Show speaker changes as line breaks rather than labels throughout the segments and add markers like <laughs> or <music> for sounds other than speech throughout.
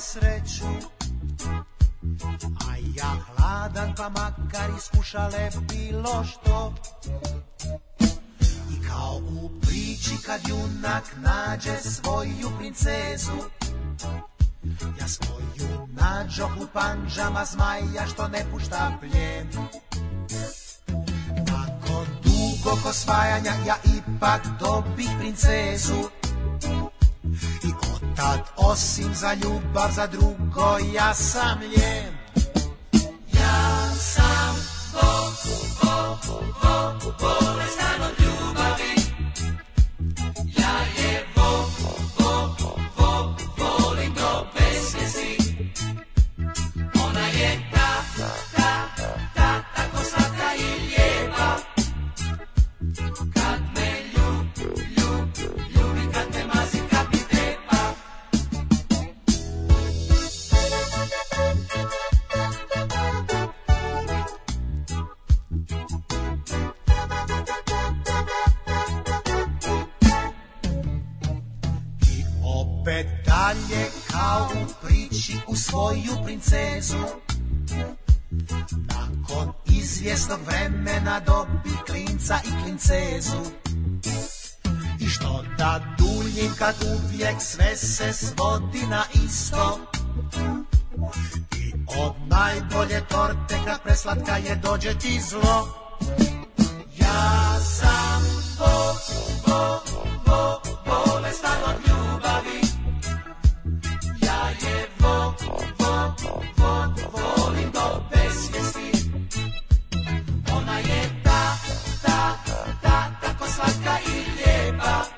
sreću A ja hladan pa makar iskušale bilo što I kao u priči kad junak nađe svoju princezu Ja svoju nađoh u panđama zmaja što ne pušta pljen Nakon dugog osvajanja ja ipak dobih princezu Kad osim za ljubav za drugo ja sam ljen princa i princezu I što da duljim kad uvijek sve se svodi na isto I od najbolje torte kad preslatka je dođe ti zlo Ja sam bo, bo, bo, bolestan od ljubavi Ja je vo, vo, vo, vo, vo svaka i lijepa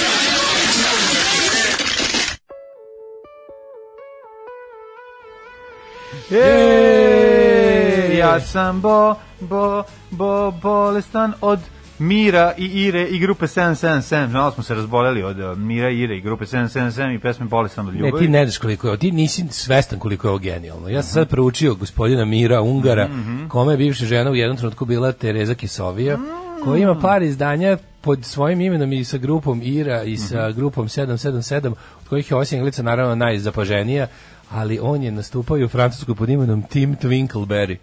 Ej, ja sam bo, bo, bo, bolestan od Mira i Ire i grupe 777. Znali smo se razboleli od eh, Mira i Ire i grupe 777 i
pesme Bolestan
od ljubavi.
Ne, ti ne znaš koliko je, ti nisi svestan koliko je ovo genijalno. Ja sam sad proučio gospodina Mira Ungara, mm -hmm. kome je bivša žena u jednom trenutku bila Tereza Kisovija, mm -hmm. koja ima mm. par izdanja pod svojim imenom i sa grupom Ira i sa mm -hmm. grupom 777, od kojih je Osjenglica naravno najzapaženija, ali on je nastupao u Francuskoj pod imenom Tim Twinkleberry.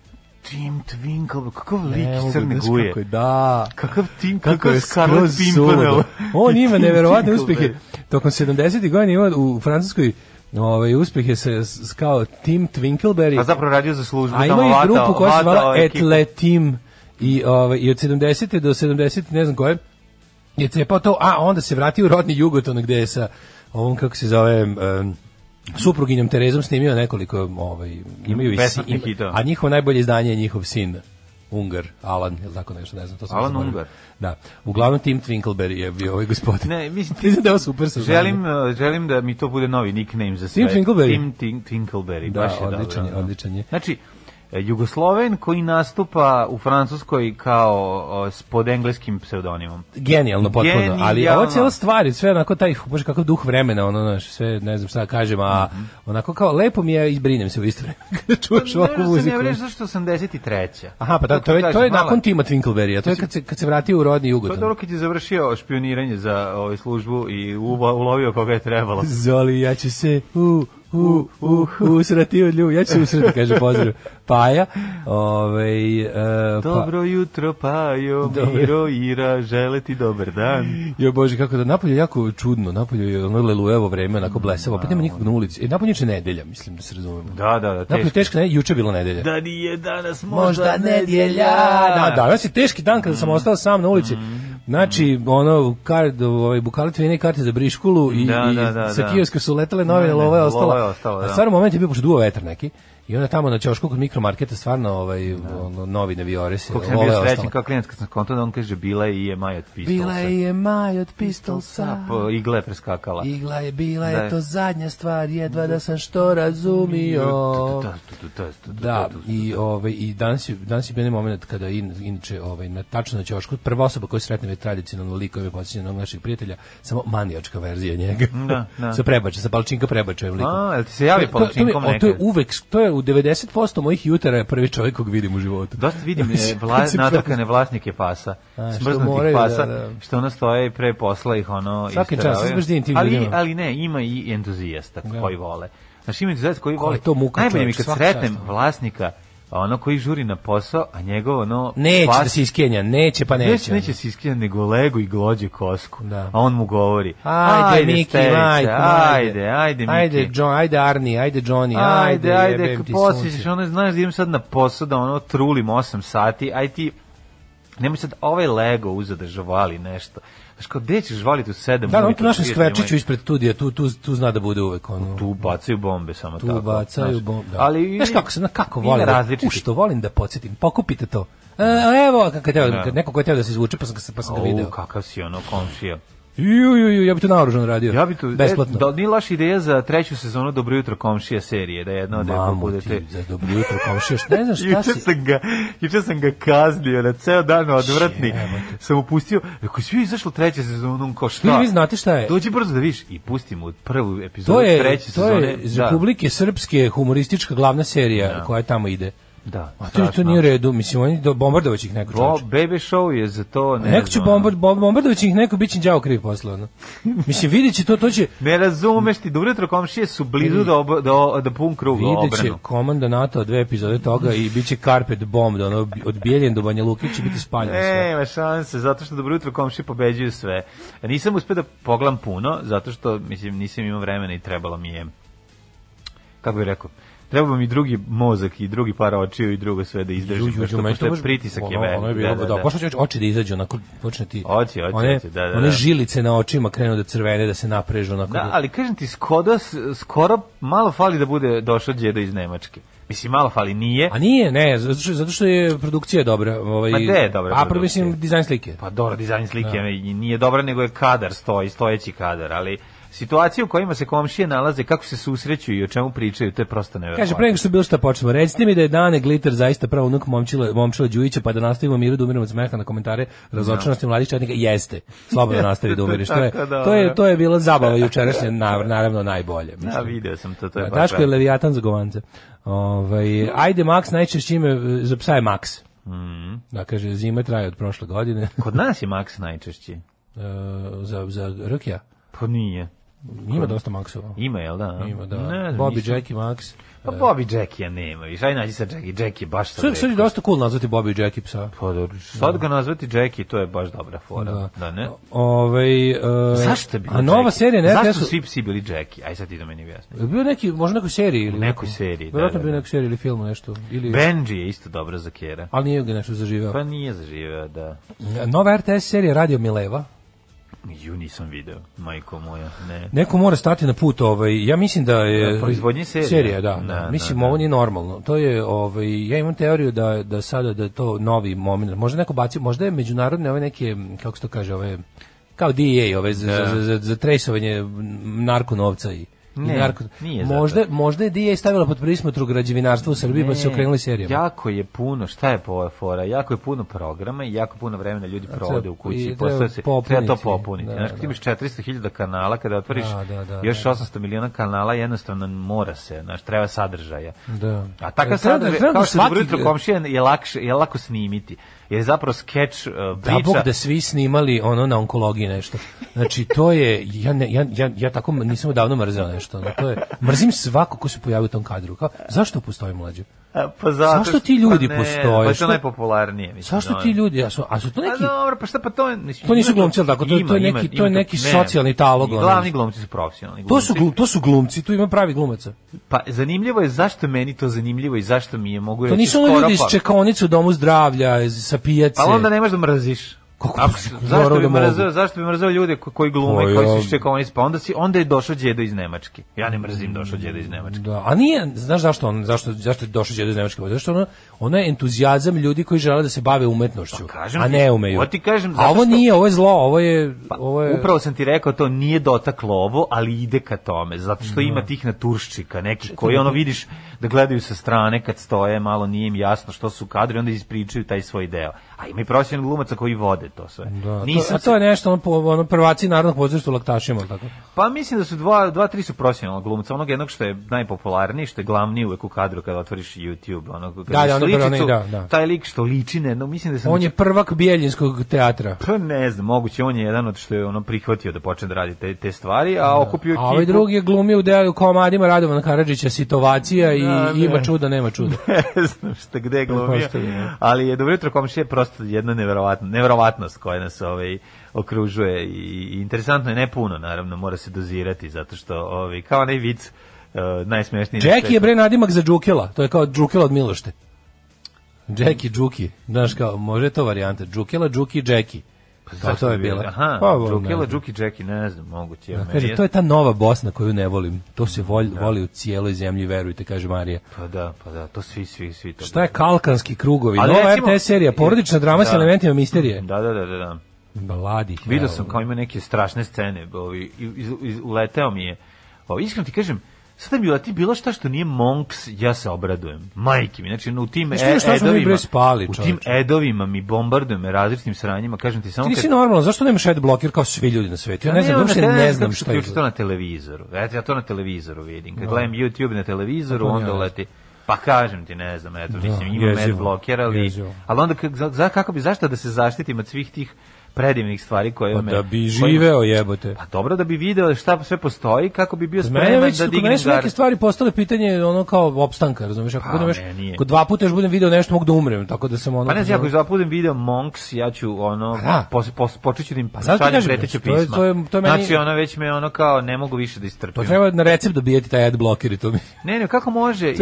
Tim Twinkle, kakav lik
iz Crne Guje. Kako, da.
Kakav Tim,
kakav, je Scarlet Pimpernel. On ima neverovatne uspehe. Tokom 70-ih godina ima u Francuskoj Ovaj uspeh se s, kao Tim Twinkleberry.
A zapravo radio za službu
tamo vata. A ima i grupu koja se zvala Etletim i ovaj i od 70 do 70 ne znam koje je cepao to, a onda se vratio u rodni Jugoton gde je sa ovom kako se zove um, supruginjom Terezom snimio nekoliko
ovaj imaju i sin,
a njihovo najbolje izdanje je njihov sin Ungar, Alan,
ili tako nešto, ne znam, to
sam
Alan
zaboravio. Ungar. Da. Uglavnom Tim Twinkleberry je bio ovaj
gospodin. Ne, mislim, <laughs>
mislim da je super sa
želim, eh, želim da mi to bude novi nickname za
sve. Tim Twinkleberry.
Tim Twinkleberry,
da, baš je odličan, dobro.
Da. odličan je. Znači, E, Jugosloven koji nastupa u Francuskoj kao o, pod engleskim pseudonimom.
Genijalno potpuno, Genijalno. ali ova cijela stvar je sve onako taj baš kakav duh vremena, ono naš, sve ne znam šta da kažem, a mm -hmm. onako kao lepo mi je izbrinem se u isto vreme <laughs> čuvaš ne, ovakvu muziku.
Ne, ne, zašto
83. Aha, pa da, to je to
je
nakon Tima twinkleberry Twinkleberrya, to je kad se kad se vratio u rodni
Jugoton. To je dobro kad je završio špioniranje za ovaj službu i uba, ulovio koga je trebalo.
Zoli, ja ću se u u, u, usrati od ljubi. Ja ću se usrati, kaže pozdrav Paja. Ove, e,
pa- Dobro pa... jutro, Pajo, Dobro. Miro, Ira, žele ti dobar dan.
Jo Bože, kako da, napolje jako čudno, napolje je ono lelujevo vreme, onako blesavo, pa nema nikog na ulici. E, napolje će nedelja, mislim da se razumemo.
Da, da, da, teško. Napolje teško,
ne, juče bilo nedelja.
Da nije danas možda, možda nedelja.
Da, da, danas je teški dan kada sam mm. ostao sam na ulici. Mm Znači, ono, kard, ovaj, bukalet vine
karte
za
briškulu i, da, da,
da, i sa da. kioska su letale novine,
lova
je
ostala. Lova je ostala,
da. A stvarno moment je bio, pošto duo vetar neki, I onda tamo na ćošku kod mikromarketa stvarno ovaj da. ono, novi
neviore se. Kako sam bio srećan kao klijent kad sam konto da on kaže bila je EMI od pistolsa.
Bila je EMI od pistolsa.
Po, igla
je
preskakala.
Igla je bila da. je to zadnja stvar jedva da sam što razumio. Da, da, da i ovaj i danas je danas je bio momenat kada in, inče ovaj na tačno na ćošku prva osoba koju sretnem je tradicionalno likove podsećanje na naših prijatelja, samo manijačka verzija njega. Da, da. <laughs> Sa prebače, sa palčinka prebače
likom. A, jel ti se javi
palčinkom nekad? To je uvek to je u 90% mojih jutara je prvi čovjek kog vidim u životu.
Dosta vidim <laughs> je vla, natakane vlasnike pasa, A, smrznutih pasa, da, da. što ono stoje i pre posla ih ono... Svaki čas, ali, ali ne, ima i entuzijasta da. koji vole. Znaš, ima
entuzijasta
koji vole.
To
muka, Najbolje mi kad sretnem vlasnika ono koji žuri na posao, a njegovo
ono... Neće pas... da se iskenja, neće pa neće.
Neće, neće se iskenja, nego lego i glođe kosku. Da. A on mu govori, ajde, ajde Miki, majko, ajde, ajde,
ajde, Miki. Ajde, John, ajde Arni, ajde Johnny,
ajde, ajde, ajde posjećaš, ono, znaš da idem sad na posao, da ono, trulim 8 sati, aj ti, nemoj sad ovaj lego uzadržavali nešto Znaš kao, gde ćeš
valiti
u sedam?
Da, da on tu našem da skverčiću ispred studija, tu, tu,
tu
zna da bude uvek
ono. Tu bacaju bombe samo tu tako.
Tu bacaju bombe. Da. Ali, znaš kako se, na kako volim, da, što volim da podsjetim, pokupite to. E, evo, kad, kad, da. kad neko ko je teo da se izvuče, pa sam, pa sam ga
video. O, kakav si ono,
komšija. Ju, ju, ju,
ja
bi to naoružan radio.
Ja bi to besplatno. E, da ni laš ideja za treću sezonu Dobro jutro komšija serije, da
jedno da je budete. za Dobro jutro komšija, ne
znam
šta si. sam ga,
juče sam ga kaznio na ceo dan odvratni. Sam upustio, rekao svi izašlo treća sezona, on kao šta?
Vi, vi znate šta je?
Dođi brzo da viš i pustimo prvu epizodu treće sezone. To je
iz da. Republike Srpske humoristička glavna serija ja. Da. koja tamo ide. Da. A to, to nije u redu, mislim oni do bombardovaće ih neko. Bo,
baby show je za to,
ne. Neko će bombard bombardovaće ih neko biće đavo kriv poslovno. mislim videće to to će
Ne razumeš ti, dobro da komšije su blizu da ob, da do da pun krug obranu. Videće
komanda NATO dve epizode toga i biće carpet bomb da ono od Bijeljen do Banja Luki će biti
spaljeno sve. Nema šanse zato što dobro jutro komšije pobeđuju sve. Nisam uspeo da pogledam puno zato što mislim nisam imao vremena i trebalo mi je kako bih rekao treba mi drugi mozak i drugi par očiju i drugo sve da izdržim. Ju, ju, što je pritisak ono, je velik. Ono je bilo,
da, da, da. da. Pošto da. ću
oči
da izađu, onako počne ti... Oči, oči, one, oči, da, da. One da. žilice na očima krenu da crvene, da se naprežu. Onako da, da,
ali kažem ti, Skoda skoro malo fali da bude došao djeda iz Nemačke. Mislim, malo fali, nije.
A nije, ne, zato što, zato što je produkcija dobra.
Ovaj, pa Ma je dobra
A, produkcija? mislim,
dizajn slike. Pa dobro, dizajn slike da. nije dobra, nego je kadar stoji, stojeći kadar, ali Situacije u kojima se komšije nalaze, kako se susreću i o čemu pričaju, to je prosto nevjerojatno.
Kaže, pre nego što bilo šta počnemo, recite mi da je Dane Glitter zaista pravo unuk momčila, momčila Đujića, pa da nastavimo miru da umiramo od smeha na komentare razočanosti no. Da. mladih četnika. Jeste, slobodno <laughs> da nastavi da umiriš. To je, to je,
to
je bila zabava jučerašnja, naravno najbolje.
Da, mislim. Da, video
sam to, to je da, Daško je Leviatan za govance. Ovaj, ajde Max, najčešće ime za psa je Max. Mhm. Da kaže zima traje od prošle godine.
Kod nas je Max najčešći. <laughs>
E, za za
Rukija?
Pa
nije.
Ima dosta Maxova.
Ima, jel da? Ima, da.
Ne,
Bobby,
nisam. Jackie, Max.
Pa Bobby Jackie-a nema, viš, aj nađi sad Jackie, Jackie baš
sad. Sad je dosta cool nazvati Bobby Jackie psa.
Pa da, sad ga nazvati Jackie, to je baš dobra fora, da,
da
ne?
Ove,
e,
Zašto je bilo A nova Jackie? serija ne, Zašto
su svi psi bili Jackie? Aj sad ti do meni objasni. Je
bio neki, možda nekoj seriji
ili...
Nekoj
seriji,
da, da, da. bio da. nekoj seriji ili
filmu
nešto.
Ili... Benji je isto dobro za
kjera. Ali nije
ga
nešto
zaživeo. Pa nije
zaživeo,
da.
Nova RTS serija Radio Mileva,
Ju nisam video, majko
moja,
ne.
Neko mora stati na put, ovaj, ja mislim da je...
Proizvodnje serija.
Serija, da, da. da, da mislim, da, ovo nije normalno. To je, ovaj, ja imam teoriju da, da sada da je to novi moment. Možda neko baci, možda je međunarodne ove neke, kako se to kaže, ove, kao DEA, ove, da. za, za, za, za, za trejsovanje narkonovca i
Ne, i narko... nije
možda, zato. možda je DIA stavila pod prismotru građevinarstva u Srbiji pa ne, pa se okrenuli serijama.
Jako je puno, šta je po fora, jako je puno programa i jako puno vremena ljudi provode u kući.
I treba, se,
treba to popuniti. Da, Znaš, kad da. imaš 400.000 kanala, kada otvoriš da, da, da, da. još 800 miliona kanala, jednostavno mora se, znaš, treba sadržaja. Da. A takav sadržaj, kao da što je komšija, je, lakše, je lako snimiti jer je zapravo skeč uh,
priča. Da bog da svi snimali ono na onkologiji nešto. Znači to je ja ne, ja, ja, ja tako nisam odavno mrzeo nešto. No, to je mrzim svako ko se pojavi u tom kadru. Kao, zašto postoji mlađi? Pa zato Zašto ti pa ljudi pa ne, postoje?
Pa što najpopularnije. Mislim,
Zašto da ti ljudi? A su, a su to pa neki... A
dobro, pa šta pa to Mislim,
to nisu glumci, ali tako? To, ima, to je neki, ima, to je neki ne, socijalni talog.
I glavni glumci su
profesionalni
glumci.
To su, glum, to su glumci, tu ima pravi
glumaca. Pa zanimljivo je zašto meni to zanimljivo i zašto mi je mogu reći...
To nisu ono ljudi iz pa- čekonicu, domu zdravlja, iz, sa pijace.
Pa onda nemaš da mrziš. Kako zašto bi da mrzeo, zašto bi mrzeo ljude koji glume, koji, koji su oni pa onda si onda je došao đedo iz Nemačke. Ja ne mrzim došao
đedo
iz
Nemačke. Da, a nije, znaš zašto on zašto zašto je došao đedo iz Nemačke? Pa zašto ono ona je entuzijazam ljudi koji žele da se bave umetnošću, pa kažem a ne umeju. Ti, ti kažem, a ovo što... nije, ovo je zlo, ovo je
pa, ovo je Upravo sam ti rekao to nije dotaklo ovo, ali ide ka tome, zato što da. ima tih naturščika, neki koji ono vidiš da gledaju sa strane kad stoje, malo nije im jasno što su kadri, onda ispričaju taj svoj deo. A ima i profesionalni glumaca koji vode to sve.
Da, Nisam to, a to je nešto ono, ono prvaci narodnog pozorišta u laktašima, tako?
Pa mislim da su dva, dva tri su profesionalna glumca, onog jednog što je najpopularniji, što je glavni uvek u kadru kada otvoriš YouTube, onog da, da, ličicu, da, da. taj lik što liči
ne,
no, mislim da
sam On je prvak Bijeljinskog teatra.
Pa ne znam, moguće on je jedan od što je ono prihvatio da počne da radi te, te stvari, a da. okupio ekipu.
A ovaj drugi je glumio u delu komadima Radovan Karadžića, Sitovacija i A, da, ne. ima čuda, nema čuda. <laughs>
ne znam šta, gde je pa glumio. Ali je dobro jutro komšije prosto jedna neverovatna, neverovatnost koja nas ovaj, okružuje i, interesantno je, ne puno, naravno, mora se dozirati, zato što ovaj, kao onaj vic uh, najsmešniji.
Jack je bre nadimak za Džukela, to je kao Džukela od Milošte. Džeki, Džuki, znaš kao, može to varijanta, Džukela, Džuki, Džeki. Pa, pa to je bila. Aha, pa, Džukila, Džuki, Džeki, ne znam, moguće. Ja, da, kaže, to je ta nova Bosna koju ne volim. To se voli, da. voli u cijeloj zemlji, verujte, kaže Marija.
Pa da, pa da, to svi, svi, svi.
To Šta je Kalkanski krugovi? Ali, nova recimo, RTS serija, porodična drama da.
s elementima misterije. Da, da, da, da. da. Baladi. Video sam kao ima neke strašne scene. Ovi, iz, iz, iz, uleteo mi je. Ovi, iskreno ti kažem, Sada bi ti bilo šta što nije Monks, ja se obradujem.
Majke mi, znači u tim e,
edovima, spali, u tim edovima mi bombardujem različitim sranjima, kažem ti samo... Ti
nisi kad... normalno, zašto nemaš ad blokir kao svi ljudi na svetu? Ja ne, ne znam, uopšte da, ne, ne znam šta je. to
na televizoru, eto ja to na televizoru vidim. Kad no. Da. gledam YouTube na televizoru, no, onda leti... Pa kažem ti, ne znam, eto, da, mislim, imam ad blokir, ali, jezivo. ali onda, za, kako bi, zašto da se zaštitim od svih tih predivnih stvari koje pa
me... da bi živeo jebote.
Pa dobro da bi video šta sve postoji, kako bi bio spreman da
digne mene su neke stvari postale pitanje ono kao opstanka, razumiješ? Ako pa, budem još, dva puta još budem video nešto, mogu da umrem, tako da sam ono...
Pa ne znam, ako još dva puta video Monks, ja ću ono, da. pos, pos, počeću da im pa šaljem preteće pisma. To, je, to, je, to je meni... Znači ono već me ono kao, ne mogu više da
istrpim. To treba na recept dobijeti taj ad blocker i
to mi... Ne, ne, kako može?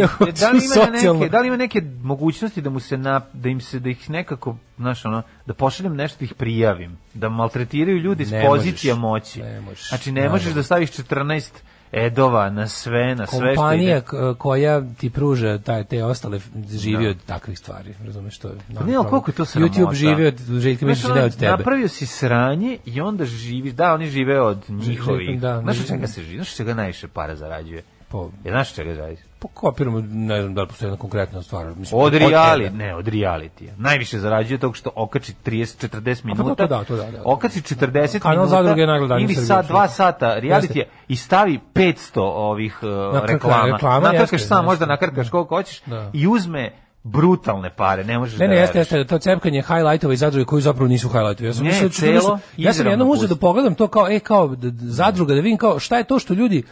<laughs> da, li ima neke, da li ima neke mogućnosti da mu se na, da im se da ih nekako znaš, ono, da pošaljem nešto da ih prijavim, da maltretiraju ljudi ne s pozicija moći. Ne možeš, znači, ne, ne možeš da staviš 14 edova na sve, na
sve Kompanija koja ti pruža taj, te ostale živi no. Da. od takvih stvari, razumeš to?
Pa ne, ali koliko je to
sramota? YouTube živi od
Željka Mišića, ne od tebe. Napravio si sranje i onda živiš, da, oni žive od njihovih. Živ, da, znaš od čega se živi? Znaš od čega najviše para zarađuje? Po... Znaš od čega zarađuje?
Pa kopiramo, ne znam da li postoji jedna konkretna stvar.
Mislim, od reality, ne, od reality. Najviše zarađuje tog što okači 30, 40 pa minuta. A pa da, to da, da, da. Okači 40 Kanal minuta. zadruge nagledanje Ili sa 2 sata reality i stavi 500 ovih uh, nakrka, reklama. reklama. Nakrkaš sam, možda nakrkaš koliko hoćeš da. i uzme brutalne pare, ne
možeš
ne, da
ne, da jeste, jeste, to cepkanje highlightova i zadruge koji zapravo nisu highlightovi. Ja sam ne, mislio, da celo, ja sam jednom uzeo da pogledam to kao, e, kao zadruga, da vidim kao šta je to što ljudi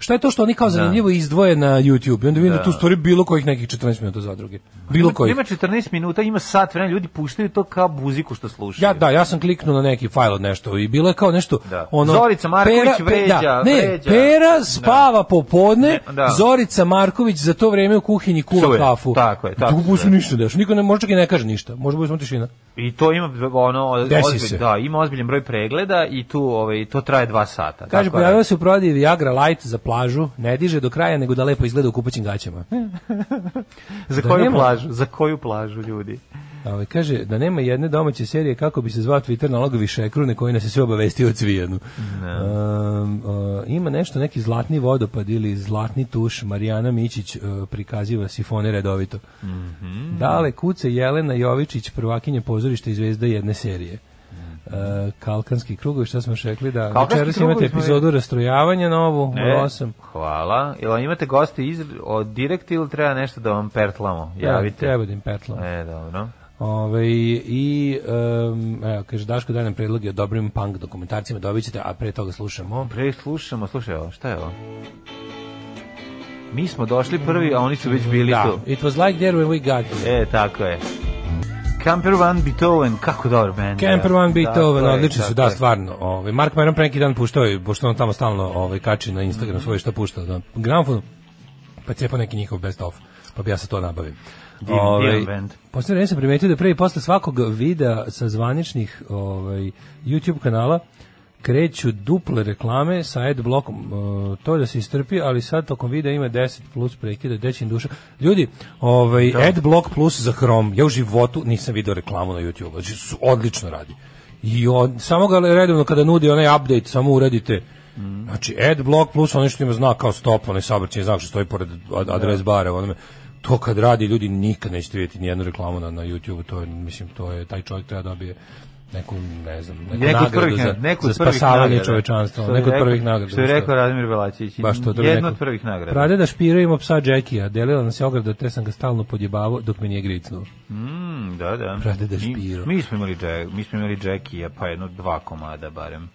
Šta je to što oni kao da. zanimljivo izdvoje na YouTube? I onda vidim da, da tu stvari bilo kojih nekih 14 minuta
zadruge. Bilo kojih. Ima 14 minuta, ima sat vremena, ljudi puštaju to kao
muziku
što slušaju.
Ja da, ja sam kliknuo na neki fajl od nešto i bilo je kao nešto
da. ono Zorica Marković pera,
da, vređa, da, ne, vređa. Pera da. spava popodne, ne, Zorica Marković za to vreme u kuhinji kuva kafu. Tako je, tako. Dubu se ništa daš. Niko ne može čak i ne kaže ništa. Može bude
samo tišina. I to ima ono ozbilj, da, ima ozbiljan broj pregleda i tu ovaj to traje dva sata.
Kaže da- pojavio se u prodaji Viagra Light za plažu, ne diže do kraja nego da lepo izgleda u
kupaćim gaćama. <laughs> za koju nema... plažu? Za koju plažu ljudi?
Ove, ovaj, kaže da nema jedne domaće serije kako bi se zvao Twitter nalogovi šekrune koji nas je sve obavestio o cvijenu. Ne. Da. Um, um, ima nešto, neki zlatni vodopad ili zlatni tuš, Marijana Mićić uh, prikaziva sifone redovito. Mm -hmm. Dale kuce Jelena Jovičić, prvakinje pozorišta i zvezda jedne serije. Uh, Kalkanski krugovi, šta smo rekli da večeras imate epizodu je... rastrojavanja
novu, ne, 8. Hvala. Jel imate goste iz od direkt ili treba nešto da vam pertlamo?
Javite. Ja, treba
da im
pertlamo.
E, dobro.
Ove, I, um, evo, kaže, Daško daje nam predloge o dobrim punk dokumentarcima, dobit ćete, a pre toga slušamo.
Pre slušamo, slušaj ovo, šta je ovo? Mi smo došli prvi, a oni su već bili
da.
tu.
It was like there when we got here. E,
tako je. Camper Van Beethoven,
kako dobro band. Da. Camper Van Beethoven, da, odlični su, da, stvarno. Ove, ovaj, Mark Maron pre neki dan puštao, pošto on tamo stalno ove, ovaj, kači na Instagram mm -hmm. svoje šta puštao. Da, gramofon, pa cepa neki njihov best of, pa bi ja se to nabavim. Divan, ovaj, divan band. Posle sam primetio da pre i posle svakog videa sa zvaničnih ovaj, YouTube kanala kreću duple reklame sa ad blokom. Uh, e, to da se istrpi, ali sad tokom videa ima 10 plus prekida, dećin duša. Ljudi, ovaj, da. ad blok plus za Chrome. Ja u životu nisam video reklamu na YouTube. Znači, odlično radi. I on, samo ga redovno kada nudi onaj update, samo uradite Mm. Znači, ad block plus ono što ima znak kao stop, onaj saobraćajni znak što stoji pored da. adres bara, onome to kad radi ljudi nikad nećete vidjeti nijednu reklamu na, na YouTube, to je, mislim, to je, taj čovjek treba da dobije neku,
ne znam, neku neko nagradu
prvih, za, neko za spasavanje čovečanstva, neku
od
prvih
nagrada. Što je rekao Radimir Belačić, baš to, jedno neko, od prvih
nagrada. Prade da špirujemo psa Džekija, delila nas je ograda, te sam ga stalno podjebavao dok me nije
gricnuo. Mm, da, da. Prade da špiro. Mi, mi smo imali, džek, mi smo imali Džekija, pa jedno dva komada barem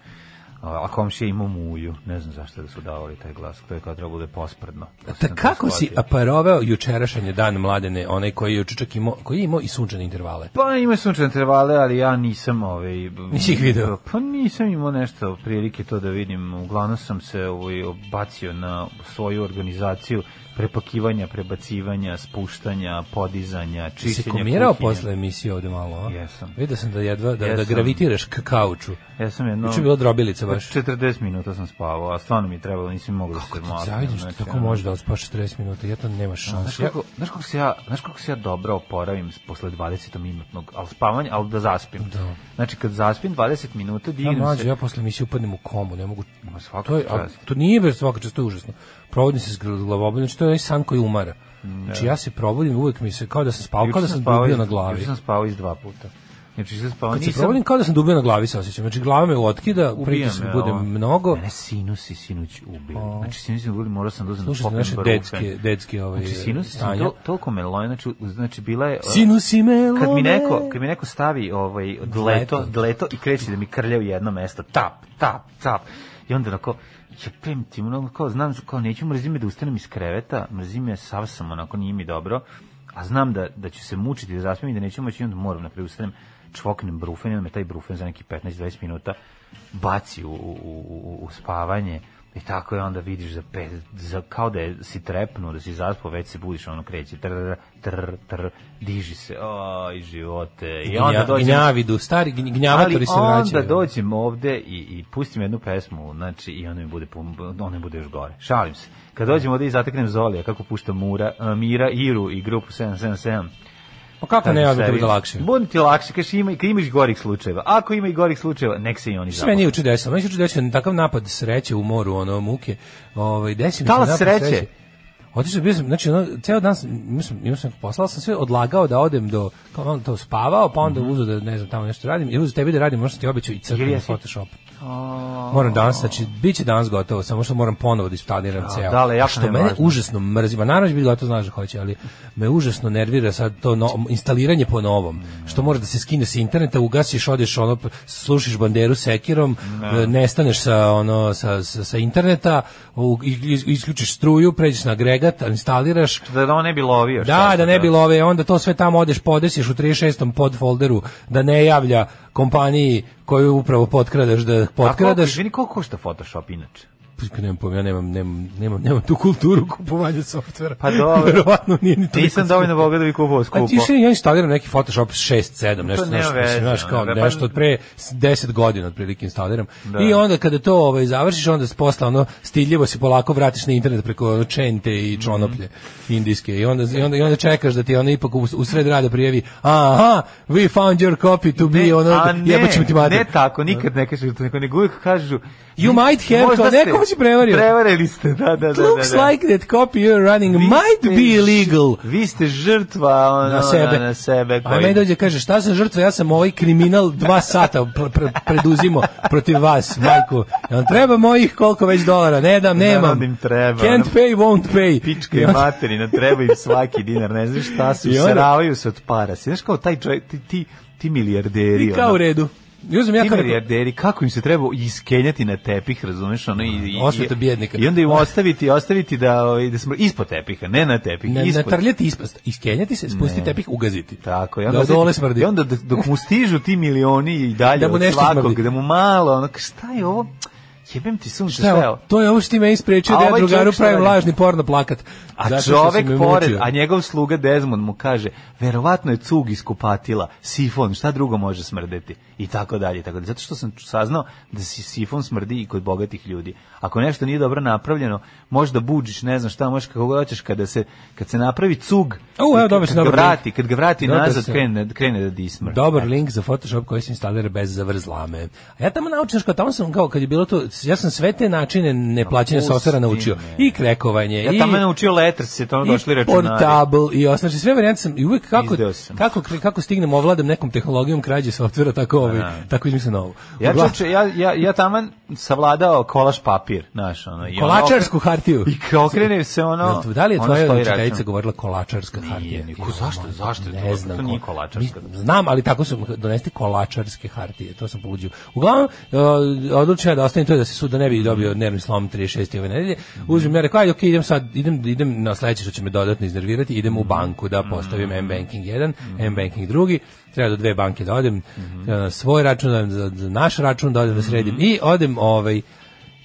a komšija ima muju, ne znam zašto da su davali taj glas, to je kao da treba bude je pospredno.
Da kako pa si aparoveo jučerašnji dan mladene, onaj koji je juče imao, koji je imao i sunčane intervale?
Pa ima sunčane intervale, ali ja nisam
ovaj... Nisi ih video?
Pa nisam imao nešto prilike to da vidim, uglavnom sam se ovaj, bacio na svoju organizaciju prepakivanja, prebacivanja, spuštanja, podizanja, čišćenja. Si
komirao
kuhinje.
posle emisije ovde malo,
a? Jesam. Vidio
sam da jedva, da, da Jesam. da gravitiraš ka kauču.
Jesam jedno... Uče je bila
drobilica baš.
40 pa minuta sam spavao, a stvarno mi je trebalo,
nisam mogao da se malo. Kako ti znači, tako može da odspaš 40 minuta,
ja to nema
šanse. Znaš
kako, znaš kako, se ja, znaš kako se ja dobro oporavim posle 20 minutnog, al spavanja, al da zaspim. Da. Znači kad zaspim 20 minuta,
dignem ja, mlađe, se. Ja posle emisije upadnem u komu, ne mogu.
Ma svaka
to
je,
a, to nije baš svaka čast, to je užasno probudim se s glavoboljem, znači to je onaj san koji umara. Znači ja se probudim, uvek mi se kao da sam spao, kao da sam dubio na glavi.
Juče sam spavao iz dva puta.
Znači, se spavam, Kad se probudim kao da sam dubio na glavi se osjećam. Znači, glava me otkida, pritisak bude ovo. mnogo. Mene
sinus i sinuć ubio. O. Pa. Znači, sinus i ubio, morao sam da uzem da Slušaj, popim
naše
detske, detske ovaj, znači, sinus stanja. to, toliko me loje, znači, znači, bila je...
Ovaj, sinus i me
Kad mi neko, kad mi neko stavi ovaj, dleto, dleto i kreće da mi krlja u jedno mesto, tap, tap, tap. I onda onako, ja prem mnogo, kao, znam, kao, neću mrzi da ustanem iz kreveta, mrzim je sav sam, onako, nije mi dobro, a znam da, da ću se mučiti, da zaspijem i da neću moći, onda moram na kraju da ustanem, čvoknem brufen, onda me taj brufen za neki 15-20 minuta baci u, u, u, u spavanje, I tako je onda vidiš za pet, za, kao da je, si trepnuo, da si zaspao, već se budiš, ono kreće, tr, tr, tr, diži se, oj, živote.
I
onda dođem, gnjavidu, stari gnjavatori se vraćaju. onda dođem ovde i, i pustim jednu pesmu, znači, i ona mi bude, ona mi bude još gore. Šalim se. Kad dođem ovde i zateknem Zolija, kako pušta Mura, Mira, Iru i grupu 777,
Pa kako ne, da bude lakše.
Bude ti lakše, kaš ima, kad imaš gorih slučajeva. Ako ima i gorih slučajeva, nek
se
i oni
zaposle. Meni je čudesno, meni je čudesno, takav napad sreće u moru, ono, muke. Ovaj, desi mi se
napad sreće. sreće.
Otišao bio sam, znači ono, ceo dan mislim, imao sam poslao sam sve odlagao da odem do kao on to spavao, pa onda mm -hmm. uzeo da ne znam tamo nešto radim, i uzeo tebi da radim, možda ti obećao i crtam na Photoshop. Oh. Moram danas, znači, bit će danas gotovo, samo što moram ponovo da isptadiram ceo. Dale, jako što mene užasno mrzi, ma naravno da će biti gotovo, znaš da hoće, ali me užasno nervira sad to no, instaliranje po novom, mm. što može da se skine sa interneta, ugasiš, odeš, ono, slušiš banderu sekirom, ne. Da. nestaneš sa, ono, sa, sa, sa interneta, u, isključiš struju, pređeš na agregat, instaliraš.
Da, da on ne bi
lovio. Da, da ne bi lovio, onda to sve tamo odeš, podesiš u 36. podfolderu, da ne javlja kompaniji koju upravo potkradaš da
potkradaš. A koliko, košta Photoshop inače?
Pa nemam pojma, ja nemam, nemam, nemam, nemam tu kulturu kupovanja softvera.
Pa dobro. Verovatno
nije ni to.
Nisam dovoljno boga da
bi kupovao skupo. A ti si ja instaliram neki Photoshop 6, 7,
nešto, nešto, veze, znaš,
kao ne, nešto pa- od pre 10 godina otprilike instaliram. Da. I onda kada to ovaj, završiš, onda se posla ono, stiljivo se polako vratiš na internet preko ono, čente i mhm. čonoplje mm -hmm. indijske. I onda, i, onda, I onda čekaš da ti ona ipak u, sred rada prijavi: aha, we found your copy to be, ono, jebaćemo ti
mater. Ne tako, nikad ne kažeš to, nego nego kažu, You might have,
to neko
Samo si prevario. Prevarili ste, da, da,
da. da. Looks da. like that copy you're running vi might be illegal.
Vi ste žrtva ono, na sebe. Na sebe
koji... A meni dođe kaže, šta sam žrtva, ja sam ovaj kriminal dva sata pre, pre, preduzimo protiv vas, Marko. Jel treba mojih koliko već dolara? Ne dam, nemam.
Ne, treba.
Can't pay, won't pay.
Pička je materina, treba im svaki dinar, ne znaš šta <laughs> su, onda... se od para. Znaš kao taj čovjek, ti, ti, ti
milijarderi. I kao u redu.
I uzmem ja kako jerderi kako im se treba iskenjati na tepih, razumeš, ono i i osveta bijednika. I onda im ostaviti, ostaviti da ovaj, da smo ispod tepiha, ne na
tepih, ne, ispod. Natrljati ispod, iskenjati se, spustiti ne. tepih, ugaziti.
Tako, i da onda da, dole smrdi. I onda dok mu stižu ti milioni i dalje da mu od svakog, smrdi. da mu malo, ono
šta je ovo? Jebem ti sunce, šta je To je ovo što ti me isprečio da ja ovaj drugaru pravim radi? lažni porno plakat.
A Zato čovek pored, mučio. a njegov sluga Desmond mu kaže, verovatno je cug iskupatila, sifon, šta drugo može smrdeti? I tako dalje, tako dalje. Zato što sam saznao da si sifon smrdi i kod bogatih ljudi. Ako nešto nije dobro napravljeno, možda buđiš, ne znam šta, možeš kako hoćeš kada se, kad se napravi cug,
U, evo,
dobar, kad, dobar ga vrati, kad ga vrati dobar nazad,
se. krene,
krene da dismr.
Dobar link za Photoshop koji se instalira bez zavrzlame. A ja tamo naučim, tamo sam kao kad je bilo to ja sam sve te načine neplaćanja softvera naučio. I krekovanje.
Ja tamo i, naučio letters, to tamo
došli računari. I portable,
i
os, znači sve varijante sam, i uvek kako, kako, kako stignem ovladam nekom tehnologijom krađe softvera, tako, ovaj, tako
izmislim ovo. Ja, ja, ja, ja tamo savladao kolaš papir, znaš, ono.
I Kolačarsku hartiju.
I okrenem se, ono,
Da li je tvoja učiteljica govorila kolačarska hartija?
Nije,
zašto, zašto? Ne znam. To nije
kolačarska.
Znam, ali tako su donesti kolačarske hartije, to sam poluđio. Uglavnom, e, odlučio da ostane to da se da ne bi dobio nervni slom 36. ove nedelje, uzmem, ja rekao, ajde, ok, idem sad, idem, idem na sledeće što će me dodatno iznervirati, idem u banku da postavim M-Banking 1, M-Banking 2, treba do dve banke da odem, treba mhm. na svoj račun, da odem, da naš račun da odem da sredim i mhm. odem ovaj,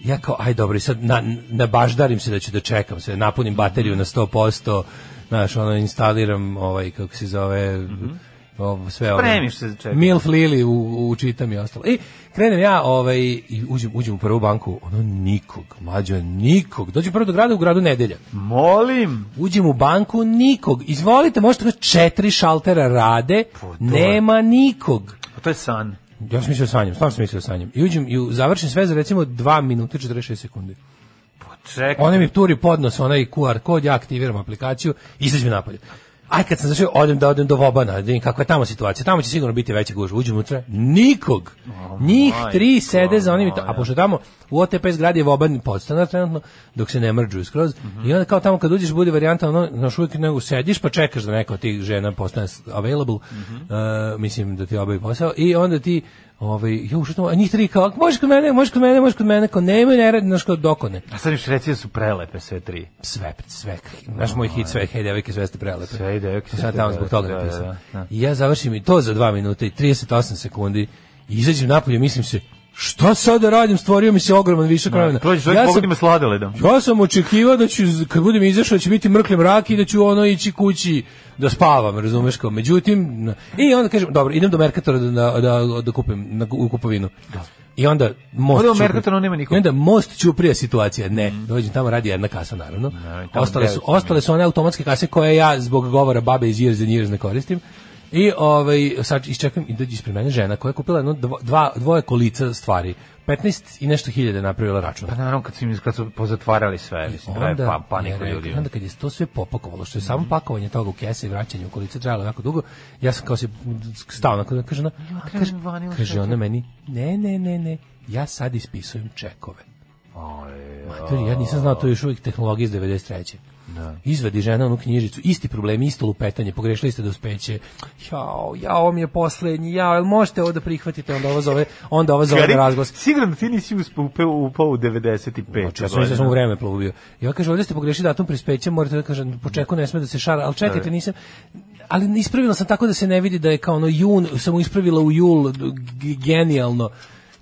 ja kao, aj dobro, sad na, na baždarim se da ću da čekam se, napunim bateriju na 100%, znaš, ono, instaliram ovaj, kako se zove,
mm -hmm ovo, sve ovo. Spremiš
se za čekaj. Milf Lili u, u čitam i ostalo. I krenem ja ovaj, i uđem, uđem u prvu banku. Ono nikog, mlađo, nikog. Dođem prvo do grada u gradu nedelja.
Molim.
Uđem u banku, nikog. Izvolite, možete četiri šaltera rade, po, pa nema nikog.
Pa to je san.
Ja sam mislio sanjem, stvarno sam mislio sanjem. I uđem i završim sve za recimo 2 minuta 46 sekundi.
Pa čekaj.
Oni mi turi podnos, onaj QR kod, ja aktiviram aplikaciju izađem napolje aj kad sam zašao, odem da odem do Vobana, da vidim kakva je tamo situacija. Tamo će sigurno biti veći guž. Uđem unutra, nikog. Oh, Njih tri sede za onim, oh, a pošto tamo u OTP zgradi je Voban podstanar trenutno, dok se ne mrđuju skroz. Mm -hmm. I onda kao tamo kad uđeš bude varijanta, ono, naš uvijek nego sediš pa čekaš da neka od tih žena postane available, mm -hmm. uh, mislim da ti obavi posao, i onda ti Ovaj ja što a njih tri kao možeš kod mene, možeš kod mene, možeš kod mene, kao nemoj ne radi naš kod
dokone. A sad još reci da su prelepe sve tri.
Sve, sve. Naš moj hit sve hej devojke
sve ste
prelepe.
Sve
devojke. Sad tamo zbog toga napisao. Da, da, da, I ja završim i to za 2 minuta i 38 sekundi. Izađem napolje, mislim se, Šta sad da radim? Stvorio mi se ogroman višak
da, ravena. Prođeš ja
sam, sladoleda. Ja sam očekivao da ću, kad budem izašao, da će biti mrkli mrak i da ću ono ići kući da spavam, razumeš kao. Međutim, i onda kažem, dobro, idem do Merkatora da, da, da, da kupim, na, u kupovinu. Da. I onda most. Odeo Merkator nema nikog. I onda most ćuprija situacija. Ne, mm. dođem tamo radi jedna kasa naravno. No, ostale su ostale su one automatske kase koje ja zbog govora babe iz Years and Years ne koristim. I ovaj sad isčekam i dođi ispred mene žena koja je kupila jedno dva dvoje kolica stvari. 15 i nešto hiljade napravila
račun. Pa naravno kad su im kad su pozatvarali sve, mislim,
onda,
pa panika
ljudi. Onda kad je to sve popakovalo, što je mm -hmm. samo mhm. pakovanje toga u kese i vraćanje u kolice trajalo jako dugo, ja sam kao se stao na kaže da kaže, kaže, kaže ona meni, ne, ne, ne, ne, ja sad ispisujem čekove. Aj, Mater, ja nisam znao to je još uvijek tehnologija iz 93. Da. Izvadi žena onu knjižicu, isti problemi, isto lupetanje, pogrešili ste da uspeće. Jao, jao mi je poslednji, jao, jel možete ovo da prihvatite, onda ovo zove, onda
ovo zove na razglas. Sigurno da ti nisi uspeo upao u 95.
Znači, ja sam, ja da sam u vreme plovio. Ja kaže, ovde ste pogrešili datum prespeća, morate da kaže, počeku ne sme da se šara, ali čekajte, da. nisam, ali ispravila sam tako da se ne vidi da je kao ono jun, sam ispravila u jul, genijalno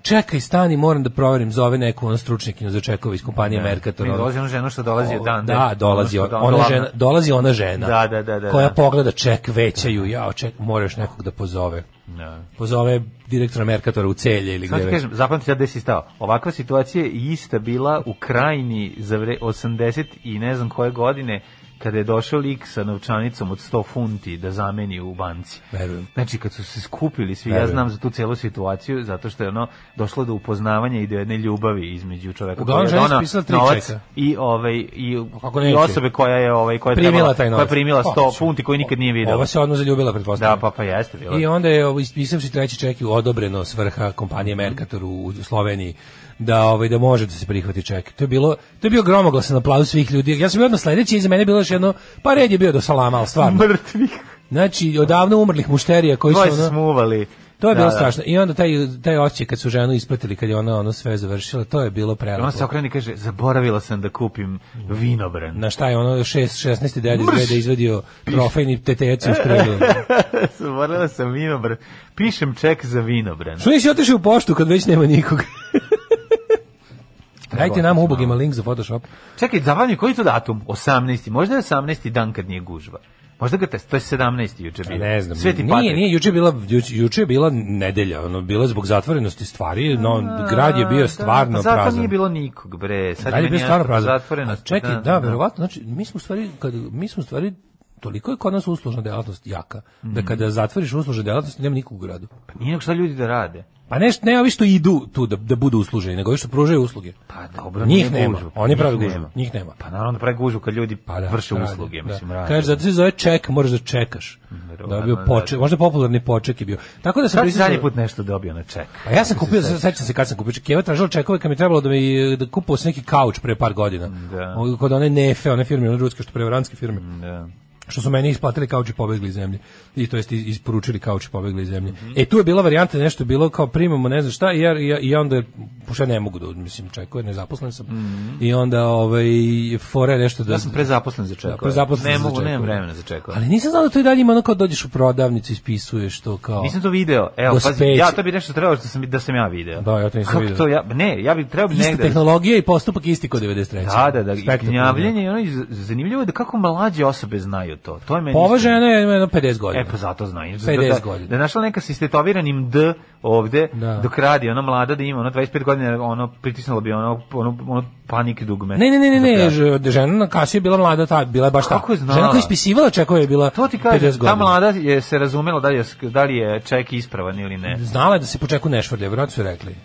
čekaj, stani, moram da proverim, zove neku on stručnjakinju za čekove iz kompanije
ne,
Mercator.
Ne, dolazi ona žena što dolazi
o, dan. Da, dolazi, da- ona, žena, dolazi ona žena
da, da, da, da,
koja
da.
pogleda ček, većaju, ja, ček, moraš nekog da pozove. Ne. Da. Pozove direktora Merkatora u celje ili
gde. Sad kažem, zapamtite gde si stao. Ovakva situacija je ista bila u krajini za 80 i ne znam koje godine kada je došao lik sa novčanicom od 100 funti da zameni u banci. Verujem. Znači, kad su se skupili svi, Verujem. ja znam za tu celu situaciju, zato što je ono došlo do upoznavanja i do jedne ljubavi između
čoveka Uglavnom, koja je donao
novac i, ovaj, i, Kako i osobe koja je, ovaj, koja je primila,
taj novac. koja
primila 100
Kako
funti koji nikad nije vidio.
Ova se odmah zaljubila,
pretpostavljam. Da, pa, pa jeste. Bila.
I onda je ovaj, ispisavši treći ček i odobreno svrha kompanije Mercator u, u Sloveniji da ovaj da može da se prihvati ček. To je bilo to je bio gromoglasan aplauz svih ljudi. Ja sam bio odmah sledeći iza mene bilo je jedno pa red je bio do salama, al stvarno.
Mrtvih.
Znači, odavno umrlih mušterija koji
Dvoje
su
ono, smuvali.
To je da, bilo da. strašno. I onda taj taj oči kad su ženu isplatili kad je ona ono sve završila, to je bilo
prelepo. Ona se okrene i kaže: "Zaboravila sam da kupim vinobran."
Na šta je ono 6 16. dede izgleda izvadio trofejni tetejec
u strelu. <laughs> Zaboravila sam vinobran. Pišem ček za vinobran.
Što nisi otišao u poštu kad već nema nikoga? Dajte nam ubogima link za Photoshop.
Čekaj, zabavni, koji to datum? 18. Možda je 18. dan kad nije gužva. Možda ga test, to je 17.
juče
pa bilo.
Ne znam. Sveti nije, Patrik. nije, juče bila juče, je bila nedelja, ono bila zbog zatvorenosti stvari, no grad je bio da, stvarno
da, prazan.
Zato
nije bilo nikog bre. Sad
grad
je
bio stvarno prazan. Zatvorenost. čekaj, da, da, da, verovatno, znači mi smo stvari kad mi smo stvari toliko je kod nas uslužna delatnost jaka, mm -hmm. da mhm. kada zatvoriš uslužnu delatnost nema nikog u gradu.
Pa nije šta ljudi da rade.
Pa nešto ne ovi što idu tu da, da budu usluženi, nego ovi što pružaju
usluge. Pa
dobro, njih nema. Gužu. Oni prave gužu, njih nema.
Pa naravno prave gužu kad ljudi pa da, vrše radi, usluge,
da.
mislim,
rade. Kažeš da se zove ček, moraš da čekaš. Dobro, da bio da, poče, da. možda popularni
poček je
bio.
Tako da sam prisutio. zadnji put nešto dobio
na
ček.
Pa ja sam kupio, sećam se kad sam kupio čekeva, tražio čekove kad mi trebalo da mi da kupo neki kauč pre par godina. Da. Kod one Nefe, one firme, one ruske što prevaranske firme. Da što su meni isplatili kauč i pobegli iz zemlje. I to jest isporučili kauč i pobegli iz zemlje. Mm -hmm. E tu je bila varijanta da nešto bilo kao primamo ne znam šta i ja, ja, i onda pošto ne mogu da mislim čekuje nezaposlen sam. Mm -hmm. I onda ovaj fore nešto
da Ja sam prezaposlen
za da, čekove. Da,
ne mogu, nemam vremena
za
čekove.
Ali nisam znao da to i dalje ima ono kao da dođeš u prodavnicu ispisuješ to kao.
Nisam to video. Evo pazi, ja to bi nešto trebalo da sam da sam ja video.
Da,
ja
to
nisam video. To ja, ne, ja
bi trebao negde. Ista tehnologija i postupak isti
kod
93. Da,
da, da. I i ono je zanimljivo da kako mlađe osobe znaju to. To je
meni. Pa ova žena je jedno 50 godina.
E pa zato znam.
50 da, da, da, godina.
Da je našla neka sa istetoviranim D ovde da. dok radi, ona mlada da ima, ona 25 godina, ono pritisnulo bi ono ono, ono panik dugme.
Ne, ne, ne, ne, da ne, žena na kasi je bila mlada, ta bila je baš
tako. žena
koja ispisivala čeka je bila
to ti kaže, 50 godina. Ta mlada je se razumela da je da li je ček ispravan ili ne.
Znala je da se počeku čeku vjerovatno su rekli.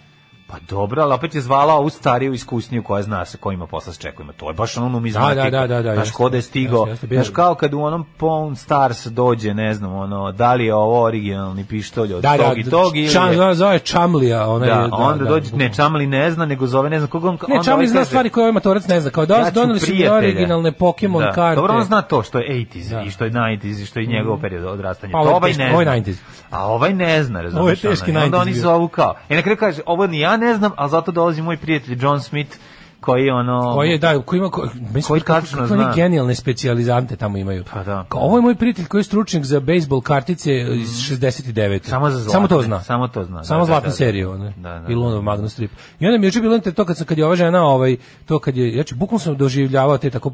Pa dobro, ali opet je zvala ovu stariju iskusniju koja zna se ko ima posla s čekovima. To je baš ono numizmatika.
Da, da, da, da, da, Znaš, ko da
je stigo. Znaš, kao kad u onom Pawn Stars dođe, ne znam, ono, da li je ovo originalni pištolj od
da, da tog i tog ili... Čam, je... zove Čamlija.
Ona da, je, da, onda da, dođe, da,
ne, Čamli ne zna, nego zove, ne znam koga on... Ne, Čamli zna stvari koje ovaj matorac ne zna. Kao da, ja doneli su originalne Pokemon da.
karte. Dobro, on zna to što je 80s da. i što je 90s i što je njegov mm. period odrastanja. Pa, ovaj,
ovaj
ne zna. A ovaj ne zna,
razumiješ? Ovo je teški 90s. Onda
oni zovu kao. E na kraju kaže, ovo ni ja ne znam, ali zato dolazi moj prijatelj John Smith koji ono
koji je da koji ima ko, mislim, koji tačno kako, zna genijalne specijalizante tamo imaju pa da ovo je moj prijatelj koji je stručnjak za bejsbol kartice mm. iz 69 mhm. samo za zlatne,
samo
to zna samo to zna da, samo da, zlatnu da, da, seriju ne da, da, Ilonov da. Magnus Strip i onda mi je juče bilo to kad sam kad je ova žena ovaj to kad je znači bukvalno sam doživljavao te tako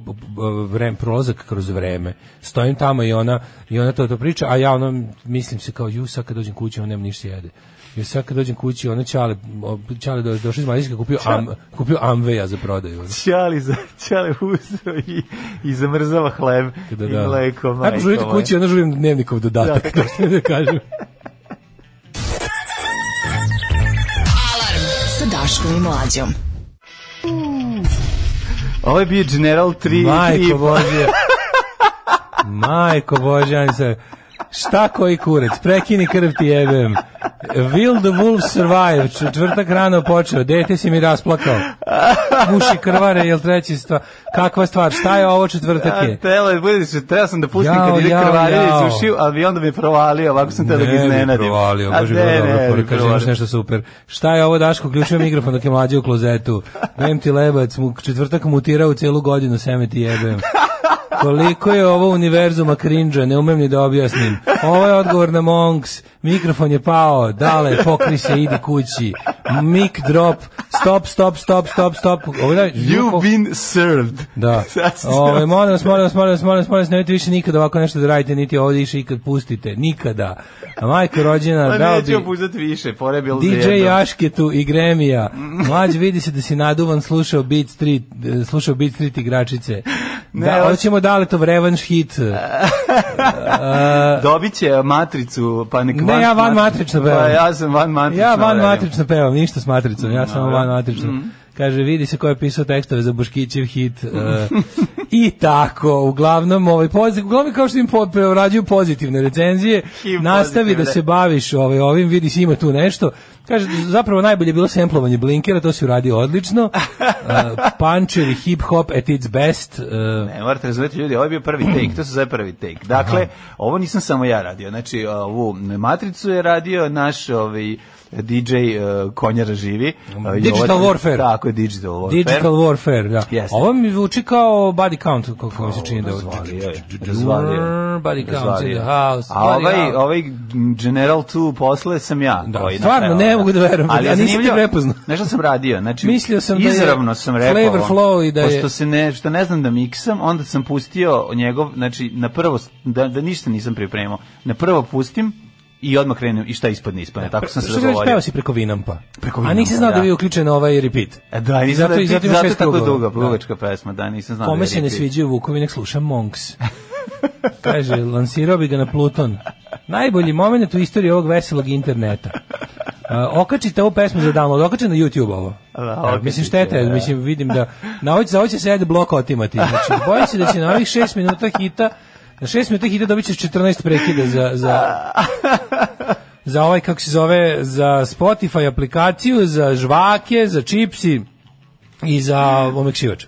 vreme prolazak kroz vreme stojim tamo i ona i ona to to priča a ja ona mislim se kao ju sad kad dođem kući ona nema ništa jede Jer sad kad dođem kući, ona Čale, Čale do, došao iz Mađarske, kupio, am, kupio Amveja za prodaju.
Čale, za, Čale uzeo i, i zamrzava hleb da, i da. mleko, majko. Ako žurite
kući, ona žurim dnevnikov dodatak, da. što da
kažem. Alarm sa Daškom i Mlađom. Ovo je bio General 3.
Majko Bože. <laughs> Majko Bože, ja se... Šta koji kurec? Prekini krv ti jebem. Will the wolf survive? Četvrtak rano počeo. Dete si mi rasplakao. Uši krvare, jel treći stvar? Kakva stvar? Šta je ovo četvrtak je? Ja,
Tele, budi se, treba sam da pustim jao, kad ide krvare iz ušiju, ali bi onda mi provalio, ovako sam tebe iznenadio.
Da ne bi provalio, bože, ne, dobro, ne, kaže, imaš nešto super. Šta je ovo, Daško, uključio mikrofon dok je mlađe u klozetu. Vem ti lebac, mu, četvrtak mutirao celu godinu, seme ti jebem. Koliko je ovo univerzuma krinđa, ne umem ni da objasnim. Ovo je odgovor na Monks, mikrofon je pao, dale, pokri se, idi kući, mic drop, stop, stop, stop, stop, stop.
Ovo, da, You've been served.
Da. <laughs> Ovo, molim vas, molim vas, molim vas, molim vas, molim vas, nemojte više nikada ovako nešto da radite, niti ovdje više ikad pustite, nikada. A majka rođena, pa dao bi... Pa neću
više, pore
bilo DJ Ašketu i Gremija. Mlađ, vidi se da si naduvan, slušao Beat Street, slušao Beat Street igračice. Ne, da, hoćemo dale to revanš hit.
<laughs> Dobit će matricu, pa nek
Ne, ja van matrično
pevam. Pa ja sam van
matrično. Ja van matrično pevam, ništa s matricom, ja samo da. van matrično. Mm. Kaže, vidi se ko je pisao tekstove za Buškićev hit. Uh, I tako, uglavnom, ovaj pozitiv, uglavnom kao što im preorađuju pozitivne recenzije, Him <laughs> nastavi pozitivne. Da, da se baviš ovaj, ovim, vidi se ima tu nešto. Kaže, zapravo najbolje bilo semplovanje Blinkera, to si uradio odlično. Uh, <laughs> Pančevi, hip hop, at its best.
Uh, ne, morate razumjeti ljudi, ovo je bio prvi take, to su zove prvi take. Dakle, Aha. ovo nisam samo ja radio, znači ovu matricu je radio naš ovaj, DJ uh, eh, Konjara živi.
Uh, digital Jovan, Warfare. Tako je, Digital Warfare. Digital Warfare, da. Yes. Ovo mi zvuči kao body count, kako mi se čini da... Razvalio
je. Razvalio je. Body count in the house. A ovaj, ovaj General 2 posle sam ja. Da,
koji stvarno, ne mogu da verujem. Ali ja nisam ti prepoznao.
Nešto sam radio. Znači, Mislio sam
da
je sam rekao. Flavor
flow i da je... Pošto
se ne, što ne znam da miksam, onda sam pustio njegov, znači, na prvo, da, da ništa nisam pripremao. Na prvo pustim i odmah krenem i šta ispadne ispadne da. tako sam se dogovorio.
Peo si preko Vinampa. Preko Vinampa. A nisi znao da, da bi uključen ovaj repeat. E,
da, nisam zato, i zato, zato, zato tako duga dugačka da. pesma, da nisam znao. Da Kome da
se ne sviđaju Vukovi nek sluša Monks. <laughs> Kaže, lansirao bi ga na Pluton. Najbolji moment u istoriji ovog veselog interneta. Uh, okačite ovu pesmu za download, okačite na YouTube ovo. Da, e, mislim šteta, da. mislim vidim da na ovoj za ovoj će se ajde blok otimati. Znači, bojim se da će na ovih 6 minuta hita Na 6 minuta hita dobit ćeš 14 prekida za, za, za ovaj, kako se zove, za Spotify aplikaciju, za žvake, za čipsi i za omekšivač.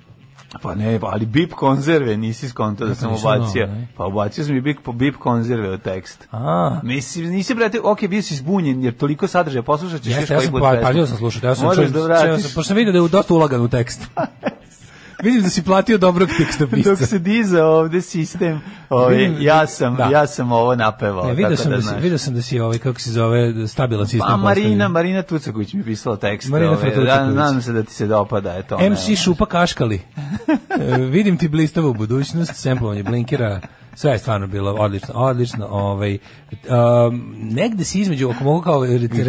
Pa ne, ali bip konzerve nisi skonto da sam ubacio. Pa ubacio sam i bip, bip konzerve u tekst. A. Mislim, nisi brate, ok, bio si zbunjen, jer toliko sadržaja poslušat ćeš
još koji put. Pa- ja sam palio sam slušati, ja sam čuo, pošto sam vidio da je dosta ulagan u tekst. <laughs> Vidim da si platio dobrog tekstopisca.
Dok se diza ovde sistem, ovaj, da- ja, sam,
da.
ja sam ovo napevao. Ne,
vidio, sam da, da si, vidio sam da si ovaj, kako se zove, stabilan sistem.
Pa Marina, Marina Tucaković mi je pisala tekst. Marina ovaj, da, nadam se da ti se dopada. Eto,
MC ne, Šupa Kaškali. <laughs> E, vidim ti blistavo u budućnost, semplovanje blinkera sve je stvarno bilo odlično, odlično. Ovaj, um, negde si između, ako mogu kao...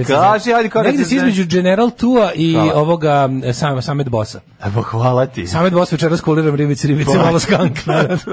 Kaže, ajde, kao
negde si između General Tua i hvala. ovoga um, sam, Samet Bosa.
Evo, hvala ti.
Samet Bosa večera skuliram ribice, ribice, malo skank.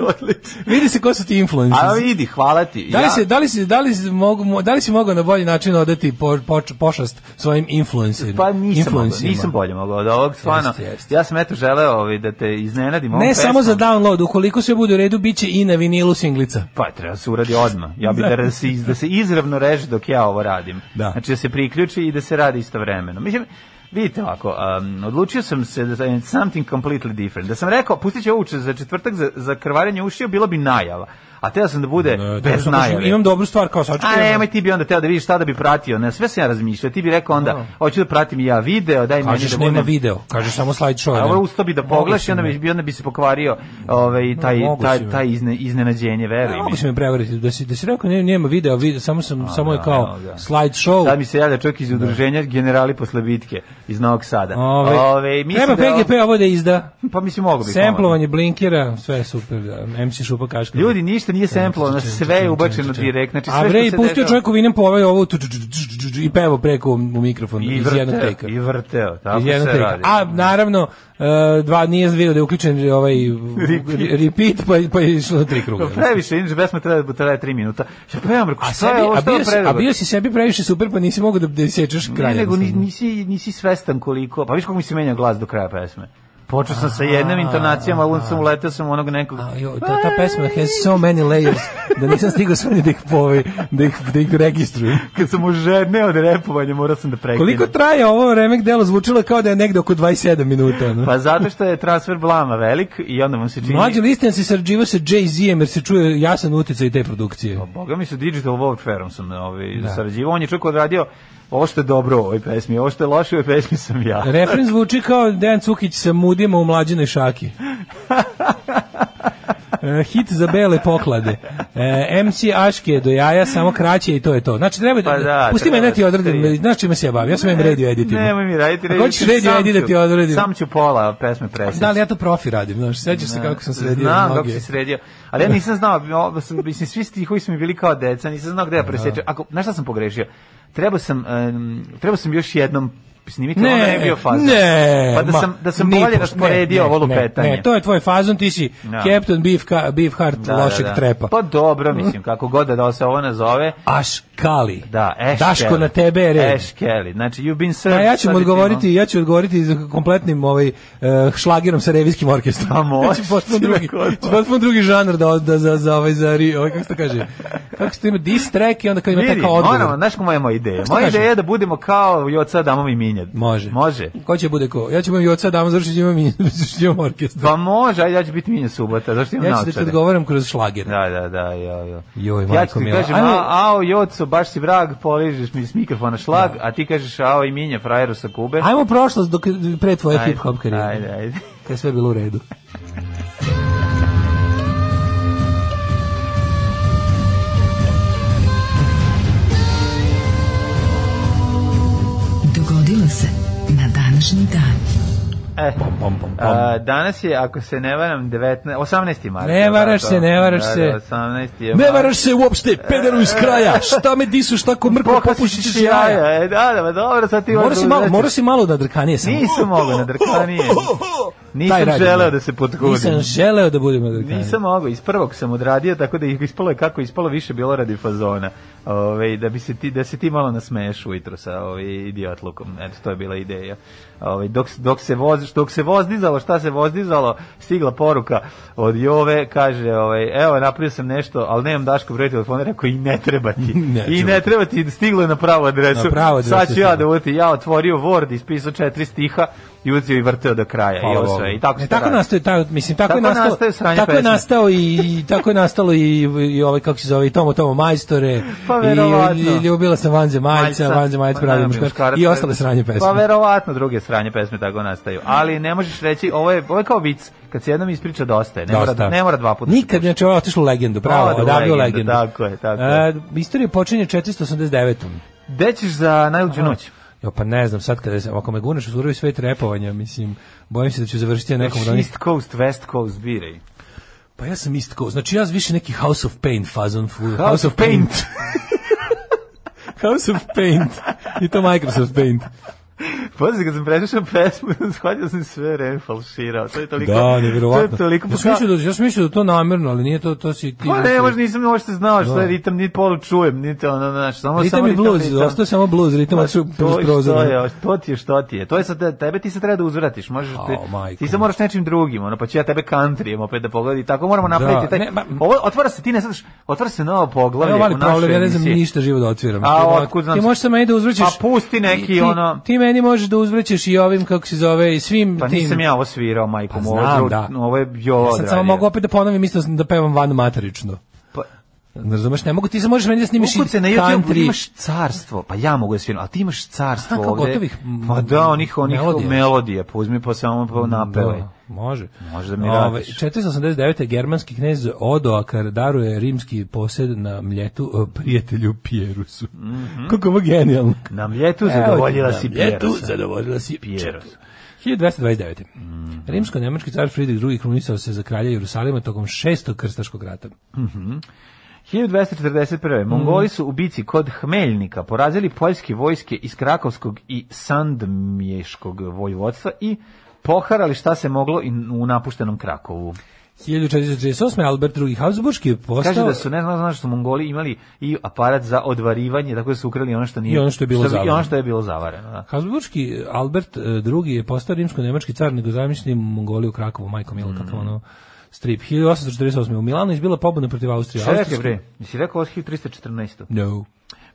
<laughs> vidi se ko su ti influencers.
A vidi, hvala ti.
Da li, ja. se, da, li se, da, li se mogu, da li si mogao na bolji način odati po, po, pošast svojim influencerima?
Pa nisam, mogao, nisam bolje mogao od ovog, stvarno. Jest, jest. Ja sam eto želeo ovaj, da te iznenadim.
Ne samo za download, ukoliko se bude u redu, bit će i na vinilu cinglica.
Pa treba se uradi odma. Ja bih da, da, se, da se izravno reže dok ja ovo radim. Da. Znači da se priključi i da se radi istovremeno. Mislim, Vidite ovako, um, odlučio sam se da sam something completely different. Da sam rekao, pustit ću uče za četvrtak za, za krvarenje ušio, bilo bi najava a teo sam da bude ne, bez da najave.
Imam dobru stvar kao sačekaj.
A nemoj ti bi onda teo da vidiš šta da bi pratio, ne, sve sam ja razmišljao, ti bi rekao onda, no. Da. hoću da pratim ja video, daj
mi da nema video, Kažeš samo slide show.
A
ovo
usto bi da pogledaš i onda bi, onda bi se pokvario ovaj, taj, no, taj, taj izne, iznenađenje, veruj mi.
Mogu se me prevariti, da si, da si rekao ne, nema video, video, samo, sam, a, samo je da, kao slideshow.
Sad mi se javlja čovjek iz udruženja generali posle bitke, iz Novog Sada.
Ove, Ove, treba PGP ovo da izda.
Pa mislim mogu
bi. Semplovanje blinkira, sve super, MC Šupa Kaška.
Ljudi, ništa ništa nije semplo, na sve je ubačeno direkt. Znači, sve A vre, i
pustio čovjek u vinem povej ovo i pevo preko u mikrofon iz jednog teka.
I vrteo, tako se radi.
A naravno, eh, dva nije video da je uključen ovaj repeat, pa, pa je išlo tri kruga. <laughs> Previše,
inače pesma treba da traje tri minuta. Ja pa ja mrko,
šta je ovo, a bio si sebi previše super, pa nisi mogao da, da sečeš kraj.
Ne, nego nisi, nisi svestan koliko, pa viš kako mi se menja glas do kraja pesme. Počeo sam sa jednom intonacijom, a onda sam da. uleteo sam onog nekog. A,
ta, ta pesma has so many layers da nisam stigao sve ni da ih povi, da ih, da ih registrujem.
Kad sam užedneo od repovanja, morao sam da prekinem.
Koliko traje ovo remek delo? Zvučilo kao da je negde oko 27 minuta. No?
Pa zato što je transfer blama velik i onda vam se čini...
Mlađe listijan se srđivo sa Jay-Z-em jer se čuje jasan utjecaj te produkcije.
O, pa, boga mi se Digital World Fairom sam ovaj, da. sarađivo. On je čak odradio Ovo što je dobro u ovoj pesmi, ovo što je loše u ovoj pesmi sam ja.
Refren zvuči kao Dejan Cukić sa mudima u mlađinoj šaki. <laughs> Eh, hit za bele poklade. E, eh, MC Aške do jaja, samo kraće i to je to. Znači, treba, pa da, pusti me da ti da odredim, znaš čime se ja bavim, ja
sam
im radio editima.
Nemoj mi
raditi, radio, hoćeš radio edit da ti odredim.
Sam ću pola pesme presjeći.
Da, ali ja to profi radim, znaš, sećaš se kako sam sredio Znam
kako si sredio, ali ja nisam znao, mislim, svi stihovi smo mi bili kao deca, nisam znao gde ja da. presjećam. Ako, znaš šta sam pogrešio? Treba sam, um, trebao sam još jednom snimiti,
ne,
onda
je
bio fazon. Ne, pa da
ma,
sam, da sam bolje rasporedio ovo lupetanje. Ne, ne,
to je tvoj fazon, ti si no. Da. Captain Beef, ka, Beefheart da, da, lošeg
da, da.
trepa.
Pa dobro, mislim, kako god da se ovo nazove.
Aš Kali.
Da,
Ash Daško Kelly. na tebe je red. Ash
Kelly. Znači, you've been
served. Da, ja ću odgovoriti, ja ću odgovoriti kompletnim ovaj, uh, šlagerom sa revijskim orkestrom. A moć. <laughs> Znači, potpuno drugi, potpuno drugi žanr da, da, za, za ovaj, za, ovaj, kako se to kaže, kako se to ima, diss track i onda kao ima takav odgovor.
ono, znaš ko moja moja ideja? Moja ideja je da budemo kao i od sada damo mi
menja? Može.
Može.
Ko će bude ko? Ja ću imam i oca dama, zašto ću imam i <laughs> orkestar. Pa može, ajde, ja ću biti minja
subota, zašto imam naočare? Ja ću
da te odgovaram kroz šlager.
Da, da, da, jo, jo. Joj, ja ću ti kažem, a, ao, joco, baš si vrag, poližeš mi s mikrofona šlag, da. a ti kažeš, ao, i minja, frajeru sa Kube.
Ajmo prošlost dok, pre tvoje hip-hop karijere.
Ajde, ajde.
Kad sve bilo u redu. <laughs>
odnose na današnji dan. E, pom, pom, pom, pom. A, danas je, ako se ne varam, 19, 18. mart.
Ne varaš se, ne varaš da, se.
18. Da, je ne
varaš se uopšte, pederu iz kraja. <laughs> Šta me disu, šta ko mrko popušiš iz jaja.
E, da, da, dobro, sad ti... Mora si
malo, mora si malo na drkanije sam.
Nisam mogao na drkanije. <laughs> Nisam želeo da, da se potkudim.
Nisam želeo da budem
Amerikanac. Nisam mogao, iz prvog sam odradio, tako da ih ispalo je kako ispalo više bilo radi fazona. Ove, da bi se ti da se ti malo nasmeješ ujutro sa ovaj idiotlukom. Eto to je bila ideja. Ove, dok, dok se voziš, dok se vozdizalo, šta se vozdizalo, stigla poruka od Jove, kaže, ovaj evo napravio sam nešto, al nemam Daško broj telefona, rekao i ne treba ti. ne, <laughs> I ne treba ti, stiglo je na pravu adresu. Na pravu adresu. Sad ću ja da ja otvorio Word, ispisao četiri stiha, i uzio i vrteo do kraja Hvala i ovo sve. I tako, ne,
tako nastaje tako, mislim tako, tako je nastao tako pesme. je nastao i tako je nastalo i i ovaj kako se zove i Tomo Tomo majstore
pa,
i, i ljubila sam Vanze Majca, Vanze Majca pa pravi pa, muškarac i ostale
sranje pesme. Pa verovatno druge sranje pesme tako nastaju, ali ne možeš reći ovo je ovo je kao vic kad se jednom ispriča dosta je, ne, dosta. Mora, ne mora dva puta.
Da Nikad ne znači, čovjek otišao legendu, pravo, da legendu, legendu.
Tako je, tako je. Uh,
istorija počinje 489. Gde ćeš za najluđu noć? Jo, pa ne znam, sad kada se, ako me gunaš u sve trepovanja, mislim, bojim se da ću završiti na nekom...
Znači, East Coast, West Coast, biraj.
Pa ja sam East Coast, znači ja više neki House of Pain fazon. House,
House of Paint. paint.
<laughs> House of Paint. I to Microsoft Paint.
Posle kad sam preslušao pesmu, <laughs> shvatio sam sve vreme falširao. To je toliko...
Da, nevjerovatno. To je toliko... Ja sam mislio da, ja sam mislio da to namerno, ali nije to, to
si ti... Pa ne, možda nisam uopšte znao što da. je ritam, ni polu čujem, ni to, ono, znaš,
samo... Ritam samo bluz, ritam, ostao samo bluz, ritam, pa, ču
plus To je, to ti je, što ti je. To je sad, tebe ti se treba da uzvratiš, možeš oh, te, ti se moraš nečim drugim, ono, pa ću ja tebe countryjem opet da pogledi, tako moramo da. napraviti da, taj... Ne, ma, ovo, otvara se, ti ne sadaš, otvara se novo poglavlje u našoj
emisiji. Ja ne
znam
ništa živo da otviram. A, otkud znam... Ti možeš se meni da uzvrćeš... Pa
pusti neki, ono... Ti
meni možeš da uzvrećeš i ovim, kako se zove, i svim
pa tim. Pa nisam ja ovo svirao, majko. Pa ovo, da. Ovo je da. Jola
ja
sam
samo mogu opet da ponovim, isto da pevam vanu materično. Pa, Ne Razumeš, ne mogu, ti se možeš meni da snimiš Ukud se na YouTube
imaš carstvo, pa ja mogu da sviram, ali ti imaš carstvo
ovde.
Pa da, onih, onih melodija,
melodija
pa uzmi pa samo pa da. napevaj. Da.
Može.
Može da mi Ove,
489. germanski knez Odoakar daruje rimski posed na mljetu e, prijatelju Pierusu. Mm -hmm. Kako ovo genijalno.
Na mljetu zadovoljila Evo, si mljetu Pierusa.
zadovoljila si Pierusa. 1229. Mm. Rimsko-nemački car Friedrich II krunisao se za kralja Jerusalima tokom šestog krstaškog rata. Mm -hmm.
1241. Mongoli mhm. su u bici kod Hmeljnika porazili poljske vojske iz Krakovskog i Sandmješkog vojvodstva i poharali šta se moglo i u napuštenom Krakovu.
1438. Albert II. Habsburgski je postao...
Kaže da su, ne znam, znaš, su Mongoli imali i aparat za odvarivanje, tako da su ukrali ono što nije...
I ono što je bilo
što, zavarano. I ono što je bilo zavarano, da.
Habsburgski eh, Albert II. Eh, je postao rimsko-nemački car, nego zamišljeni Mongoli u Krakovu, majko Milo, mm. ono strip. 1848. u Milanu izbila pobuna protiv Austrije. Šta je, bre?
Jesi rekao 1314?
No.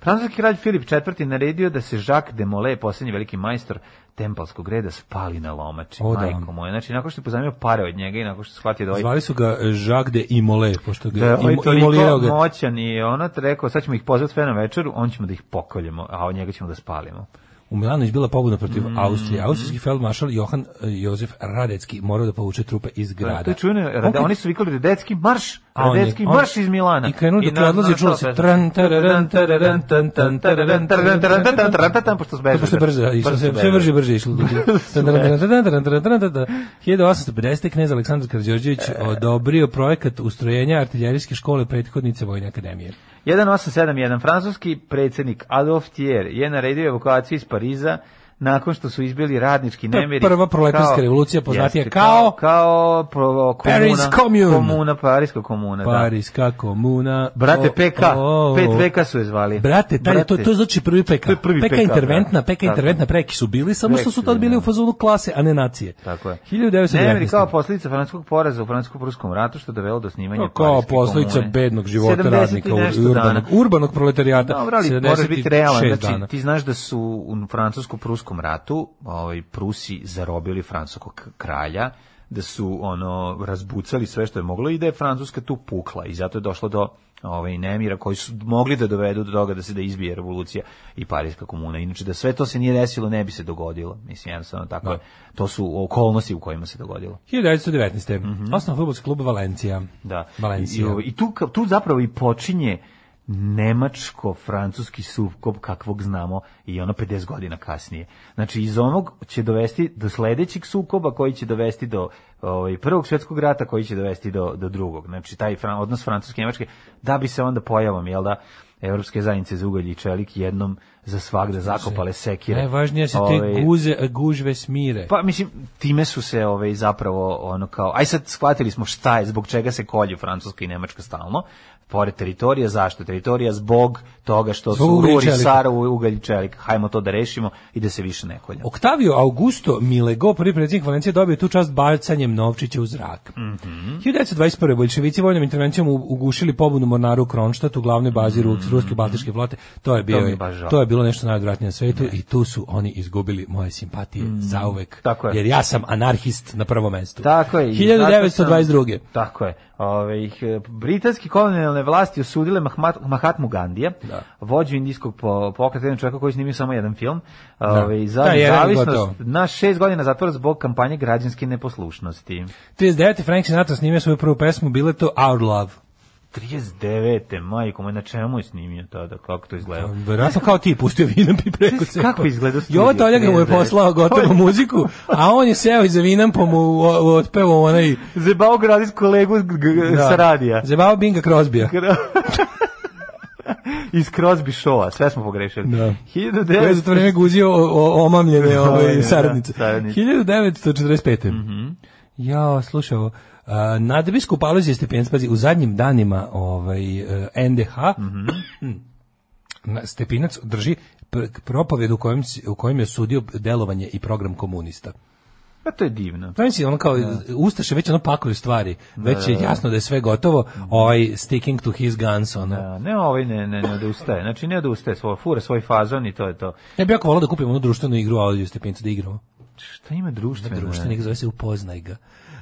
Francuski kralj Filip IV. naredio da se Jacques de Molay, poslednji veliki majstor tempalskog reda, spali na lomači. O, da. Majko moje, znači, nakon što je pozamio pare od njega i nakon što shvatio da
ovaj... Zvali su ga e, Jacques de Imolé, pošto ga da, im, imolirao
ga. moćan i ono, rekao, sad ćemo ih pozvati sve na večeru, on ćemo da ih pokoljemo, a od njega ćemo da spalimo
u Milanu izbila pobuna protiv mm. Austrije. Austrijski feldmaršal Johan Jozef Radecki morao da povuče trupe iz grada.
A, to Rade, oni su vikali Radecki marš, Radecki marš iz Milana.
I krenuli tu odlazi čulo se tran tararan tararan tan tan tararan tararan tararan tararan tan pošto zbeže. Pošto brže, išlo se sve brže brže išlo. 1850. knez Aleksandar Karađorđević odobrio projekat ustrojenja artiljerijske škole prethodnice Vojne akademije.
1871 francuski predsednik Adolf Thiers je naredio evakuaciju iz Pariza nakon što su izbili radnički
nemiri. Prva proletarska revolucija poznatija kao,
kao kao, komuna, Paris komuna, komuna Pariska komuna, da.
Pariska da. komuna.
Brate o, PK, o, o, pet VK su
je
zvali.
Brate, taj brate, to znači to je znači prvi PK. Je prvi PK, PK interventna, brate, da. PK tako. interventna preki su bili, samo što su tad bili u fazonu klase, a ne nacije.
Tako je.
1919. Nemiri
kao posledica francuskog poraza u francusko-pruskom ratu što dovelo do snimanja pa Kao posledica
bednog života radnika urbanog, urbanog proletarijata. Da, vrali,
biti realan, znači ti znaš da su u francusko-pruskom građanskom ratu ovaj, Prusi zarobili francuskog kralja, da su ono razbucali sve što je moglo i da je Francuska tu pukla i zato je došlo do ovaj nemira koji su mogli da dovedu do toga da se da izbije revolucija i pariska komuna. Inače da sve to se nije desilo, ne bi se dogodilo. Mislim jednostavno tako da. To su okolnosti u kojima se dogodilo.
1919. Mm -hmm. Osnovan fudbalski klub Valencija.
Da. Valencija. I, i, i tu tu zapravo i počinje nemačko-francuski sukob kakvog znamo i ono 50 godina kasnije. Znači iz onog će dovesti do sledećeg sukoba koji će dovesti do ovaj prvog svjetskog rata koji će dovesti do do drugog. Znači taj fran, odnos francuske i nemačke da bi se onda pojavom jel da Evropske zajednice za ugalj i čelik jednom za svagda zakopale sekire.
Najvažnije su te ovaj, guze, gužve smire.
Pa mislim, time su se ove, ovaj, zapravo ono kao, aj sad shvatili smo šta je, zbog čega se kolju Francuska i Nemačka stalno, pored teritorija, zašto teritorija? Zbog toga što Zbog su ruri Saravu i ugalj čelika. Hajmo to da rešimo i da se više ne kolja.
Oktavio Augusto Milego, prvi predsjednik Valencije, dobio tu čast balcanjem Novčića u zrak. Mm -hmm. 1921. bolševici vojnom intervencijom ugušili pobunu mornaru u Kronštatu, u glavnoj bazi mm -hmm. ruske baltičke flote. To je, bio, to, je to je bilo nešto najodvratnije na svetu ne. i tu su oni izgubili moje simpatije mm -hmm. zauvek. Tako je. Jer ja sam anarhist na prvom mestu.
Tako je.
1922.
Tako je. Ove, e, britanski kolonijalne vlasti osudile Mahatmu Gandija, da. vođu indijskog pokreta, jednog čovjeka koji snimio samo jedan film, da. ove, za nezavisnost na šest godina zatvora zbog kampanje građanske neposlušnosti.
39. Frank Sinatra snimio svoju prvu pesmu, bile to Our Love.
39. majko, moj, na čemu je snimio tada, kako to izgledao?
Pa, ja sam kao ti pustio Vinamp i preko se.
Kako izgleda studio?
Jovo Toljaga mu je poslao gotovu muziku, a on je seo iza Vinampa mu otpeo onaj...
Zebao gradis kolegu da. sa radija.
Zebao Binga Crosbya. <laughs>
iz Crosby showa, sve smo pogrešili. Da.
1900... Koje je za to vreme guzio omamljene ove, ovaj, da, saradnice. Da, 1945. Mhm. Mm Ja, slušaj, uh, na Debisku Palozi je Stepinac, pazi, u zadnjim danima ovaj, uh, e, NDH, mm -hmm. Stepinac drži propoved u kojem, u kojem je sudio delovanje i program komunista.
Pa to je divno.
Znači, pa si, ono kao, da. Ustaše već ono pakuju stvari, da, već da, je da. jasno da je sve gotovo, mhm. ovaj sticking to his guns, ono. Da, ne, ovaj ne,
ne, ne odustaje, znači ne odustaje, svoj, fura svoj fazon i to je to.
Ja bih jako volao da kupim onu društvenu igru Audio Stepinca da igramo.
Šta ima društveno?
Društvenik zove se upoznaj ga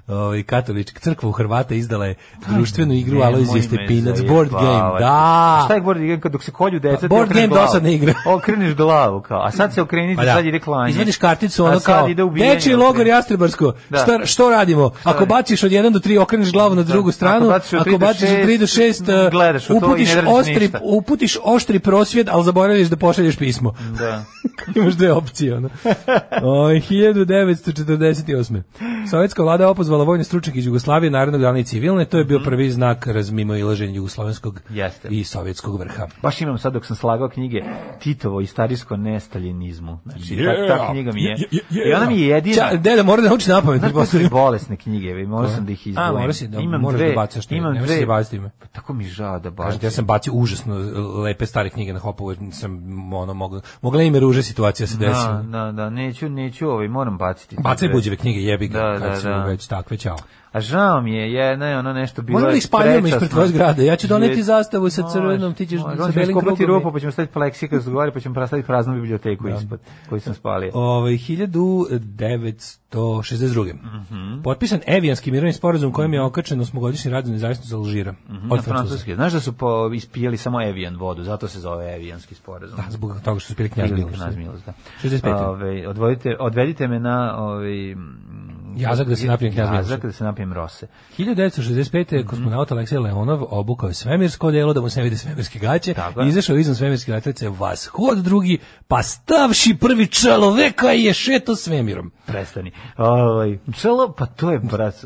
ovaj katolička crkva u Hrvata izdala je pa, društvenu igru ne, Alojzije Stepinac board game. Da. A
šta je board game kad dok se kolju deca? Pa, board game dosadna igra. <laughs> Okreneš glavu kao. A sad se okreni pa da. sad ide klanje.
Izvadiš karticu ono kao. Deči logor Jastrebarsko. Da. Šta što radimo? Ako baciš od 1 do 3 okreneš glavu na da. drugu stranu, ako baciš od 3 do 6 gledaš u to i oštri, uputiš oštri prosvjed, al zaboraviš da pošalješ pismo. Da. <laughs> Imaš dve opcije ona. <laughs> Oj 1948. Sovjetska vlada opozvala pozvala vojni stručnjak iz Jugoslavije, narodnog dana i civilne, to je bio mhm. prvi znak razmimo i laženja jugoslovenskog Jeste. i sovjetskog vrha.
Baš imam sad dok sam slagao knjige Titovo i starijsko nestaljenizmu. Znači, yeah. ta, ta, knjiga mi je... Yeah, yeah, I ona mi je jedina... Ča,
deda, mora da nauči na pamet.
Znaš, su bolesne knjige, morao da. sam da ih
izdvojim. A, mora si da, imam moraš da dve, da bacaš, ne, imam ne dve, baciti ime.
Pa, tako mi žao da bacim. Kažete,
ja sam bacio užasno lepe stare knjige na hopovu, sam, ono, mogla, mogla im je ruže situacija da se desila.
Da, da, da, neću, neću ovaj, moram baciti.
Bacaj dakle, buđeve knjige, jebi ga, da, da, da kakve ćao.
A žao mi je, je ne, ono nešto bilo. Možda ih spaljujemo ispred
tvoje zgrade. Ja ću doneti zastavu sa crvenom, ti ćeš sa belim krugom. Možda rupu,
pa ćemo
staviti
pleksikas gore, pa ćemo prastaviti praznu biblioteku da. ispod koju sam spalio.
Ovaj 1962. Mm -hmm. Potpisan Evijanski mirovni sporazum kojim je okačen osmogodišnji rad za nezavisnost Alžira. Mm -hmm. Od Francuske.
Znaš da su po, ispijeli samo Evijan vodu, zato se zove Evijanski sporazum. Da,
zbog toga što su pili knjaz Miloš. Knjaz
da. Miloš, da. 65. Ove, ovaj, odvodite, odvedite me na ovaj
Jazak da se napijem
knjaz Jazak da se napijem rose.
1965. Mm. kosmonaut Aleksej Leonov obukao svemirsko delo da mu se ne vide svemirske gaće i izašao izvan svemirske letvice vashod drugi, pa stavši prvi čeloveka je šeto svemirom.
Prestani. Ovaj, čelo, pa to je bras...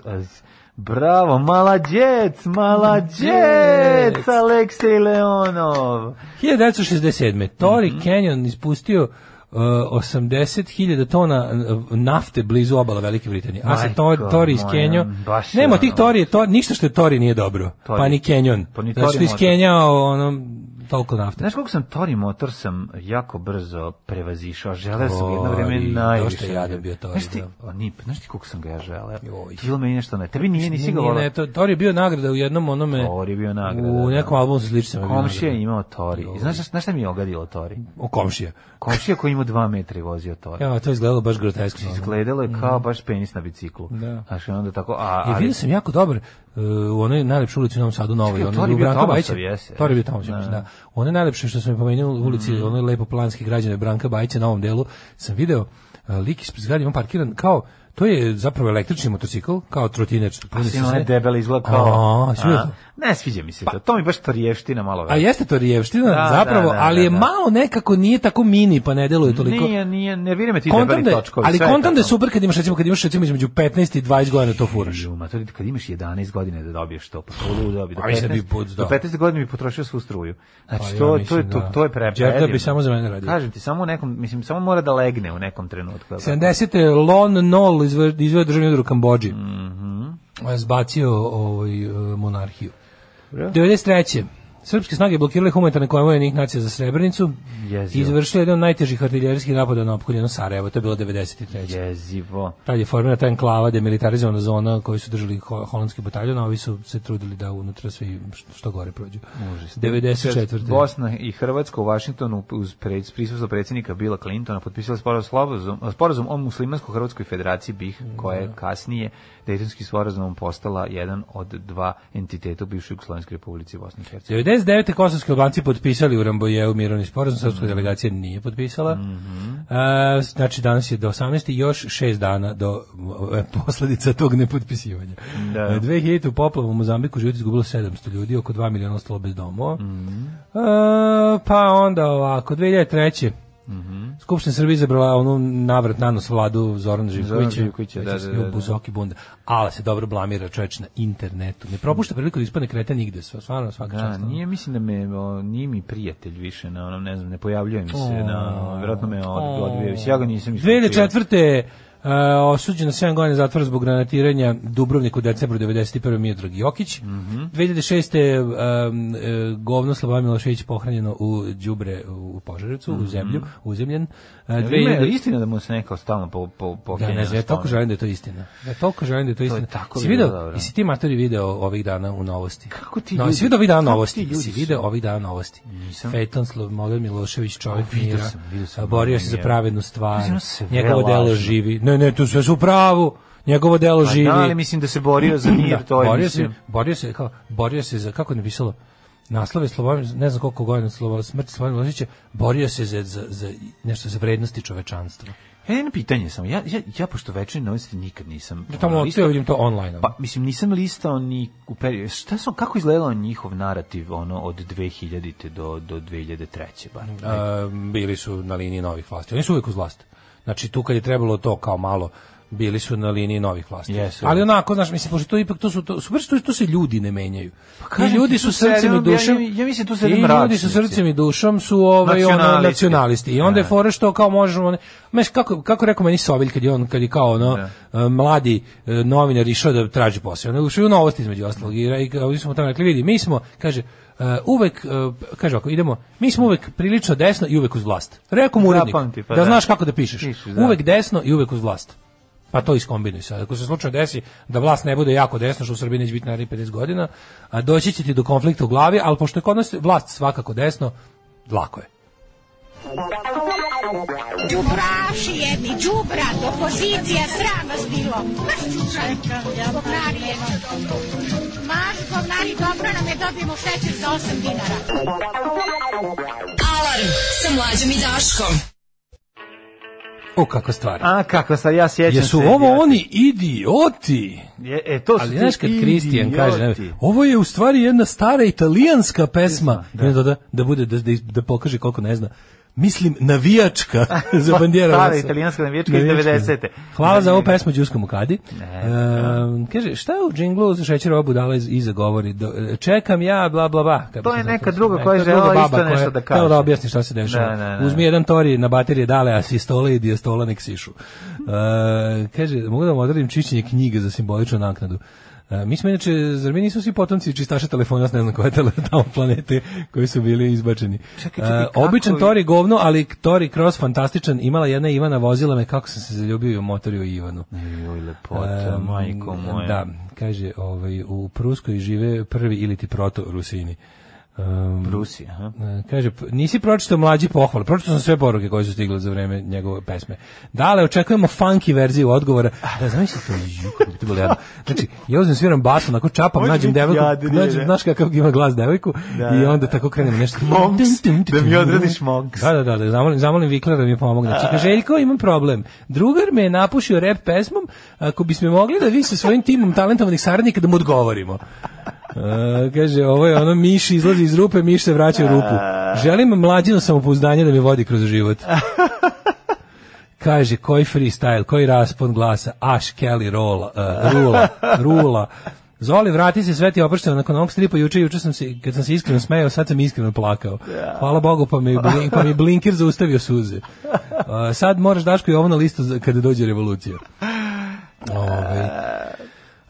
Bravo, malađec, malađec, Aleksej Leonov.
1967. Tori mm -hmm. Canyon ispustio 80.000 uh, tona nafte blizu obala Velike Britanije. A se to, Tori iz Kenjo... Nema tih Tori, to, ništa što je Tori nije dobro. Tori. Pa ni Kenjon. Pa ni znači, ti iz Kenja, ono,
toliko nafte. Znaš koliko sam Tori motor sam jako brzo prevazišao. Želeo sam jedno vreme najviše. Što
ja da bio Tori. Znaš ti,
da. ni, znaš ti koliko sam ga ja želeo? Bilo me nešto ne. Tebi nije nisi govorio. Ne, to,
Tori je bio nagrada u jednom onome. Tori je bio nagrada. U da. nekom albumu sa sličicama.
Komšija je imao Tori. I znaš, znaš šta mi je ogadilo Tori?
O komšija.
Komšija koji ima 2 metra i vozio Tori.
Ja, to je izgledalo baš groteskno.
Znači, izgledalo je kao mhm. baš penis na biciklu. Da. Znaš, onda tako, a, I
vidio sam jako dobro u onoj najlepšoj ulici u Novom Sadu, Novoj, Čekaj, onoj Branka Bajića. To je bio tamo, da. da. One najlepše što sam mi pomenuo u ulici, mm. onoj lepo planski građane Branka Bajića na ovom delu, sam video uh, lik ispred zgrade, on parkiran kao to je zapravo električni motocikl, kao trotinač.
Pa si onaj debeli izgled kao... A, a, Ne sviđa mi se pa, to. To mi baš to rijevština malo. Već.
A jeste
to
rijevština da, zapravo, da, da, ali je da, da. malo nekako nije tako mini, pa ne deluje toliko.
Nije, nije, ne me da ti
debeli točkovi. Ali kontam da je super kad imaš recimo kad imaš recimo između 15 i 20 godina to furaš. Ma
to kad imaš 11 godina da dobiješ to, pa to ludo bi. Do 15, pa do 15 godina bi potrošio svu struju. Znači to, pa to, to, to je prepredio. da
bi samo za mene radio. Kažem ti, samo u
nekom, mislim, samo mora da legne u nekom trenutku.
70. Lon Nol izveo državni udar u Kambođi. Mhm. Zbacio ovaj, eh, monarhiju. 93. Da. Srpske snage blokirale humanitarne konvoje njih nacija za Srebrenicu i izvršile jedan od najtežih artiljerijskih napada na opkoljeno Sarajevo, to je bilo 93. Jezivo. Tad je formirana ta enklava, demilitarizovana zona koju su držali holandski bataljon, a ovi su se trudili da unutra svi što gore prođu. Užas. 94.
Bosna i Hrvatska u Vašingtonu uz pred, prisustvo predsjednika Bila Clintona potpisali sporazum, sporazum o muslimansko-hrvatskoj federaciji BiH, koja je da. kasnije Dejtonski sporazum postala jedan od dva entiteta u bivšoj Jugoslovenskoj republici Bosne
i Hercegovine. 99. kosovski albanci potpisali u Rambojeu mirovni sporazum, srpska mhm. delegacija nije potpisala. Mm -hmm. e, znači danas je do 18. još 6 dana do e, posledica tog nepotpisivanja. Da. E, 2000. u poplavu u Mozambiku život izgubilo 700 ljudi, oko 2 miliona ostalo bez domova. Mm -hmm. e, pa onda ovako, 2003. Mhm. Skupština Srbije izabrala onu navrat nanos vladu Zorana Živkovića. Živkovića, da, da, da, da, Buzoki bunda. Ala se dobro blamira čoveč na internetu. Ne propušta priliku da ispane krete nigde. Stvarno svaka
da, čast. Da, nije mislim da me o, nije mi prijatelj više na onom ne znam, ne pojavljuje mi se na verovatno me odbio. Ja ga nisam 2004.
Uh, osuđen na 7 godina zatvora zbog granatiranja Dubrovniku u decembru 91. Miodrag Jokić. Mm -hmm. 2006. Um, govno Slobodan Milošević pohranjeno u đubre u Požarecu, mm -hmm. u mhm. zemlju, uzemljen. Uh, ja,
2000... istina da mu se nekao stalno po, po, po
da,
ne
znam, ja toliko želim da je to istina. Ja toliko želim da je to istina. To je tako si video, dobro. jesi ti matori video ovih dana u novosti? Kako ti ljudi? No, si video ovih dana novosti? Si video ovih dana novosti? Nisam. Feton Slobodan Milošević, čovjek mira, borio se za pravednu stvar, njegovo delo živi. Ne, ne, ne, tu sve su u pravu njegovo delo pa da, živi. Da, ali
mislim da se borio za mir, to
je borio mislim. se, borio se, kao, borio se za, kako je napisalo, naslove Slobodan, ne znam koliko godina slova smrt Slobodana Miloševića, borio se za, za, za, nešto za vrednosti čovečanstva.
Ja jedno pitanje samo, ja, ja, ja pošto večeri novice nikad nisam... Ja
da tamo listao, vidim to online.
Pa, mislim, nisam listao ni u periodu, šta sam, kako izgledao njihov narativ ono, od 2000. do, do 2003. Bar? A,
bili su na liniji novih vlasti, oni su uvijek uz vlasti. Znači tu kad je trebalo to kao malo bili su na liniji novih vlasti. Yes, ali onako, znaš, mislim, pošto to ipak, to su, to, su, tu, tu se ljudi ne menjaju. Pa kažem, I ljudi su srcem i dušom. Ja, ja mislim, tu se I ljudi su srcem i dušom su ovaj, nacionalisti. Ono, nacionalisti. I onda je da. fore što kao možemo, ne, meš, kako, kako rekao meni Sobilj kad je on, kad je kao ono, ne. Da. mladi e, novinar išao da traži posao. Ono, ušao u novosti između ostalog i, i, i, i, smo tamo rekli, vidi, mi smo, kaže, uh, uvek, uh, kaže ovako, idemo, mi smo uvek prilično desno i uvek uz vlast. Rekom urednik, pa da, da, znaš kako da pišeš. Piši, da. Uvek desno i uvek uz vlast. Pa to iskombinuj sad. Ako se slučajno desi da vlast ne bude jako desna, što u Srbiji neće biti narednih 50 godina, a doći će ti do konflikta u glavi, ali pošto je kod nas vlast svakako desno, lako je. Đubraši jedni, đubrat, opozicija, sram vas bilo. Mršću čekam, ja Maško, nani, dobro nam je, dobijemo šećer za 8 dinara. Alarm sa mlađom i Daškom. O, kako stvar.
A, kako stvar, ja sjećam
Jesu se. Jesu ovo oni idioti? Je, e, to su Ali znaš kad Kristijan kaže, ne, ovo je u stvari jedna stara italijanska pesma. Da, da, da, da bude, da, da, da pokaže koliko ne zna mislim navijačka <laughs> za bandjera. Stara
italijanska navijačka, navijačka. iz 90. te
Hvala za ovu pesmu Đuskom u Kadi. E, kaže, šta je u džinglu za šećer ovu budala iza govori? Do, e, čekam ja, bla, bla, bla. Kako
to je neka znači, druga e, koja je žela isto nešto koja, da,
da
kaže. Teo da
objasni šta se dešava. Ne, ne, ne. Uzmi jedan tori na baterije dale, a si stola i dijastola nek sišu. E, kaže, mogu da vam odredim čišćenje knjiga za simboličnu naknadu. Uh, mi smo inače, zar mi nisu svi potomci čistaše telefona, ja ne znam koje tele, <laughs> tamo planete koji su bili izbačeni. Čekaj, čekaj, uh, običan Tori govno, ali Tori Cross fantastičan, imala jedna Ivana, vozila me kako sam se zaljubio u omotorio Ivanu.
Joj, lepota, majko moja.
Da, kaže, ovaj, u Pruskoj žive prvi ili ti proto Rusini.
Um, Prusi,
aha. E, kaže, nisi pročitao mlađi pohvale, pročitao sam sve poruke koje su stigle za vreme njegove pesme. Dale, očekujemo funky verziju odgovora. Ah, da, zamisli to, jukom, to bilo jadno. <laughs> Znači, ja uzmem sviram basu, onako čapam, Može nađem devojku, nađem, znaš kakav ima glas devojku, da, i onda tako krenemo nešto.
Monks, da mi odradiš monks.
Da, da, da, da zamolim, zamolim Viklara da mi pomogne. Znači, Željko, imam problem. Drugar me je napušio rap pesmom, ako bismo mogli da vi sa svojim timom talentovanih saradnika da mu odgovorimo kaže, ovo je ono, miš izlazi iz rupe, miš se vraća u rupu. Želim mlađino samopouzdanje da me vodi kroz život. Kaže, koji freestyle, koji raspon glasa, Ash Kelly rola, uh, rula, rula. Zoli, vrati se, sve ti oprošteno. Nakon ovog stripa juče, juče sam se, kad sam se iskreno smejao, sad sam iskreno plakao. Hvala Bogu, pa mi, pa mi blinker zaustavio suze. Uh, sad moraš Daško i ovo na listu kada dođe revolucija. Ove. Ovaj.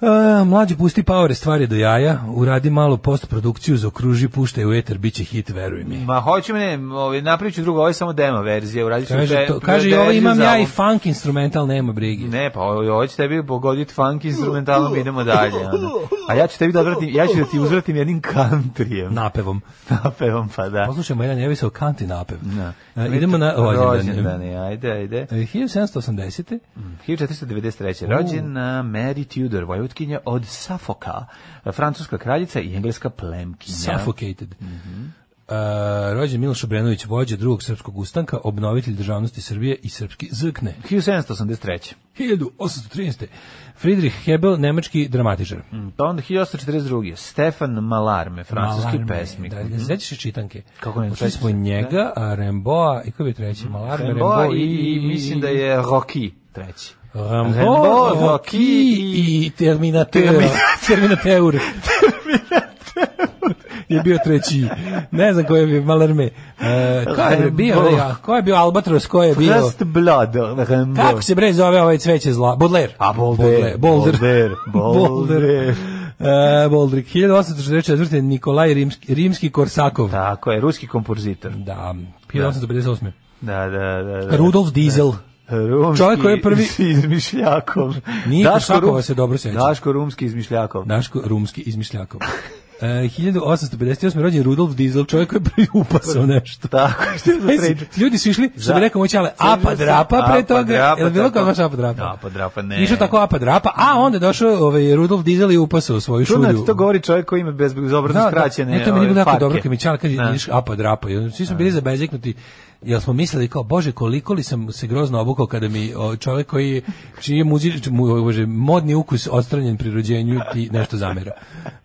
Uh, mlađi pusti power stvari do jaja, uradi malo postprodukciju, za okruži, puštaj u eter, biće hit, veruj mi.
Ma hoću ne, ovaj, napravit ću drugo, ovo je samo demo verzija, uradit ću
kaže, kaže, ovo imam ja i funk instrumental, nema brigi.
Ne, pa ovo će tebi pogoditi funk instrumentalom, <laughs> idemo dalje. Onda. A ja ću tebi da vratim, ja ću da ti uzvratim jednim countryjem.
Napevom.
<laughs> Napevom, pa da.
Poslušajmo jedan Evisa o country napev. Na. No. Uh, idemo na
rođendan. ajde, ajde. E, uh,
1780. Mm,
1493. na Mary Tudor, Vojvod sutkinja od Safoka, francuska kraljica i engleska plemkinja.
Suffocated. Mm -hmm. Uh, rođen Miloš Obrenović, vođa drugog srpskog ustanka, obnovitelj državnosti Srbije i srpski zrkne.
1783.
1813. Friedrich Hebel, nemački dramatičar.
Mm, pa onda 1842. Stefan Malarme, francuski Malarme, pesmik.
Da, da mhm. sećaš i čitanke? Kako ne sećaš? smo da? njega, a Remboa, i ko bi treći? Malarme, Remboa,
Remboa i, i, i, mislim da je Rocky treći.
Rambo, Rambo Rocky i, i <laughs> Terminator. Terminator. je bio treći. Ne znam e, ko je bio Malarme. Uh, je bio, ne, ko je bio Albatros, ko je bio? First
Blood.
Rambo. Kako se bre zove ovaj cveće zla?
Baudelaire.
A Baudelaire. Baudelaire. Baudelaire. Uh, Boldrik, 1844. Nikolaj Rimski, Rimski Korsakov.
Tako je, ruski kompozitor.
Da,
1858. Da, da, da. da.
Rudolf Diesel. Da. Rumski Čovjek koji je prvi
<laughs> izmišljakom.
Nije Daško Rum... se dobro seća. Daško
Rumski izmišljakom.
Daško Rumski izmišljakom. E, 1858. rođen Rudolf Diesel, čovjek koji je prvi upasao nešto. Tako, što je Ljudi su išli, što bi da. rekao moj čale, apa drapa pre toga, je li bilo kao vaš apa drapa? Da, apa drapa, ne. Išao tako apa drapa, a onda je došao ovaj, Rudolf Diesel i upasao svoju šulju.
Čudno, da to govori čovjek koji ima bezobrazno skraćene farke.
Ne,
to
mi je bilo ovaj, jako dobro, kad mi čale kaže, ideš apa drapa, svi smo bili zabezeknuti jel smo mislili kao bože koliko li sam se grozno obukao kada mi o, čovjek koji čiji je muzič, mu, bože, modni ukus odstranjen pri rođenju ti nešto zamera.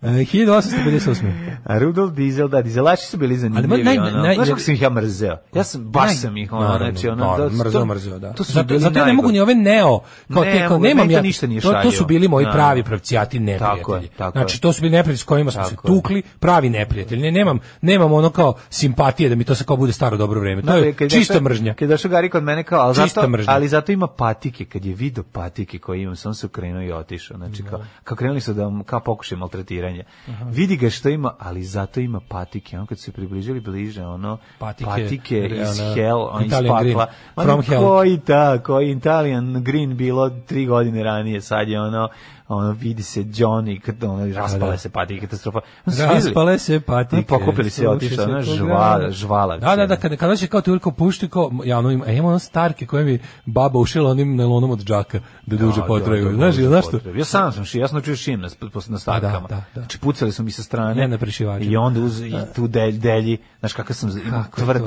E, 1858. A
Rudolf Diesel, da, dizelaši su bili zanimljivi. Ali naj, ono. naj, Znaš kako sam ih ja mrzeo? Ja sam, baš naj, sam ih, ono, naravno, znači, ono,
da, mrzeo, mrzeo, da. To su zato, zato ja ne mogu ni ove neo, kao ne, te, kao, nemam ja, ništa nije to, to su bili moji na. Da. pravi pravcijati neprijatelji. Tako je, tako znači, to su bili neprijatelji s kojima smo se tukli, pravi neprijatelji. Ne, nemam, nemam ono kao simpatije da mi to sa kao bude staro dobro vreme. To je kad čista došao, mržnja.
Kad došao Gari kod mene kao, ali čista zato, mržnja. ali zato ima patike, kad je video patike koje imam, sam se okrenuo i otišao. Znači kao, da. kao krenuli su da kao pokušaj maltretiranje. Aha. Vidi ga što ima, ali zato ima patike. Ono kad su se približili bliže, ono patike, patike iz ona, hell, on iz pakla. From hell. Koji ta, koji Italian Green bilo tri godine ranije, sad je ono ono vidi se Johnny kad ono da, da. raspale se patike katastrofa
raspale se patike
pokupili se otišao ona žvala žvala
da da da kad kad se kao tu kao pušti kao ja ono ima, ima ono starke koje mi baba ušila onim nelonom od džaka da duže da, da, potraju. Da, znaš, ja znaš što?
Ja sam sam šija, jasno čuješ šim na, na starkama. Da, da, da. Znači pucali su mi sa strane. Ne na prišivaču. I onda uz i tu delj, delji, znaš kakav sam kako tvrd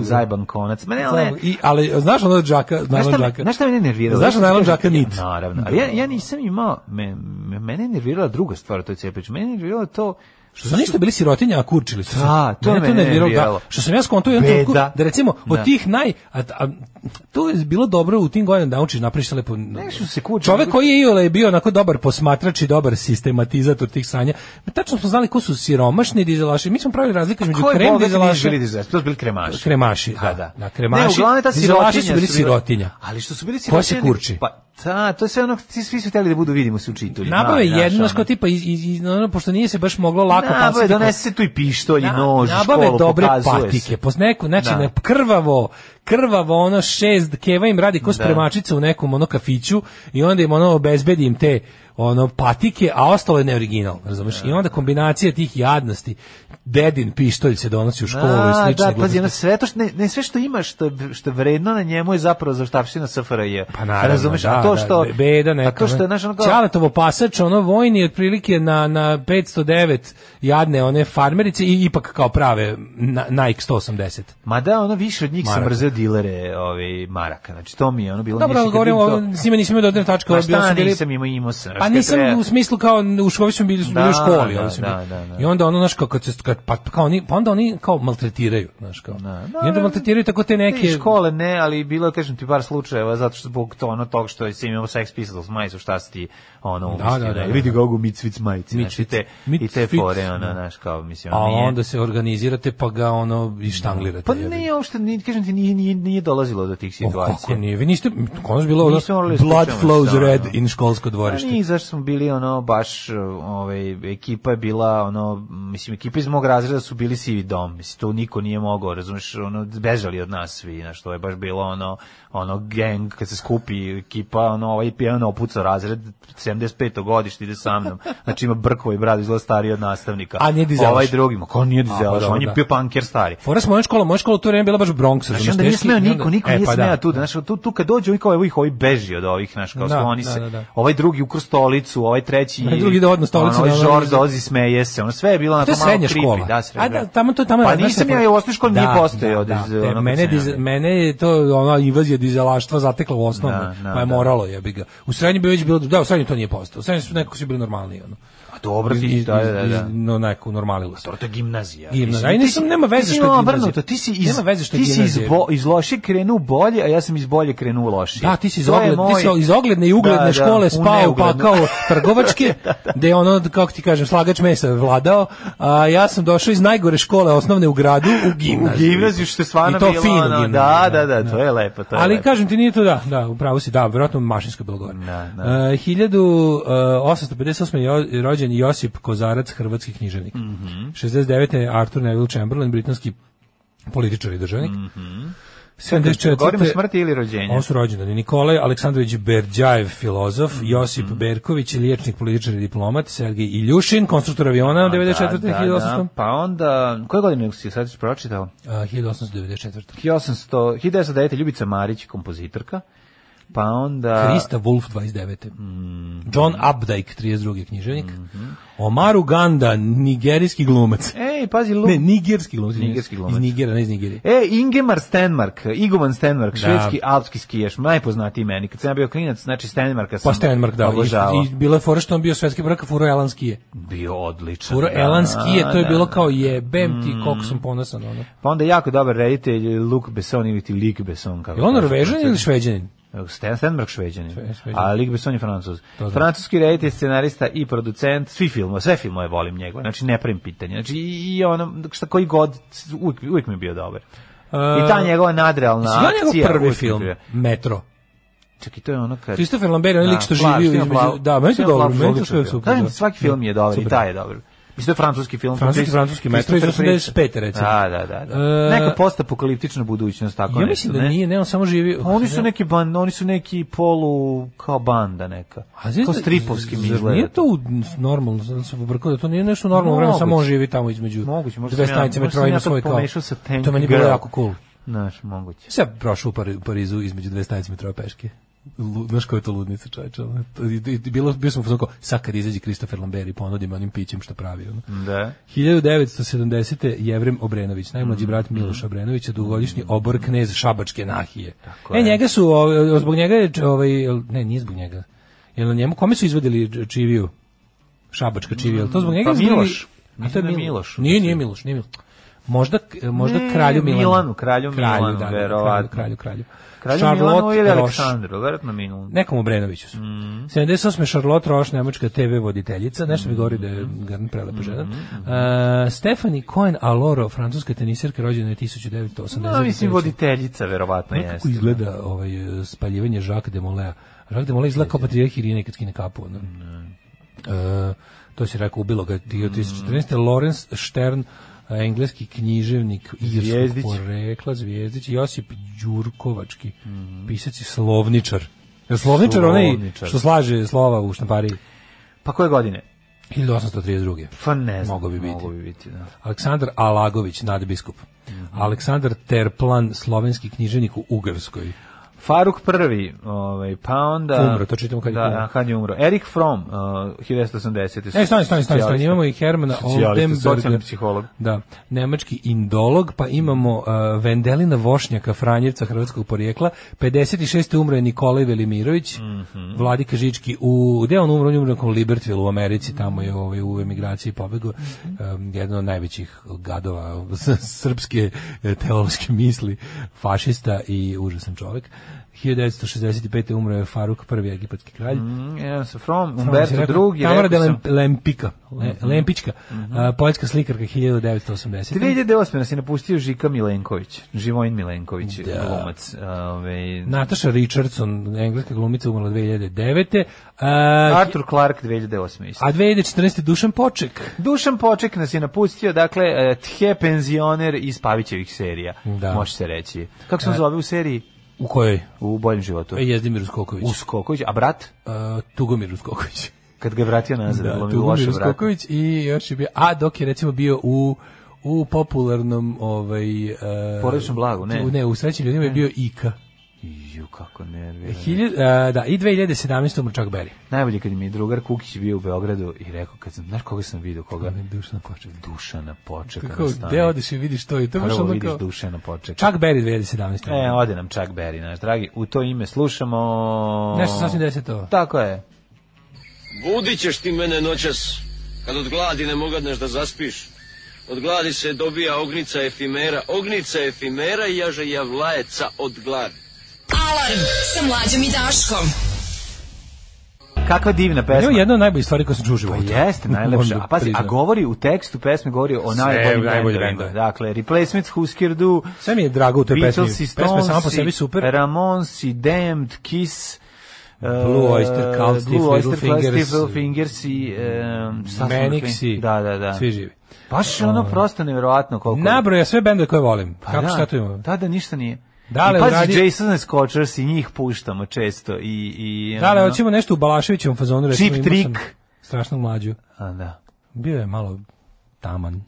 zajban konac. Ma ne,
ne. I, ali znaš ono džaka, nalon džaka.
Znaš šta me ne nervira?
Znaš
nalon
džaka nit. Naravno.
Ali ja, ja nisam imao, me, mene nervirala druga stvar, to je cepić. Mene nervirala to
Što su niste bili sirotinja, a kurčili su. A, da, to je to da, nerviralo. Što sam ja skontuo jedan trenutku, da. da recimo od tih naj... A, a, to je bilo dobro u tim godinama da učiš napraviš lepo... Ne, Nešto se kurči. Čovek koji je Iole je bio onako dobar posmatrač i dobar sistematizator tih sanja. Mi tačno smo znali ko su siromašni dizelaši. Mi smo pravili razliku između krem dizelaša. Bili dizelaši,
to su bili kremaši.
Kremaši, da. da. da kremaši. Ne, uglavnom ta sirotinja su bili sirotinja.
Ali što su bili
sirotinja? Ko se kurči?
Pa, ta, to je sve ono, svi su hteli da budu vidimo
se
učitelji.
Nabave jedno, tipa, iz, iz, pošto nije se baš moglo svaka nabave,
donese se tu i pištolj i nož, nabave školu, dobre
patike, po neku, znači da. ne, krvavo, krvavo ono šest keva im radi ko da. spremačica u nekom ono kafiću i onda im ono obezbedi im te ono patike, a ostalo je neoriginal, razumeš? I onda kombinacija tih jadnosti dedin pistolj se donosi u da, školu A, i da, slične
da, da, Pazi, sve to što, ne, ne sve što imaš što što vredno na njemu je zapravo za zaštavština SFRJ. Pa naravno, Razumeš, da, to da, što da,
beda neka. A to što je naš ono kao... Čaletovo pasač, ono vojni otprilike na na 509 jadne one farmerice i ipak kao prave na, Nike 180.
Ma da, ono više od njih maraka. sam mrzeo dilere, ovi maraka. Znači to mi je ono bilo
Dobro, ali govorimo o svima nisam imao dodatne tačke,
ovo bilo sam bili. Nisam imao imao sam.
Pa nisam u smislu kao u školi smo bili, da, bili u školi, da, da, da, da. I onda ono naš kako se Pa, pa kao oni pa onda oni kao maltretiraju, znaš kao. Na, da, na, I da, onda da. maltretiraju tako te neke
ne, škole ne, ali bilo kažem ti par slučajeva zato što zbog to ono tog što se imamo Sex Pistols majicu šta si ti ono da, da, da, da,
vidi ga ogu Micvic majici,
znači te i te fore ona
znaš
kao mislim, A
onda se organizirate pa ga ono i štanglirate.
Pa ne, uopšte ni kažem ti nije, nije, nije dolazilo do tih situacija. Kako nije?
Vi niste konač bilo ono, blood flows red in školsko pa dvorište.
Pa ni zašto smo bili ono baš ovaj ekipa je bila ono mislim ekipa iz mog osmog razreda su bili sivi dom, mislim, to niko nije mogao, razumiješ, ono, bežali od nas svi, znaš, to je baš bilo ono, ono, gang, kad se skupi ekipa, ono, ovaj pijeno opucao razred, 75. godište ide sa mnom, znači ima brkovo i brad, izgleda stariji od nastavnika. A nije dizelaš? Ovaj drugi, ma, ko nije dizelaš, pa on je pio da. punker stari.
Fora moja škola, moja škola u to vreme bila baš Bronx,
znači, znači, onda nije smeo niko, niko e, nije pa da. smeo da, tu, znaš, tu, tu kad dođe, kao ovih, ovih beži od ovih, znaš, kao da, oni da, se, da, da. ovaj drugi ukr ovaj ovaj da stolicu, ovaj treći,
drugi
da
odno
stolicu, ovaj Žorž dozi smeje se, ono sve je bilo na to
malo škola. Da, A da, tamo to tamo
Pa nisam ja u osnovnoj školi da, nije postojao
da, da, ono mene diz, mene je to ona invazija dizelaštva zatekla u osnovnoj, da, da, pa je da. moralo jebi ga. U srednjoj bi već bilo da u srednjoj to nije postojalo. U srednjoj su neko su bili normalni ono
dobro, ti da, da, da, da.
No, neko, normalilo
se. To je gimnazija.
Gimnazija. Mislim, sam nema veze što gimnazija.
Ti si iz,
nema veze što
je gimnazija. Ti si iz, bo, iz loše krenuo bolje, a ja sam iz bolje krenuo loše. Da,
ti si iz, ogled, moj... ti si iz ogledne i ugledne da, da, škole spao, pa kao trgovačke, <laughs> da, da, da. gde ono, kako ti kažem, slagač mesa vladao, a ja sam došao iz najgore škole osnovne u gradu, u gimnaziju. U gimnaziju, što je stvarno bilo. I to fino gimnaziju.
Da, da, da, da, to je lepo. To je
Ali lepo. kažem ti, nije to da, da, upravo si, da, verovatno mašinska bilo gore. Da, 1858. E, e, je rođen rođen Josip Kozarac, hrvatski književnik. Mm -hmm. 69. je Arthur Neville Chamberlain, britanski političar i državnik. Mm -hmm.
74. Govorimo smrti ili rođenja?
On su rođeni. Nikolaj Aleksandrović Berđajev, filozof, mm -hmm. Josip Berković, liječnik, političar i diplomat, Sergej Iljušin, konstruktor aviona, A, 94. Da, 1800. Da, da,
pa onda, koje godine si sad pročitao?
A, 1894. 1800,
1909. Ljubica Marić, kompozitorka. Pa onda...
Krista Wolf 29. Mm -hmm. John Updike 32. književnik. Mm -hmm. Omar Uganda, nigerijski glumac.
Ej, pazi, Lu... Ne,
nigerski glumac. Nigerski glumac. Iz Nigera, ne iz Nigerije.
E, Ingemar Stenmark, Igovan Stenmark, da. švedski alpski skijaš, najpoznatiji meni. Kad sam bio klinac, znači Stenmarka sam Pa Stenmark,
da. Obožavao. I, i bila je fora što on bio svetski prvak, furo Elan je.
Bio odličan.
Furo Elan da. skije, to je da, bilo da, kao jebem ti mm. koliko sam ponosan. Ono. Pa onda jako dobar reditelj,
Luke Besson ili ti Lik Besson. Kako je on Norvežan
ili Šveđanin?
Stan Stenberg šveđanin, a Luc Besson je francuz. Da. Francuski reditelj, je scenarista i producent, svi filmova, sve filmove volim njegove, znači ne pravim pitanje. Znači i ono, šta koji god, uvijek, uvijek mi je bio dobar. I ta e, njegova nadrealna znači, akcija. Ja prvi
film, je. Metro.
Čekaj, to je ono kad...
Christopher Lambert, on lik što živi... Da, meni je dobro,
meni je sve super. Da, svaki film je dobar i taj je dobar. Isto je francuski film.
Francuski, francuski metro. Iz 85.
recimo. Da, da, da. da. E, neka postapokaliptična budućnost, tako
ja nešto, mislim da ne? nije, ne, on samo živi...
Pa oni su neki band, oni su neki polu, kao banda neka. A znači, kao stripovski mi
izgleda. Nije to normalno, znači se pobrkao da to nije nešto normalno, vreme samo on živi tamo između moguće, dve stanice metroa i na svoj kao. To meni bilo jako cool.
Naš, moguće.
Sve prošao u Parizu između dve stanice metroa peške znaš koja je to ludnica čovječa bilo, bio sam u fotoko sad kad izađe Kristofer Lamberi ponudim onim pićem što pravi ono. da. 1970. Jevrem Obrenović najmlađi mhm. brat Miloša Obrenovića dugogodišnji mhm. obor knez Šabačke nahije Tako e, njega su, zbog njega je ovaj, ne, nije zbog njega Jel na njemu kome su izvadili čiviju? Šabačka čivija, to zbog njega pa izvadili...
A to
je da Miloš. Nije, nije Miloš, nije Miloš. Možda, možda ne, kralju mm, Milanu. Milanu,
kralju Milanu, da, da verovatno.
Kralju, kralju,
kralju. Kralju Milanu ili
Aleksandru, verovatno Milanu. Nekom Obrenoviću su. Mm. 78. Charlotte Roš, nemačka TV voditeljica, nešto mi govori da je mm. garn prelepa mm. žena. Uh, Stephanie Cohen Aloro, francuska tenisirka, rođena je 1980.
No, mislim, voditeljica, verovatno jeste.
Kako izgleda da. ovaj, spaljivanje Jacques de Molea? Jacques de Molea izgleda kao patrijarh Irine kad skine kapu. No? Mm. Uh, to si rekao, ubilo ga 2014. Mm. Lorenz Stern, engleski književnik Zvijezdić. porekla Zvijezdić, Josip Đurkovački, mm -hmm. pisac i slovničar. Je slovničar, slovničar onaj što slaže slova u štampariji?
Pa koje godine?
1832.
Pa ne znam, mogo bi biti.
Mogo bi biti da. Aleksandar Alagović, nadbiskup. Mm -hmm. Aleksandar Terplan, slovenski književnik u Ugarskoj.
Faruk prvi, ovaj, pa onda...
Umro, to čitamo kad je da, umro. kad je umro.
Erik Fromm, uh, 1980. Ne,
stani, stani, stani, stani, imamo i Hermana
Oldenburga. psiholog.
Da, nemački indolog, pa imamo uh, Vendelina Vošnjaka, Franjevca hrvatskog porijekla. 56. umro je Nikolaj Velimirović, mm -hmm. Vladika Žički, u, gde on umro? On je umro u Libertville u Americi, tamo je ovaj, u emigraciji pobegao. Mm -hmm. um, jedan od najvećih gadova <laughs> srpske e, teološke misli, fašista i užasan čovjek. 1965. umro je Faruk prvi egipatski kralj.
Mm, yes, from Umberto drugi. Tamara de
Lem, Lempika, Le, mhm. Lempička, mm -hmm. uh, poljska slikarka 1980.
2008. nas je napustio Žika Milenković, Živojin Milenković, da. glumac.
Ove... Ovaj, Nataša Richardson, engleska glumica, umrla 2009.
Uh, Arthur Clark 2008. Isto.
A 2014. Dušan Poček.
Dušan Poček nas je napustio, dakle, eh, tje penzioner iz Pavićevih serija, da. može se reći. Kako se e, on zove u seriji?
U kojoj?
U boljem životu. E,
Jezdimir Uskoković.
Uskoković, a brat?
Uh, e, Tugomir Uskoković.
Kad ga je vratio nazad, da, bilo mi Tugomir
Uskoković i još je bio, a dok je recimo bio u u popularnom ovaj uh,
porodičnom blagu, ne.
Ne, u srećnim ljudima je bio Ika.
Ju, kako nervira. Hiljad, e,
da, i 2017. Mrčak Beri.
Najbolje kad mi je drugar Kukić bio u Beogradu i rekao, kad sam, znaš koga sam vidio, koga?
Dušana Počeka.
Dušana Počeka.
Kako, da gde odeš i vidiš to? I to
Prvo vidiš kao... Dušana
Počeka. Chuck Berry 2017.
E, ode nam Chuck Berry, naš dragi. U to ime slušamo...
Nešto sasvim deseto.
Tako je. Budit ti mene noćas, kad od gladi ne mogadneš da zaspiš. Od gladi se dobija ognica efimera, ognica efimera jaže javlajeca od gladi. Alarm sa mlađom i Daškom. Kakva divna pesma. Evo
jedna od najboljih stvari koje sam čuo u životu.
Pa jeste, <laughs> najlepša. Da a pazi, a govori u tekstu pesme govori o najboljim najboljim. Dakle, Replacements, Husker Du.
Sve mi je drago u toj pesmi. Pesma sama po sebi super.
Ramones, Damned, Kiss.
Blue Oyster eh, Cult,
Blue Oyster Fingers, Little Fingers
i um, Manixi,
da, da, da. svi
živi.
Baš je ono prosto nevjerovatno
koliko... Nabroja sve bende koje volim. Pa
Kako da, šta tu imamo? Da, da, ništa nije. Da li pazi, uradi... Jason Scotters i njih puštamo često. I, i,
da li, hoćemo nešto u Balaševićevom fazonu. Recimo, Chip trick. Strašno mlađu. A, da. Bio je malo taman.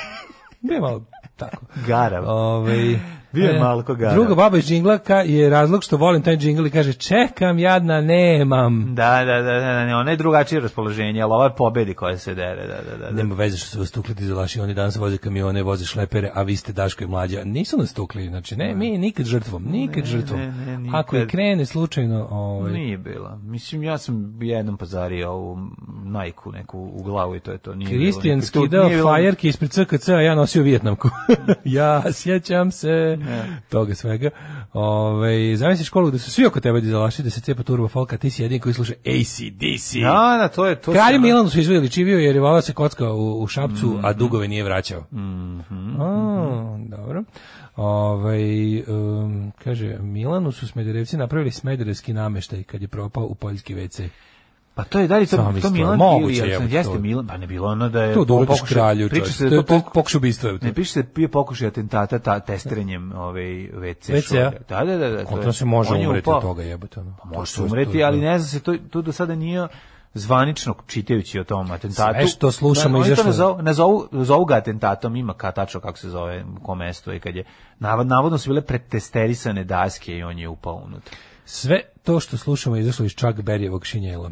<laughs> Bio je malo tako.
Garav. Ove,
ovaj,
Bio je e, malo
koga. Druga baba iz džinglaka je razlog što volim taj džingl i kaže čekam jadna nemam.
Da, da, da, da, da, ne, ona je drugačije raspoloženje, ali ova pobedi koja se dere, da, da, da,
da. Nema veze što su vas tukli dizelaši, oni danas voze kamione, voze šlepere, a vi ste Daško i mlađa. Nisu nas tukli, znači ne, mi nikad žrtvom, nikad ne, žrtvom. Ne, ne, nikad. Ako je krene slučajno,
ovaj Nije bilo. Mislim ja sam jednom pazario ovu najku neku u glavu i to je to, nije.
Kristijan skidao fajerke ispred CKC, a ja nosio Vijetnamku. <laughs> ja sjećam se. <laughs> E. toga svega. Ove, zamisli školu da su svi oko tebe dizalaši, da se cepa turbo folka, ti si jedin koji sluša ACDC. Da,
da, to je to.
Kralj Milan su izveli čivio jer je vala da se kocka u, u šapcu, mm -hmm. a mhm. dugove nije vraćao. Mm -hmm. a, dobro. Ovaj um, kaže Milanu su Smederevci napravili smederevski nameštaj kad je propao u poljski WC.
Pa to je dali li to, to Milan moguće ili, je, jeste Milan, pa ne bilo ono da
je to dođeš kralju, priča
se to,
to, da to pokušaj ubistva.
Ne
piše se
bio pokušaj atentata ta, testiranjem ovaj WC WC.
Da, da,
da, da. to,
se može umreti od toga jebote ono.
Pa može se umreti, ali ne znam se to to do sada nije zvanično čitajući o tom atentatu. Sve što
slušamo izašlo. Ne
zovu, ne zovu, zovu ga atentatom, ima ka tačno kako se zove, ko mesto i kad je. Navodno su bile pretesterisane daske i on je upao unutra.
Sve to što slušamo izašlo iz Chuck Berryjevog šinjela.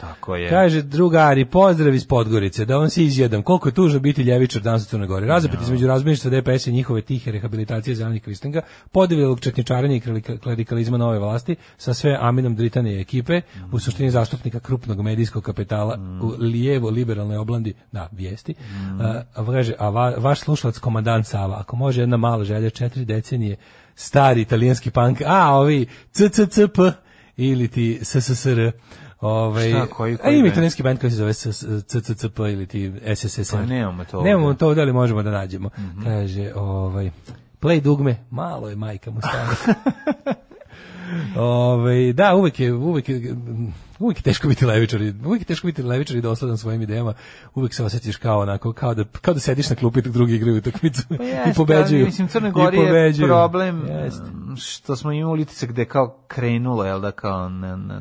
Tako je. Kaže drugari, pozdrav iz Podgorice, da on se izjedam. Koliko je tužno biti ljevičar danas u Crnoj Gori. Razapet između razmišlja DPS i njihove tihe rehabilitacije zelenih kristinga, podivljivog četničarenja i klerikalizma nove vlasti sa sve Aminom Dritane ekipe, u suštini zastupnika krupnog medijskog kapitala u lijevo liberalnoj oblandi na da, vijesti. Mm. Uh, kaže, a va, vaš slušalac komandant Sava, ako može jedna mala želja četiri decenije stari italijanski punk, a ovi CCCP ili ti SSSR Ovaj
A
ima italijanski bend koji se zove CCCP ili ti SSSR. Pa nemamo to. Nemamo to, da li možemo da nađemo. Mhm. Kaže, ovaj play dugme, malo je majka mu stara. <laughs> ovaj da, uvek je, uvek je, uvijek teško biti levičar, uvijek teško biti levičar i dosadan da svojim idejama, uvijek se osjetiš kao onako, kao da, kao da sediš na klupi dok drugi igraju utakmicu pa <laughs> i pobeđuju.
mislim, Crne Gori je problem jest. što smo imali utice da gde kao krenulo, jel da, kao na, na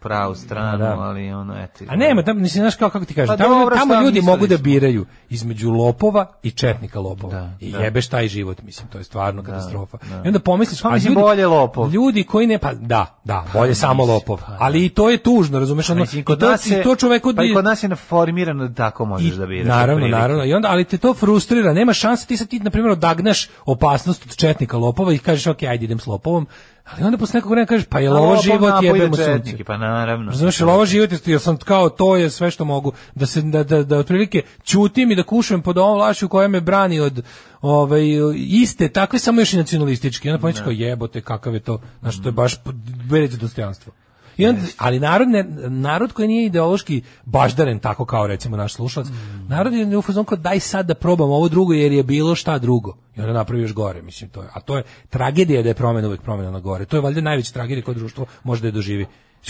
pravu stranu, da, da. ali ono, eto.
A nema, tamo, nisi znaš kao, kako ti kažeš, pa tamo, dobro, tamo ljudi mogu da biraju između lopova i četnika lopova. Da, I da. jebeš taj život, mislim, to je stvarno da, katastrofa. Da. I onda pomisliš, pa, mislim,
ljudi, bolje lopov.
Ljudi koji ne, pa da, da, pa bolje pa, samo lopov. ali i to je tu tužno, razumeš, ono, i to, nas je, pa i to
čoveku... Pa kod nas je formirano da tako možeš
i,
da biraš.
Naravno, naravno, i onda, ali te to frustrira, nema šanse, ti sad ti, na primjer, odagnaš opasnost od četnika lopova i kažeš, ok, ajde idem s lopovom, ali onda posle nekog vremena kažeš, pa je pa, ovo život, jebemo sunce.
Pa naravno.
Znaš, je ovo život, ja sam kao, to je sve što mogu, da se, da, da, da otprilike čutim i da kušujem pod ovom vlašću koja me brani od ovaj, iste, takve samo još i nacionalistički. I onda pomiš da. kao, jebote, kakav je to, znaš, to je baš veće dostojanstvo. I onda, ali narod, ne, narod koji nije ideološki baždaren, tako kao recimo naš slušalac, mm. narod je u fazonu kao daj sad da probam ovo drugo jer je bilo šta drugo. I onda napravi još gore, mislim to je. A to je tragedija da je promena uvek promena na gore. To je valjda najveća tragedija koje društvo može da je doživi.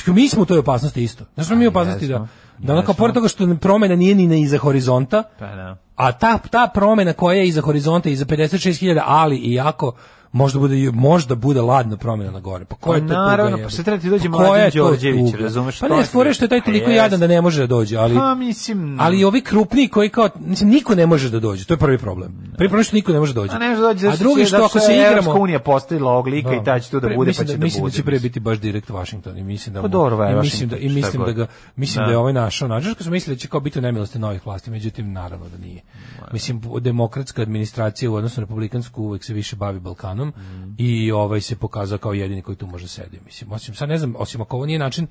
Mi smo u toj opasnosti isto. Znaš smo mi opasnosti da- jesmo, da, da onako, pored toga što promena nije ni iza horizonta, pa, da. a ta, ta promena koja je iza horizonta, iza 56.000 ali i jako, možda bude možda bude ladna promena na gore.
Pa ko pa pa da pa je to? Naravno,
pa
se treba ti dođe Mladen Đorđević, razumeš?
Pa ne, fore što je taj toliko jadan da ne može da dođe, ali pa mislim ali ovi krupni koji kao mislim niko ne može da dođe. To je prvi problem. Prvi problem što niko ne može da dođe.
A, ne može da dođe, A drugi što ako se igramo Unija postavila oglika i da. ta će to da bude pa će da bude.
Mislim da će pre biti baš direkt Washington i mislim da Pa i mislim da i mislim da ga mislim da je ovaj našao način što smo mislili da će kao biti u nemilosti novih vlasti, međutim naravno da nije. Mislim demokratska administracija u odnosu na republikansku uvek se više bavi Balkanom mm. i ovaj se pokazao kao jedini koji tu može da sedi mislim osim sad ne znam osim ako ovo nije način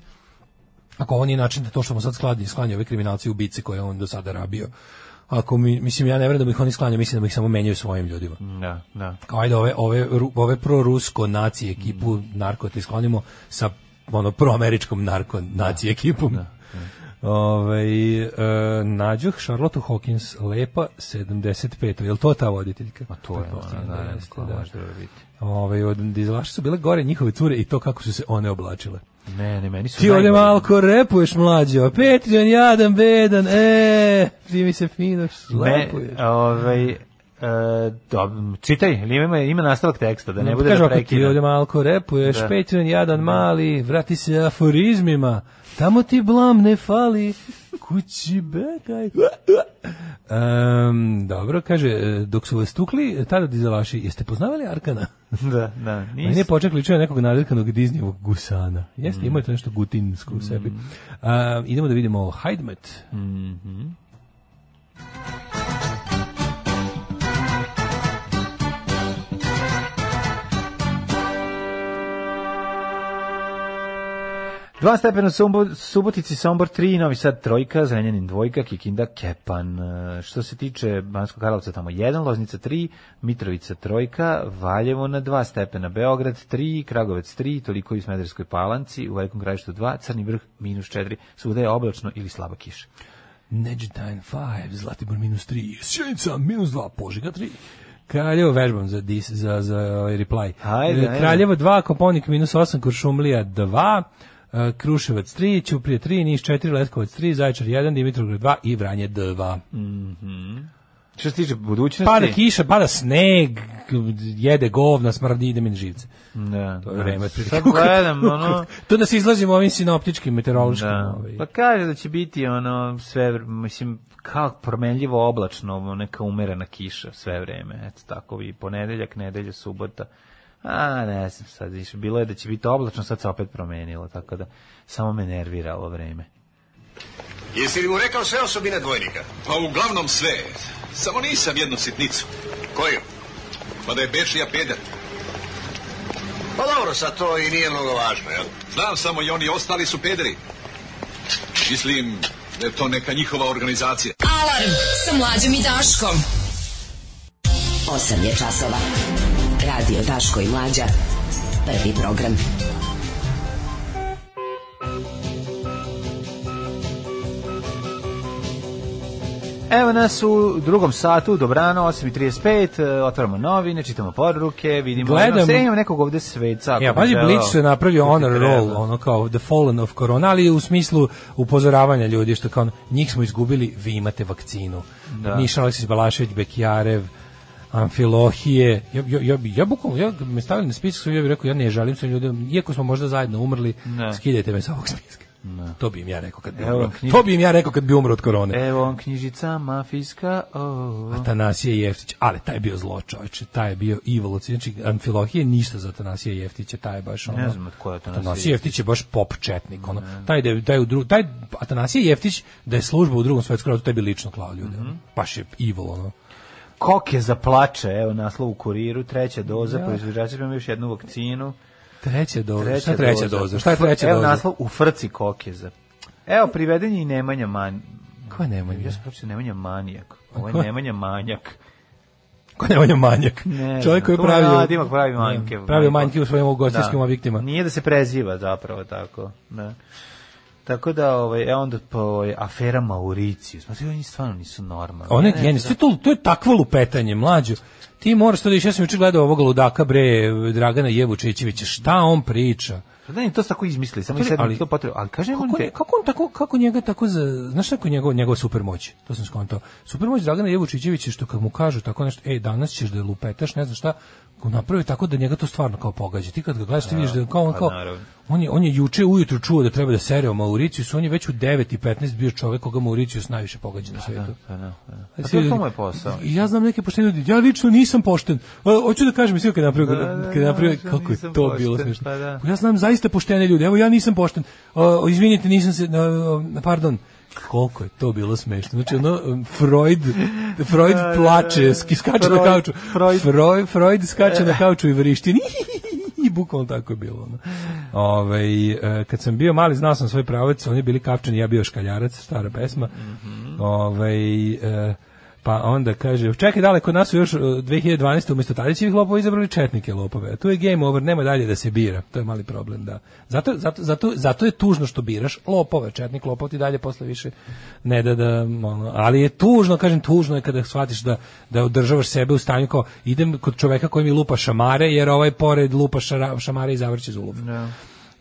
ako ovo nije način da to što mu sad skladi sklanja ove kriminalci ubice koje on do sada rabio ako mi, mislim ja ne verujem da bih oni sklanjao, mislim da bih samo menjaju svojim ljudima. Da, da. Kao ajde ove ove ove rusko nacije ekipu mm. narkoti sklonimo sa ono pro američkom narko nacije da, ekipom. Da. Ove, ovaj, e, nađoh Charlotte Hawkins, lepa 75. Je li to ta voditeljka? A
to je ona, da,
da, da. Ove, ovaj, od dizelaša su bile gore njihove cure i to kako su se one oblačile.
Ne, ne, meni su
Ti ovdje malko repuješ mlađo, Petrion, jadan, bedan, e, ti mi se finoš, šlepuješ. Ne,
ovaj, E, do, čitaj, ili ima, ima nastavak teksta, da ne, ne mm, bude kažu, da prekida.
Ti ovdje malko repuješ, da. Petrin, jadan da. mali, vrati se aforizmima, tamo ti blam ne fali, kući bekaj. Um, dobro, kaže, e, dok su vas tukli, tada dizelaši, jeste poznavali Arkana?
<laughs> da, da, nisam. Meni je
počak ličio nekog naredkanog Disneyvog gusana. Jeste, mm. imao to nešto gutinsko u sebi. Um, idemo da vidimo Hajdmet. Mhm. Mm
2 stepena u Subotici, Sombor 3, Novi Sad 3, Zrenjanin 2, Kikinda Kepan. E, što se tiče Banskog Karlovca tamo 1, Loznica 3, Mitrovica 3, Valjevo na 2 stepena, Beograd 3, Kragovec 3, toliko i u Smederskoj palanci, u Velikom gravištu 2, Crni vrh minus 4, svuda je oblačno ili slaba kiša.
Neđetajn 5, Zlatibor minus 3, Sjenica minus 2, Požega 3, Kraljevo vežbam za dis, za, za ovaj reply.
Ajde, e,
Kraljevo 2, Koponik minus 8, Kuršumlija 2, E, Kruševac 3, Ćuprije 3, Niš 4, Leskovac 3, Zaječar 1, Dimitrovgrad 2 i Vranje 2. Mm
-hmm. Što se tiče budućnosti?
Pada kiša, pada sneg, jede govna, smrdi, ide mi živce.
Da,
to
je da. vreme. Sad gledam, ono...
to da
se
izlazimo ovim sinoptičkim, meteorološkim.
Da.
Ovaj.
Pa kaže da će biti ono sve, mislim, kao promenljivo oblačno, neka umerena kiša sve vreme. Eto tako i ponedeljak, nedelja, subota A, ne znam, sad više, bilo je da će biti oblačno, sad se opet promenilo, tako da samo me nervira ovo vreme.
Jesi li mu rekao sve osobine dvojnika?
Pa uglavnom sve, samo nisam jednu sitnicu.
Koju?
Pa da je Bečija pedat.
Pa dobro, sad to i nije mnogo važno, jel?
Znam samo i oni ostali su pederi. Mislim da je to neka njihova organizacija. Alarm sa mlađom i Daškom. 8 je časova.
Radio Daško i Mlađa. Prvi program. Evo nas u drugom satu, dobrano, 8.35, e, otvaramo novine, čitamo poruke, vidimo, Gledam, sve imamo nekog ovde sveca.
Ja, pazi, Blitz se napravio honor roll, ono kao the fallen of corona, ali u smislu upozoravanja ljudi, što kao, njih smo izgubili, vi imate vakcinu. Da. Nišan Aleksis Balašević, Bekijarev, Amfilohije, ja, ja, ja, ja bukvalno, ja me stavili na spisak, ja bih rekao, ja ne žalim se ljudima, iako smo možda zajedno umrli, ne. skidajte me sa ovog spiska. Ne. To bi im ja rekao kad bi umro. Knjiž... To bi im ja rekao kad bi umro od korone.
Evo on knjižica mafijska. Oh.
Atanasije Jeftić, ali taj je bio zlo čovječe, taj je bio evil. znači Amfilohije ništa za Atanasije Jeftića, taj je baš ono.
Ne znam ko je
Atanasije. Atanasije Jeftić je baš pop četnik, ono. Taj da taj u dru... taj Atanasije Jeftić da je služba u drugom svetskom ratu, taj bi lično klao ljude. Mm -hmm. Baš je evil ono
koke za plače, evo naslov u kuriru, treća doza, ja. proizvođači imaju još jednu vakcinu.
Treća doza, treća šta treća doza? doza?
Šta je treća evo doza? Evo naslov u frci koke za. Evo privedenje i Nemanja Man.
Ko je Nemanja?
Ja sam Nemanja Manijak. Ovo je Nemanja Manjak.
Ko je Nemanja manjak.
Ne, Čovjek
koji
pravi
nadimak
pravi manjke.
Pravio manjke u svojim ugostinskim
da.
objektima.
Nije da se preziva zapravo tako, ne. Da. Tako da ovaj e onda po ovaj, afera Mauriciju. Znači oni stvarno nisu normalni. One geni,
da. to, to je takvo lupetanje mlađu. Ti moraš to da ja sam juče gledao ovog ludaka bre Dragana Jevučićevića. Šta on priča?
Pa da ne, to se tako izmisli, samo i sad ali, to potrebno. Ali
kažem
kako, te...
kako on tako kako njega tako za znaš kako njegov njegova supermoć. To sam skontao. Supermoć Dragana Jevučićevića što kad mu kažu tako nešto, ej danas ćeš da lupetaš, ne znam šta, go napravi tako da njega to stvarno kao pogađa. Ti kad ga gledaš, ti vidiš da je da kao on pa kao on je on je juče ujutru čuo da treba da sere o Mauriciju, on je već u 9 i 15 bio čovjek koga Mauricijus najviše pogađa na da, svetu. Da,
da, da. A pa to je moj posao.
Ja znam neke poštene ljudi. Ja lično nisam pošten. Hoću da kažem sve kad napravio da, kad napravio kako je to bilo smešno. Pa ja znam zaista poštene ljude. Evo ja nisam pošten. Izvinite, nisam se pardon koliko je to bilo smešno. Znači ono um, Freud Freud da, da, plače, da, skače na kauču. Freud Freud, Freud skače na kauču i vrišti. I bukvalno tako je bilo. Ono. Ove, ovaj, kad sam bio mali, znao sam svoj pravac, oni bili kapčani, ja bio škaljarac, stara pesma. Mhm. Ove, ovaj, Pa onda kaže, čekaj, dale, kod nas su još 2012. E, umjesto Tadićevih lopova izabrali četnike lopove. Tu je game over, nema dalje da se bira. To je mali problem, da. Zato, zato, zato, zato je tužno što biraš lopove. Četnik lopov ti dalje posle više ne da da... Ono, ali je tužno, kažem, tužno je kada shvatiš da, da održavaš sebe u stanju kao idem kod čoveka koji mi lupa šamare, jer ovaj pored lupa šara, šamare i zavrće zulub. No. Da.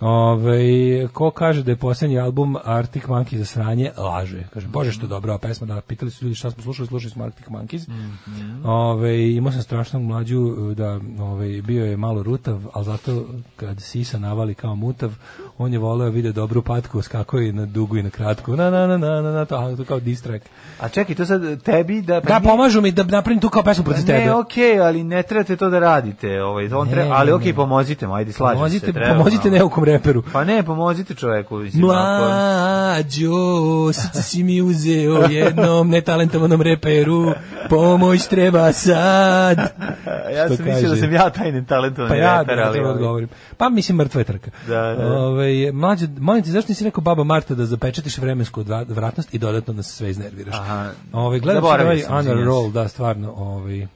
Ove, ko kaže da je poslednji album Arctic Monkeys za sranje, laže. Kaže, bože što dobro, a pesma, da pitali su ljudi šta smo slušali, slušali smo Arctic Monkeys. Mm -hmm. Ove, imao sam strašnog mlađu da ove, bio je malo rutav, ali zato kad sisa navali kao mutav, on je voleo da vide dobru patku, skako je na dugu i na kratku. Na, na, na, na, na, na to, to kao distrack.
A čekaj, to sad tebi da... Pa
da, nije... pomažu mi da napravim tu kao pesmu pa protiv tebe.
Ne, okej, okay, ali ne trebate to da radite. Ovaj, on ne, treba, ali okej, okay, pomozite mu, ajde, slažem se. Treba,
pomozite neukom reperu.
Pa ne, pomozite čoveku. Mislim,
Mlađo, srce si mi uzeo jednom netalentovanom reperu, pomoć treba sad.
ja sam mislio da sam ja taj netalentovan pa ja,
reper, da, da ali... Pa ja ovaj- odgovorim. Pa mislim, mrtva je trka. Da, da. Ove, ovaj, mlađo, molim te, zašto nisi rekao baba Marta da zapečatiš vremensku vratnost i dodatno da se sve iznerviraš? Aha. Ove, ovaj, gledam se ovaj Honor Roll, da, stvarno, ovaj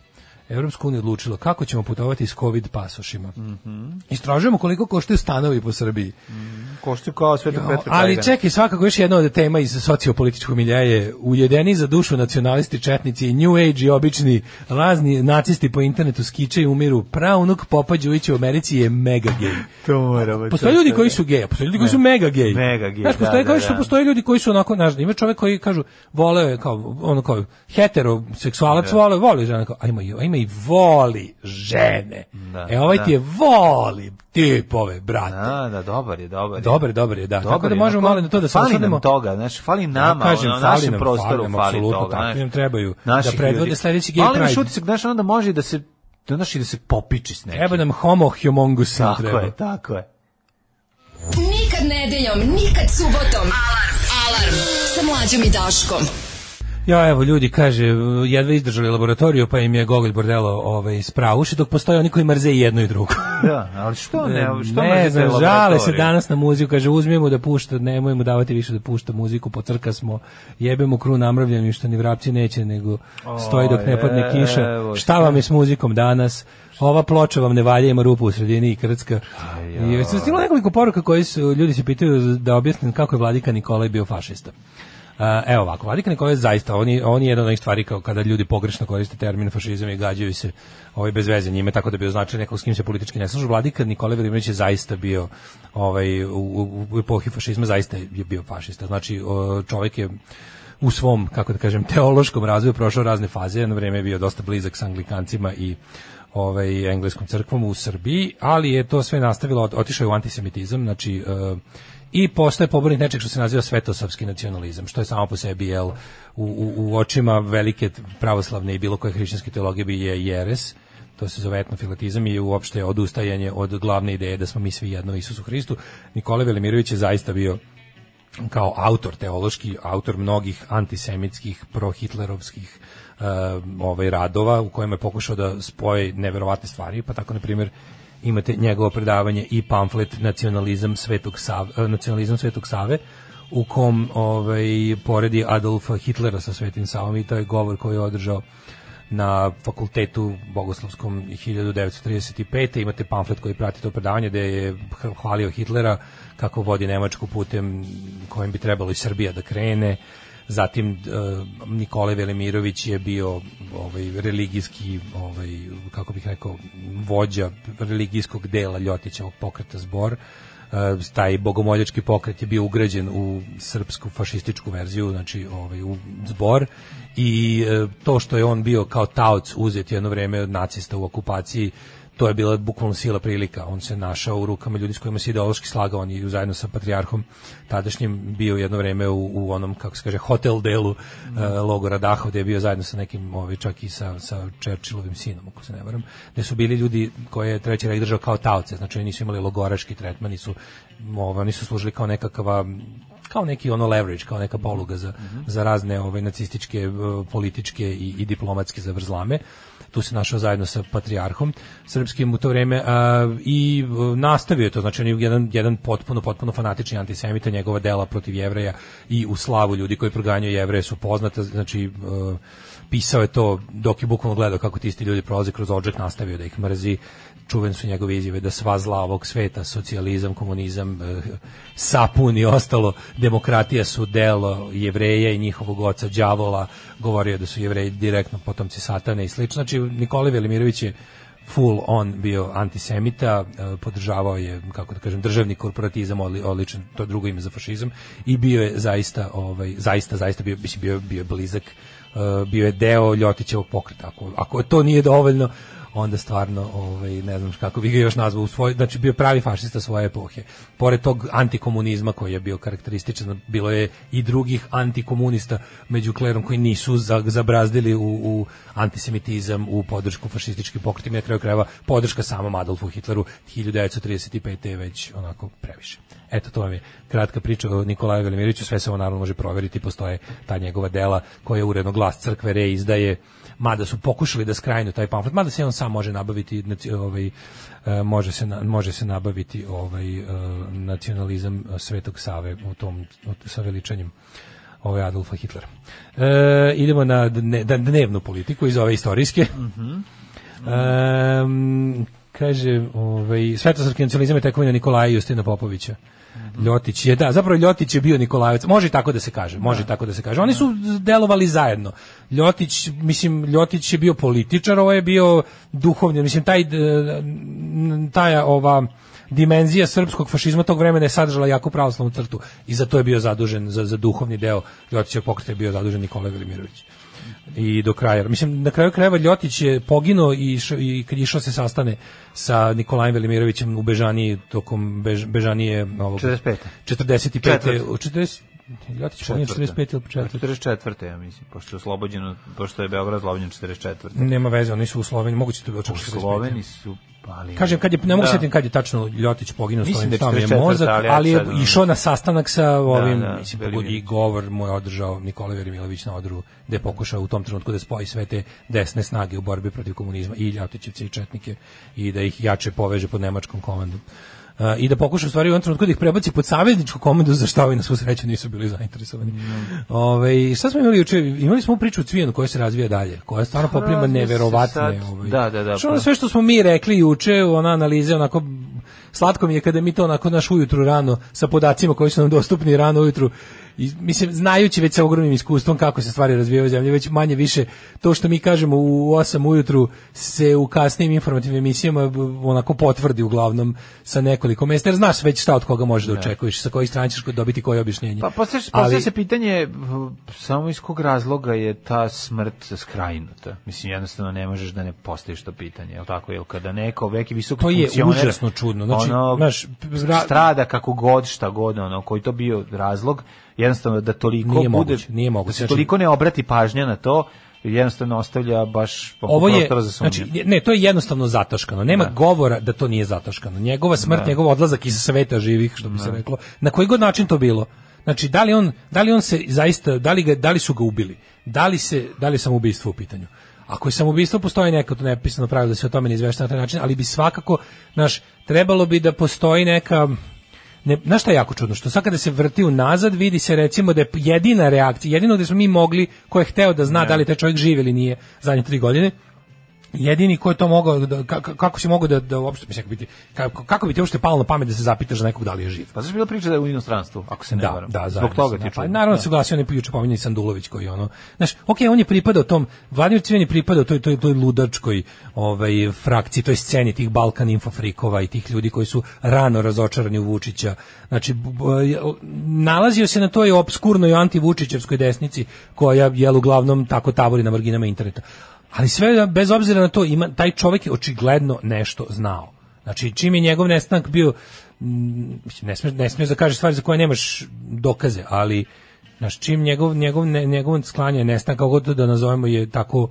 Evropska unija odlučila kako ćemo putovati s covid pasošima. Mm -hmm. Istražujemo koliko koštaju stanovi po Srbiji. Mm -hmm
koštuju kao Sveto jo, Petra
Ali čekaj, svakako još jedno od tema iz sociopolitičkog milja je ujedeni za dušu nacionalisti, četnici, new age i obični razni nacisti po internetu skiče i umiru. Praunuk Popa Đujića u Americi je mega gej.
to mora Postoje
ljudi koji su gej, postoje ljudi koji su mega gej.
Mega gej,
znaš,
postoje,
da, kao da, što
da.
postoje ljudi koji su onako, znaš, ima čovek koji kažu, voleo je kao, ono kao, heteroseksualac, da. vole, voli žene, kao, a ima, ima i voli žene.
Da,
e, ovaj da. ti je voli tipove, e, brate.
Da, da, dobar je, dobar je. Dobar,
dobar je, da. Dobar tako da možemo da, malo na to da se fali
nam toga, znači fali nama, ja, kažem, ono, fali našem nam, prostoru fali, fali toga. Tako naš, im
trebaju da predvode sledeći gay pride. Ali
šutisak, znaš, onda može da se da naši da se popiči s nekim. Treba
nam homo humongus. Tako
treba. je, tako je. Nikad nedeljom, nikad subotom.
Alarm, alarm. Sa mlađom i Daškom. Ja, evo, ljudi, kaže, jedva izdržali laboratoriju, pa im je Gogolj Bordelo ovaj, spravo uši, dok postoje oni koji mrze i jedno i drugo. <laughs>
Da, ali što ne, što ne znam, žale
se danas na muziku, kaže, uzmijemo da pušta, nemoj mu davati više da pušta muziku, pocrka smo, jebemo kru namravljenu, što ni vrapci neće, nego stoji dok ne padne kiša. Evo, šta vam je s muzikom danas? Ova ploča vam ne valja, ima rupu u sredini i krcka. I sam nekoliko poruka koji su, ljudi se pitaju da objasnim kako je vladika Nikolaj bio fašista. E, evo ovako, Vladika Vatikan je zaista, on je, on je jedna od onih stvari kao kada ljudi pogrešno koriste termin fašizam i gađaju se ovaj bez veze njime, tako da bi označili nekog s kim se politički ne služi. Vladika Nikolaj Velimić je zaista bio ovaj, u, u epohi fašizma, zaista je bio fašista. Znači, čovjek je u svom, kako da kažem, teološkom razvoju prošao razne faze, jedno vrijeme je bio dosta blizak s anglikancima i ovaj engleskom crkvom u Srbiji, ali je to sve nastavilo, otišao je u antisemitizam, znači e, i postaje pobornik nečeg što se naziva svetosavski nacionalizam, što je samo po sebi jel, u, u, u očima velike pravoslavne i bilo koje hrišćanske teologije bi je jeres, to se zove etnofilatizam i uopšte odustajanje od glavne ideje da smo mi svi jedno Isusu Hristu. Nikole Velimirović je zaista bio kao autor teološki, autor mnogih antisemitskih, prohitlerovskih uh, ovaj radova u kojima je pokušao da spoje neverovatne stvari, pa tako na primjer imate njegovo predavanje i pamflet Nacionalizam Svetog Save, eh, Nacionalizam Svetog Save u kom ovaj, poredi Adolfa Hitlera sa Svetim Savom i to je govor koji je održao na fakultetu Bogoslovskom 1935. Imate pamflet koji prati to predavanje gde je hvalio Hitlera kako vodi Nemačku putem kojim bi trebalo i Srbija da krene zatim e, Nikole Velimirović je bio ovaj religijski ovaj kako bih rekao vođa religijskog dela Ljotićevog pokreta zbor e, taj bogomoljački pokret je bio ugrađen u srpsku fašističku verziju, znači ovaj, u zbor i e, to što je on bio kao taoc uzet jedno vreme od nacista u okupaciji to je bila bukvalno sila prilika. On se našao u rukama ljudi s kojima se ideološki slagao, on je zajedno sa patrijarhom tadašnjim bio jedno vreme u, u onom, kako se kaže, hotel delu mm. uh, logora Dachau, gde je bio zajedno sa nekim, ovi, ovaj, čak i sa, sa Churchillovim sinom, ako se ne varam, gde su bili ljudi koje je Treći rejk držao kao taoce, znači oni nisu imali logoraški tretman, nisu, ovo, nisu služili kao nekakva kao neki ono leverage, kao neka poluga za, mm -hmm. za razne ove ovaj, nacističke, eh, političke i, i diplomatske zavrzlame tu se našao zajedno sa patrijarhom srpskim u to vrijeme eh, i eh, nastavio je to, znači on je jedan, jedan potpuno, potpuno fanatični antisemita, njegova dela protiv jevreja i u slavu ljudi koji proganjaju jevreje su poznata, znači a, pisao je to dok je bukvalno gledao kako ti isti ljudi prolaze kroz odžak, nastavio da ih mrzi čuven su njegove izjave da sva zla ovog sveta, socijalizam, komunizam, eh, sapun i ostalo, demokratija su delo eh, jevreja i njihovog oca đavola, govorio da su jevreji direktno potomci satane i slično. Znači Nikolaj Velimirović je full on bio antisemita, eh, podržavao je, kako da kažem, državni korporatizam, odličan, to drugo ime za fašizam, i bio je zaista, ovaj, zaista, zaista bio, bio, bio blizak bio je deo Ljotićevog pokreta. Ako, ako to nije dovoljno, onda stvarno ovaj ne znam kako bi ga još nazvao u svoj znači bio pravi fašista svoje epohe. Pored tog antikomunizma koji je bio karakterističan, bilo je i drugih antikomunista među klerom koji nisu zabrazdili u, u antisemitizam, u podršku fašističkim pokretima, na kraju krajeva podrška samom Adolfu Hitleru 1935. je već onako previše. Eto, to vam je kratka priča o Nikolaju Velimiriću, sve se ovo naravno može proveriti, postoje ta njegova dela koja je uredno glas crkve reizdaje izdaje mada su pokušali da skrajnu taj pamflet, mada se on sam može nabaviti ovaj e, može se može se nabaviti ovaj e, nacionalizam Svetog Save u tom sa veličanjem ovaj Adolfa Hitlera. E, idemo na dnevnu politiku iz ove istorijske. Mhm. Mm -hmm. e, kaže, ovaj, svetosavski nacionalizam je tekovina Nikolaja Justina Popovića. Ljotić je, da, zapravo Ljotić je bio Nikolajevac. Može tako da se kaže, može da. tako da se kaže. Oni su delovali zajedno. Ljotić, mislim, Ljotić je bio političar, ovo je bio duhovni, mislim, taj, taj ova, dimenzija srpskog fašizma tog vremena je sadržala jako pravoslavnu crtu i za to je bio zadužen, za, za duhovni deo Ljotićeg pokreta je bio zadužen Nikola Velimirović i do kraja. Mislim, na kraju krajeva Ljotić je poginuo i, šo, i kad išao da se sastane sa Nikolajem Velimirovićem u Bežaniji tokom Bež, Bežanije...
Ovog, 45.
45. 40. 40. Ljotić pominje 45 ili 4.
44. ja mislim, pošto je oslobođeno, pošto je Beograd oslobođen 44.
Nema veze, oni su u Sloveniji, moguće da to je bilo čak 45. U Sloveniji su ali Kažem kad je ne mogu da. setim kad je tačno Ljotić poginuo s ovim sam je mozak, ali je išao na sastanak sa da, ovim da, da, mislim i govor mu je održao Nikola Velimilović na odru gde je pokušao u tom trenutku da spoji sve te desne snage u borbi protiv komunizma i Ljotićevce i četnike i da ih jače poveže pod nemačkom komandom i da pokuša u stvari u trenutku da ih prebaci pod savezničku komandu za šta ovi na svu sreću nisu bili zainteresovani. Mm. Ove, šta smo imali juče? Imali smo priču Cvijenu koja se razvija dalje, koja stvarno poprima neverovatne.
Ovaj. Da, da, da.
Što ono pa. sve što smo mi rekli juče, ona analize onako slatko mi je kada mi to onako naš ujutru rano sa podacima koji su nam dostupni rano ujutru I, mislim, znajući već sa ogromnim iskustvom kako se stvari razvijaju u zemlji, već manje više to što mi kažemo u 8 ujutru se u kasnim informativnim emisijama onako potvrdi uglavnom sa nekoliko mesta, jer znaš već šta od koga možeš da, da. očekuješ, sa kojih strana ćeš dobiti koje objašnjenje. Pa
posle posle se pitanje samo iz kog razloga je ta smrt skrajnuta. Mislim, jednostavno ne možeš da ne postaviš
to
pitanje, je li tako? Jel kada neko veki visok To
je užasno čudno. Znači, ono, znaš,
strada kako god, šta god, ono, koji to bio razlog, jednostavno da toliko nije bude moguće, nije moguće. Da
se znači-
toliko ne obrati pažnja na to jednostavno ostavlja baš ovo je za znači
ne to je jednostavno zataškano nema ne. Da. govora da to nije zataškano njegova smrt ne. Da. njegov odlazak iz sveta živih što bi ne. se da. reklo na koji god način to bilo znači da li on da li on se zaista da li ga da li su ga ubili da li se da li je samoubistvo u pitanju ako je samoubistvo postoji neka to nepisano pravilo da se o tome ne izveštava na taj način ali bi svakako naš trebalo bi da postoji neka ne, znaš šta je jako čudno, što sad kada se vrti unazad vidi se recimo da je jedina reakcija, jedino gdje smo mi mogli, ko je hteo da zna ne. da li taj čovjek živi ili nije zadnje tri godine, jedini ko je to mogao da, kako si mogao da da uopšte mislim biti kako, kako bi ti uopšte palo na pamet da se zapitaš za nekog da li je živ.
Pa zašto bila priča da je u inostranstvu, ako se ne
da, varam. Da,
Zbog
toga ti da. Pa naravno da. da. se glasio ne juče pominjani Sandulović koji ono. Znaš, okej, okay, on je pripadao tom Vladimir Cvijan je pripadao toj toj toj ludačkoj ovaj frakciji, toj sceni tih Balkan infofrikova i tih ljudi koji su rano razočarani u Vučića. Znači nalazio se na toj obskurnoj anti-Vučićevskoj desnici koja je uglavnom tako tavori na marginama interneta. Ali sve, bez obzira na to, ima, taj čovjek je očigledno nešto znao. Znači, čim je njegov nestanak bio, mm, ne smeš ne smeš da kažeš stvari za koje nemaš dokaze, ali, znači, čim njegov, njegov, njegov sklanje nestanak, kako god da nazovemo, je tako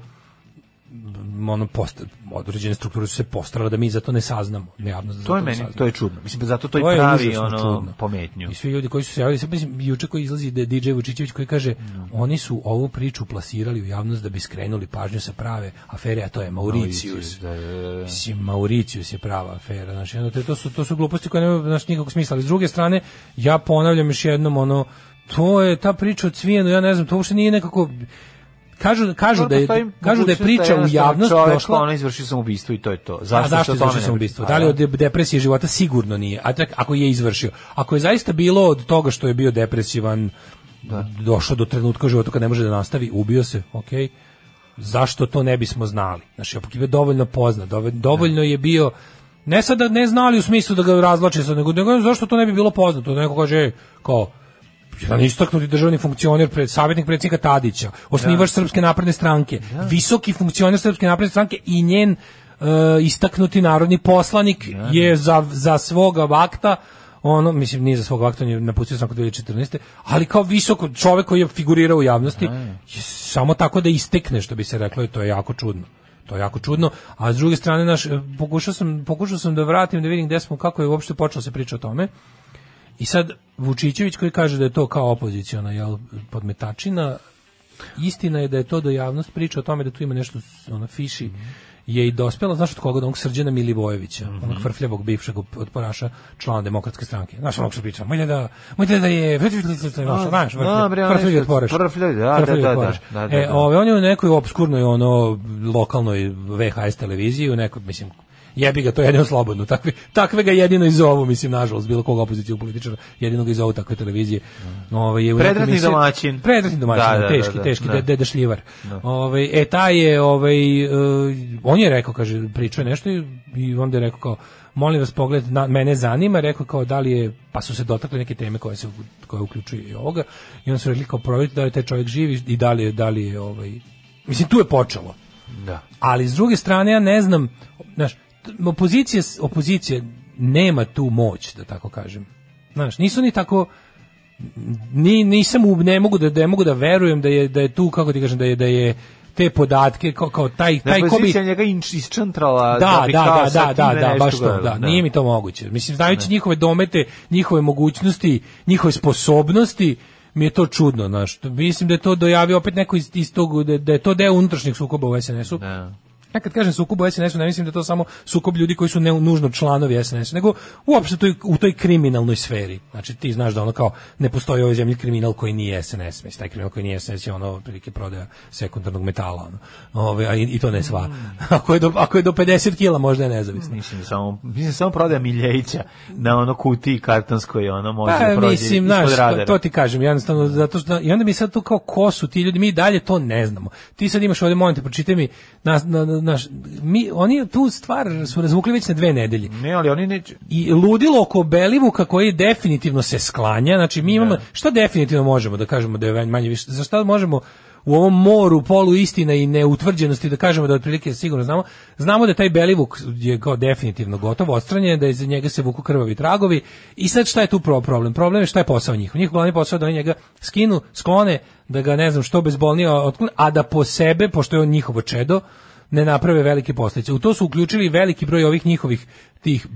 ono post određene strukture su se postarale da mi za to ne saznamo, ne javnost.
To je meni, saznamo. to je čudno. Mislim da zato to, to i pravi ono čudno. pometnju.
I svi ljudi koji su se javili, mislim juče koji izlazi da DJ Vučićević koji kaže mm. oni su ovu priču plasirali u javnost da bi skrenuli pažnju sa prave afere, a to je Mauricius. Da da, da, da, Mislim Mauricius je prava afera, znači ono, to su to su gluposti koje nemaju znači nikakog smisla. Ali s druge strane, ja ponavljam još jednom ono to je ta priča o cvijenu, ja ne znam, to uopšte nije nekako Kažu, da kažu, da je, kažu da je priča u javnost čovjek, prošla. Ona
izvrši samoubistvo i to je to.
Zašto, a zašto izvrši samoubistvo? Da li da. od depresije života? Sigurno nije. A tak, ako je izvršio. Ako je zaista bilo od toga što je bio depresivan, da. došao do trenutka u životu kad ne može da nastavi, ubio se, okej. Okay. Zašto to ne bismo znali? Znači, opet je dovoljno poznat, da. dovoljno je bio ne sada ne znali u smislu da ga razvlače sa nego, nego zašto to ne bi bilo poznato, neko kaže ej, kao jedan istaknuti da državni funkcioner, pred savjetnik predsjednika Tadića, osnivač da. Srpske napredne stranke, da. visoki funkcioner Srpske napredne stranke i njen uh, istaknuti narodni poslanik je za, za svoga vakta ono, mislim, nije za svog vakta, on je napustio sam kod 2014. Ali kao visoko čovek koji je figurirao u javnosti, je samo tako da istekne, što bi se reklo, i to je jako čudno. To je jako čudno, a s druge strane naš eh, pokušao sam pokušao sam da vratim da vidim gde smo kako je uopšte počelo se priča o tome. I sad Vučićević koji kaže da je to kao opoziciona jel, podmetačina, istina je da je to do da javnost priča o tome da tu ima nešto ona fiši mhm. je i dospela, znaš od koga, da onog Srđana Milivojevića, mm -hmm. onog frfljavog bivšeg odporaša člana demokratske stranke. Znaš onog što priča, moj da, moj da je, znaš, frfljavi odporaš. Frfljavi, da, da, da da, da, da, E, ove, ovaj, on je u nekoj obskurnoj, ono, lokalnoj VHS televiziji, u nekoj, mislim, jebi ga, to je jedino slobodno. Takve, takve ga jedino iz ovo, mislim, nažalost, bilo kog opozicijog političara, jedino ga i zovu takve televizije. Ove, ovaj, je
predratni mislim, domaćin.
Predratni domaćin, da, da, teški, da, da, teški, da. deda šljivar. Da. Ove, ovaj, e, taj je, ovaj, uh, on je rekao, kaže, pričao nešto i, i onda je rekao kao, molim vas pogled, na, mene zanima, rekao kao da li je, pa su se dotakle neke teme koje se koje uključuju i ovoga, i on su rekli kao provjeriti da li taj čovjek živi i da li je, da li je ovaj, mislim tu je počelo. Da. Ali s druge strane ja ne znam, znaš, opozicija, opozicija nema tu moć, da tako kažem. Znaš, nisu ni tako ni nisam ne mogu da, da ne mogu da verujem da je da je tu kako ti kažem da je da je te podatke kao, kao taj taj
ko bi njega
isčantrala da da da da, da da da da baš
to
da nije mi to moguće mislim znajući njihove domete njihove mogućnosti njihove sposobnosti mi je to čudno znaš mislim da je to dojavio opet neko iz, iz tog da, je to deo unutrašnjih sukoba u SNS-u Ja kad kažem sukob u SNS-u, ne mislim da to samo sukob ljudi koji su ne, nužno članovi SNS, nego uopšte toj, u toj kriminalnoj sferi. Znači ti znaš da ono kao ne postoji u ovoj zemlji kriminal koji nije SNS, mislim taj kriminal koji nije SNS je ono prilike prodaja sekundarnog metala, ono. Ove, a i, i to ne sva. Mm. <laughs> ako, je do, ako je do 50 kila možda je nezavisno.
Mislim da samo,
mislim da
samo prodaja Miljevića na ono kutiji kartonskoj, ono može pa, da mislim, naš, to,
to, ti kažem, jednostavno, zato što, i onda mi sad tu kao ko su ti ljudi, mi dalje to ne znamo. Ti sad imaš ovde, molim te, pročitaj mi, na, na naš, mi, oni tu stvar su razvukli već na dve nedelje.
Ne, ali oni neće.
I ludilo oko Belivuka koji definitivno se sklanja, znači mi imamo, ne. Da. šta definitivno možemo da kažemo da je manje više, za šta možemo u ovom moru polu istina i neutvrđenosti da kažemo da otprilike sigurno znamo znamo da taj Belivuk je kao definitivno gotovo odstranjen da iz njega se vuku krvavi tragovi i sad šta je tu problem problem je šta je posao njih njih glavni posao da oni njega skinu sklone da ga ne znam što bezbolnije otklone a da po sebe pošto je on njihovo čedo ne naprave velike posljedice. U to su uključili veliki broj ovih njihovih tih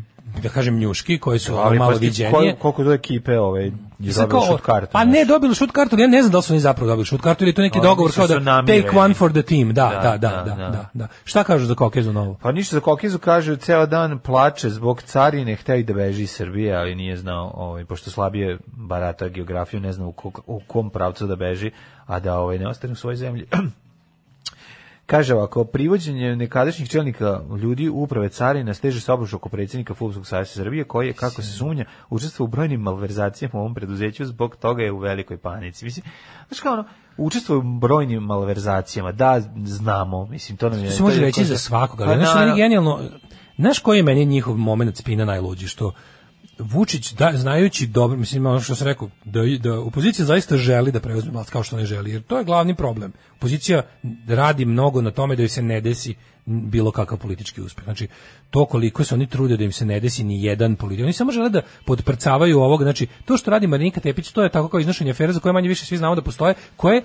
da kažem njuški koji su ali, malo viđenije.
Kol, koliko do ekipe ove ovaj, je dobili šut kartu?
Pa ne, dobili šut kartu, ja ne znam da li su oni zapravo dobili šut kartu ili to neki oni pa, dogovor kao da, da take one for the team, da, da, da, da, da. da, da. da Šta kažu za Kokezu novo?
Pa ništa za Kokezu kaže, ceo dan plače zbog carine, hteo i da beži iz Srbije, ali nije znao, ovaj, pošto slabije barata geografiju, ne zna u, kog, u kom pravcu da beži, a da ovaj, ne ostane u svojoj zemlji. <clears throat> Kaže ovako, privođenje nekadašnjih čelnika ljudi uprave carina steže se obuš oko predsjednika Fudbalskog saveza Srbije koji je kako se sumnja učestvovao u brojnim malverzacijama u ovom preduzeću zbog toga je u velikoj panici. Mislim, znači kao ono, učestvuje u brojnim malverzacijama. Da, znamo, mislim to nam je. To Se
može reći za svakoga, ali pa, znači, genijalno. Znaš koji je meni njihov moment spina najluđi što Vučić da, znajući dobro, mislim ono što sam rekao, da, da opozicija zaista želi da preuzme vlast kao što ne želi, jer to je glavni problem. Opozicija radi mnogo na tome da joj se ne desi bilo kakav politički uspjeh. Znači, to koliko se oni trude da im se ne desi ni jedan politički. Oni samo žele da podprcavaju ovog, znači, to što radi Marinka Tepić, to je tako kao iznošenje afere za koje manje više svi znamo da postoje, koje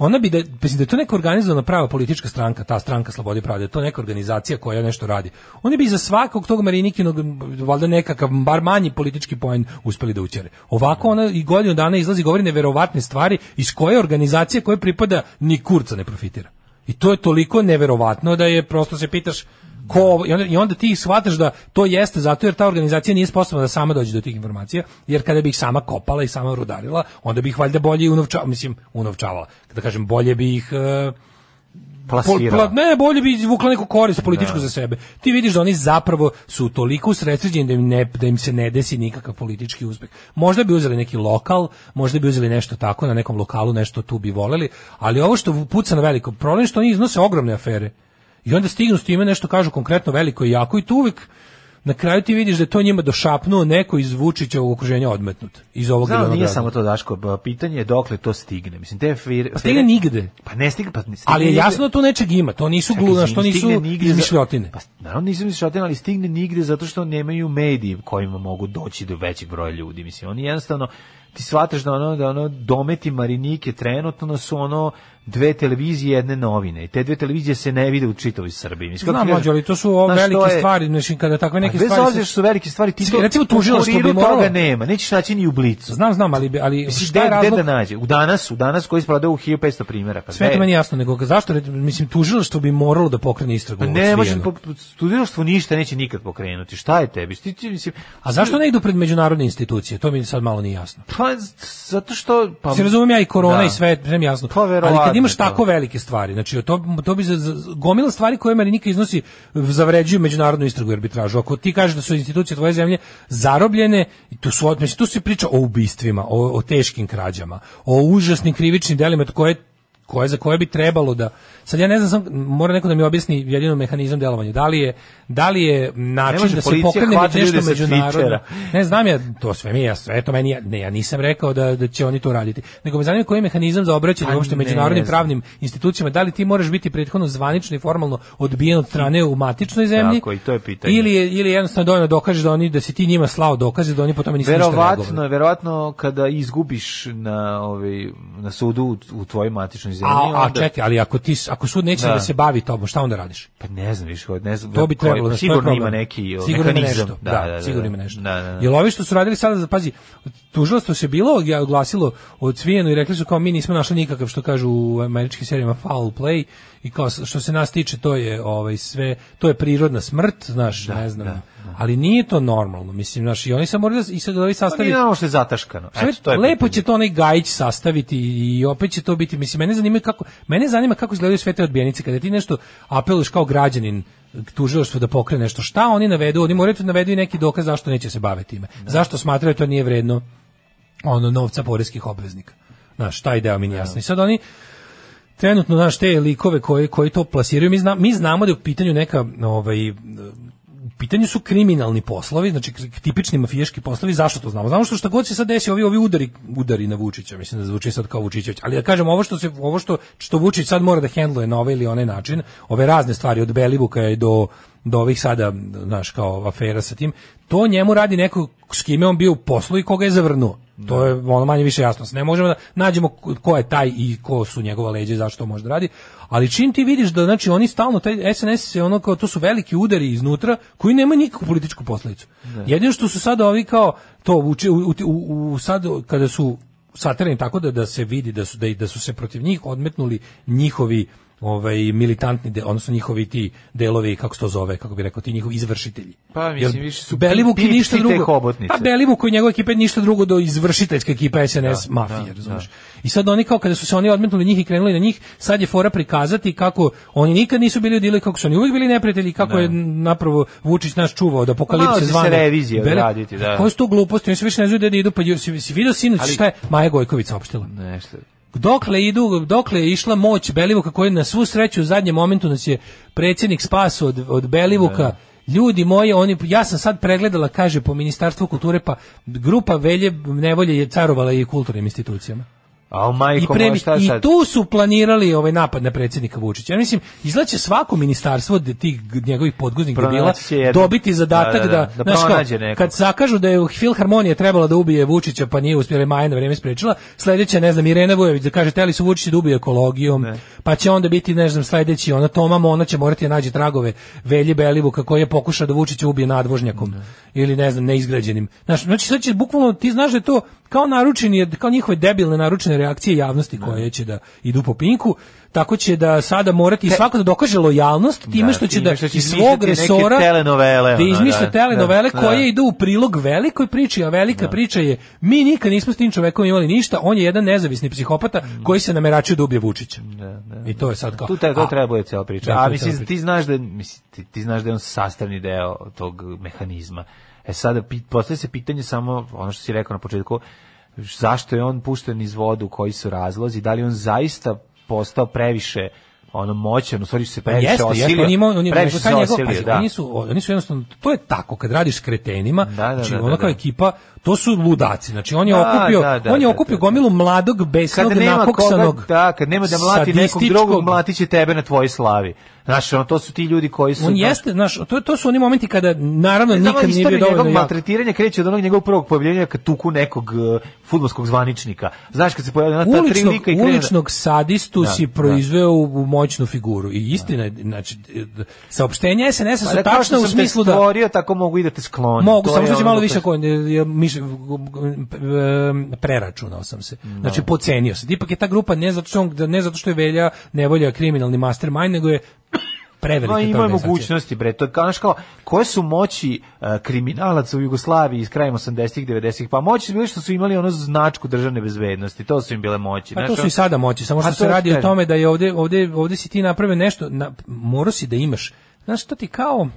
ona bi da, mislim da je to neka organizovana prava politička stranka, ta stranka Slobode pravde, to neka organizacija koja nešto radi. Oni bi za svakog tog Marinikinog, valjda nekakav, bar manji politički poen uspeli da učere. Ovako ona i godinu dana izlazi govori neverovatne stvari iz koje organizacije koje pripada ni kurca ne profitira. I to je toliko neverovatno da je prosto se pitaš ko i onda, i onda ti shvataš da to jeste zato jer ta organizacija nije sposobna da sama dođe do tih informacija, jer kada bi ih sama kopala i sama rudarila, onda bi ih valjda bolje unovčavala, mislim, unovčavala. Kada kažem bolje bi ih uh,
plasirala.
Pla, ne, bolje bi izvukla neku korist političku da. za sebe. Ti vidiš da oni zapravo su toliko usredsređeni da im, ne, da im se ne desi nikakav politički uspeh. Možda bi uzeli neki lokal, možda bi uzeli nešto tako, na nekom lokalu nešto tu bi voleli, ali ovo što puca na veliko problem što oni iznose ogromne afere. I onda stignu s time nešto kažu konkretno veliko i jako i tu uvek na kraju ti vidiš da je to njima došapnuo neko iz Vučićevog okruženja odmetnut. Iz ovog
Znam, nije samo to Daško, pa pitanje je dokle to stigne. Mislim te fir,
pa stigne nigde.
Pa ne stigne, pa ne
stigne. Ali je jasno da tu nečeg ima, to nisu gluna, što nisu izmišljotine. Pa
naravno nisu izmišljotine, ali stigne nigde zato što nemaju medije kojima mogu doći do većeg broja ljudi. Mislim oni jednostavno ti shvataš da ono da ono dometi Marinike trenutno su ono dve televizije, jedne novine. I te dve televizije se ne vide u čitavoj Srbiji. Mislim kako
mlađe, ali to su ove velike je, stvari, znači kada takve neke
stvari. Bez obzira što su velike stvari, ti to
recimo što bi moralo toga
nema. Nećeš naći ni u blicu.
Znam, znam, ali ali mislim, šta je razlog? da
nađe? U danas, u danas koji u 1500 primjeraka.
Pa sve to meni jasno, nego zašto mislim što bi moralo da pokrene istragu. Pa ne, može
tužilaštvo ništa neće nikad pokrenuti. Šta je tebi? Ti, ti, mislim,
a zašto ne idu pred međunarodne institucije? To mi sad malo nije jasno. Pa
zato što
pa se razumem ja i korona da. i sve, sve jasno. Pa verovatno kad imaš tako velike stvari, znači to, to bi za, za, gomila stvari koje Marinika iznosi zavređuju međunarodnu istragu i arbitražu. Ako ti kažeš da su institucije tvoje zemlje zarobljene, i tu su odmesi, znači, tu se priča o ubistvima, o, o teškim krađama, o užasnim krivičnim delima koje koje za koje bi trebalo da sad ja ne znam sam, mora neko da mi objasni jedino mehanizam delovanja da li je da li je način da se pokrene nešto međunarodno ne znam ja to sve mi ja sve to meni ja, ne ja nisam rekao da da će oni to raditi nego me zanima koji je mehanizam za obraćanje pa uopšte međunarodnim pravnim institucijama da li ti moraš biti prethodno zvanično i formalno odbijen od strane u matičnoj zemlji tako i to je pitanje ili je, ili jednostavno dovoljno da dokažeš da oni da si ti njima slao dokaze da oni potom tome
nisu verovatno ništa verovatno kada izgubiš na ovaj na sudu u, u tvojoj matičnoj
zemlji. A, a čekaj, ali ako, ti, ako sud neće da. da se bavi tobom, šta onda radiš?
Pa ne znam više, ne znam.
To bi da- trebalo, koji, ovaj,
sigurno ima neki o, sigurno mehanizam. Nešto,
da,
da, da, da,
sigurno da. ima nešto. Da, da, da. Jel ovi što su radili sada, pazi, tužilastvo se bilo ja oglasilo odsvijeno i rekli su kao mi nismo našli nikakav što kažu u američkim serijama foul play i kao što se nas tiče to je ovaj sve, to je prirodna smrt, znaš, da, ne znam. Da Da. ali nije to normalno, mislim, znači i oni sad moraju da, i sad ovi sastaviti... Pa nije ono što je
zataškano.
Eto, to
je
lepo pitanje. će to onaj Gajić sastaviti i opet će to biti, mislim, mene zanima kako, mene zanima kako izgledaju sve te odbijenice, kada ti nešto apeluješ kao građanin, tužilaštvo da pokrene nešto. Šta oni navedu? Oni moraju da navedu i neki dokaz zašto neće se baviti time. Da. Zašto smatraju da to nije vredno ono novca poreskih obveznika. Znaš, taj ideja mi nije da. jasno. I sad oni trenutno, znaš, te likove koji, koji to plasiraju, mi, zna, mi znamo da je u pitanju neka ovaj, pitanju su kriminalni poslovi, znači tipični mafijaški poslovi, zašto to znamo? Znamo što šta god se sad desi, ovi ovi udari, udari na Vučića, mislim da zvuči sad kao Vučićević, ali da kažem ovo što se ovo što što Vučić sad mora da hendluje na ovaj ili onaj način, ove razne stvari od Belivuka do do ovih sada, znaš, kao afera sa tim, to njemu radi neko s kime on bio u poslu i koga je zavrnuo. To da. je ono manje više jasno. Ne možemo da nađemo ko je taj i ko su njegova leđa i zašto da radi. Ali čim ti vidiš da znači oni stalno taj SNS se ono kao to su veliki udari iznutra koji nema nikakvu političku posledicu. Da. Jedino što su sada ovi kao to u, u, u, u sad kada su satrani tako da da se vidi da su da, da su se protiv njih odmetnuli njihovi ovaj militantni de, odnosno njihovi ti delovi kako se to zove kako bi rekao ti njihovi izvršitelji
pa mislim Jer,
više su Belivuk i ništa drugo hobotnice. pa Belivuk i njegova ekipa ništa drugo do izvršiteljska ekipa da, SNS da, mafije da, razumiješ da. i sad oni kao kada su se oni odmetnuli njih i krenuli na njih sad je fora prikazati kako oni nikad nisu bili dili kako su oni uvijek bili neprijatelji kako da. je napravo Vučić nas čuvao da apokalipse zvane
se revizije Beli... raditi da
koje su to gluposti oni se više ne znaju da idu pa si, si video sinoć šta je Maja Gojković saopštila nešto dokle idu, dokle je išla moć Belivuka koji na svu sreću u zadnjem momentu nas je predsjednik spaso od, od Belivuka. Ne. Da. Ljudi moji, oni, ja sam sad pregledala, kaže, po Ministarstvu kulture, pa grupa Velje Nevolje je carovala i kulturnim institucijama
majko,
I,
previ, šta
I tu su planirali ovaj napad na predsjednika Vučića. Ja mislim, izlaće svako ministarstvo od tih njegovih podguznih debila dobiti zadatak da, da, da, da, da znaš, kao, kad zakažu da je Filharmonija trebala da ubije Vučića, pa nije uspjela Maja na vrijeme sprečila, sljedeće, ne znam, Irena Vujović da kaže, teli su Vučići da ubije ekologijom, ne. pa će onda biti, ne znam, sljedeći, ona Toma ona će morati da naći tragove Velje Belivu, kako je pokušao da Vučića ubije nadvožnjakom ne. ili, ne znam, neizgrađenim. Znaš, znači, sad će, bukvalno, ti znaš da to kao naručeni, kao njihove debilne naručene reakcije javnosti ne. Da. koje će da idu po pinku, tako će da sada morati Te, svako da dokaže lojalnost da, time da, što će da što će iz svog resora
telenovele,
da izmišlja da, telenovele da, da, koje idu u prilog velikoj priči, a velika priča je mi nikad nismo s tim čovekom imali ništa, on je jedan nezavisni psihopata mm. koji se nameračio da ubije Vučića. I to je sad kao.
Tu te, to treba je cela priča. a mislim ti znaš da mislim, ti, ti znaš da je on sastavni deo tog mehanizma E sada postavlja se pitanje samo ono što si rekao na početku, zašto je on pušten iz vodu, koji su razlozi, da li on zaista postao previše ono moćan, u stvari se pa previše jeste, osilio. Jeste, on ima, on ima, previše
se pa osilio, njegov, pazi, da. Oni su, oni su jednostavno, to je tako, kad radiš s kretenima, da, da, znači da, da, da, onaka da. ekipa, To su ludaci. Znači on je da, okupio, da, da, on je da, okupio da, da. gomilu mladog besnog napoksanog. Koga,
da, kad nema da mlati nekog drugog, mlati će tebe na tvojoj slavi. Znači, ono, to su ti ljudi koji su... On
znaš, jeste, znaš, to, to su oni momenti kada, naravno, ne, nikad nije
bio
dovoljno... Njegovog
maltretiranja kreće od onog njegovog prvog pojavljenja kad tuku nekog uh, e, futbolskog zvaničnika. Znaš, kad se pojavlja na
ta tri lika i krene... Uličnog sadistu da, si proizveo da. u moćnu figuru. I istina, da. znači, saopštenja SNS-a pa, su tačno u smislu da... stvorio,
tako mogu i da te skloni.
Mogu, samo što će malo više... Koji, ništa, preračunao sam se. No. Da. Znači, pocenio se. Ipak je ta grupa ne zato što, on, ne zato što je velja nevolja kriminalni mastermind, nego je prevelike no, ima
da mogućnosti bre to kao kao koje su moći uh, kriminalaca u Jugoslaviji iz kraja 80-ih 90-ih pa moći bili što su imali ono značku državne bezbednosti to su im bile moći
pa to su i sada moći samo pa što se radi o tome da je ovde, ovde, ovde si ti napravio nešto na, morao si da imaš znaš to ti kao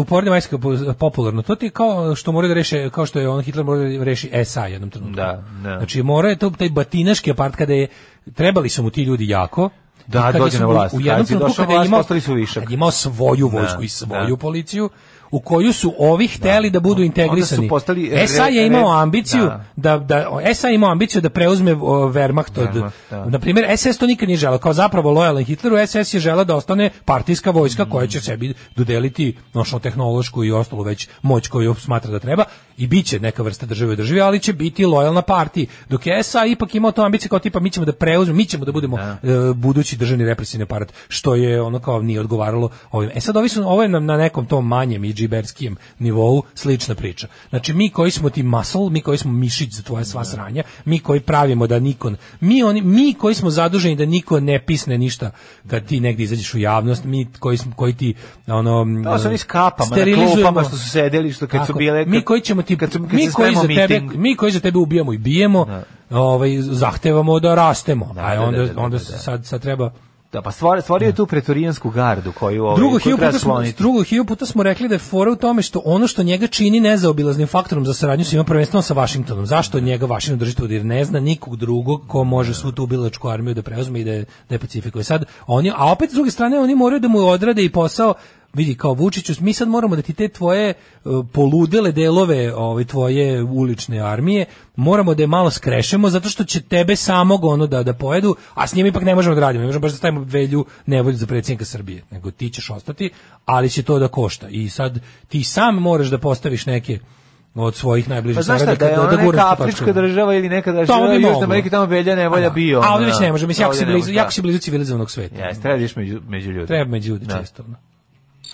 upornije majske popularno. To ti je kao što moraju da reši, kao što je on Hitler morao da reši SA jednom trenutku.
Da, da.
Znači mora je to taj batinaški apart kada je trebali su mu ti ljudi jako.
Da, dođe na vlast. U,
u jednom trenutku kada je imao, vlast, imao svoju vojsku da, i svoju da. policiju, u koju su ovi da. hteli da, da budu integrisani. Onda su postali e, re, SA je imao da. ambiciju da. da, da e, SA je imao ambiciju da preuzme uh, Wehrmacht od da. na primjer SS to nikad nije želeo kao zapravo lojalan Hitleru SS je želeo da ostane partijska vojska mm. koja će sebi dodeliti nošno tehnološku i ostalo već moć koju smatra da treba i biće neka vrsta države države ali će biti lojalna partiji dok je SA ipak imao to ambiciju kao tipa mi ćemo da preuzmemo mi ćemo da budemo uh, budući državni represivni aparat što je ono kao nije odgovaralo ovim e sad ovi su ovo je na, na nekom tom manjem džiberskijem nivou slična priča. Znači mi koji smo ti masol, mi koji smo mišić za tvoje sva da. sranja, mi koji pravimo da nikon, mi oni mi koji smo zaduženi da niko ne pisne ništa kad da ti negdje izađeš u javnost, mi koji smo koji ti ono
Da, su oni skapama, na klopama što su sedeli što kad tako, su bile
mi koji ćemo ti kad su, kad mi koji za tebe mi koji za tebe ubijamo i bijemo, da. ovaj zahtevamo da rastemo. Da, a da, onda da, onda sad sad treba
Da, pa stvorio, stvorio je da. tu pretorijansku gardu koju ovaj, drugo
koju puta smo, drugo hiju puta smo rekli da je fora u tome što ono što njega čini nezaobilaznim faktorom za saradnju ima prvenstveno sa Vašingtonom. Zašto njega Vašington drži tu jer ne zna nikog drugog ko može svu tu bilačku armiju da preuzme i da je, da je pacifikuje. Sad, oni, a opet s druge strane oni moraju da mu odrade i posao vidi kao Vučiću, mi sad moramo da ti te tvoje uh, poludele delove ovaj, tvoje ulične armije moramo da je malo skrešemo zato što će tebe samog ono da da pojedu, a s njim ipak ne možemo da radimo, ne možemo baš da stavimo velju nevolju za predsjednika Srbije, nego ti ćeš ostati, ali će to da košta. I sad ti sam moraš da postaviš neke od svojih najbližih
pa znaš šta, da je da, ona da neka afrička država ili neka država bi Južne Amerike tamo velja nevolja da. bio.
A ovdje već ne može, mislim, jako si blizu, jako da. si blizu civilizovanog sveta. Ja, trebaš među, među ljudi. Treba među ljudi da. često.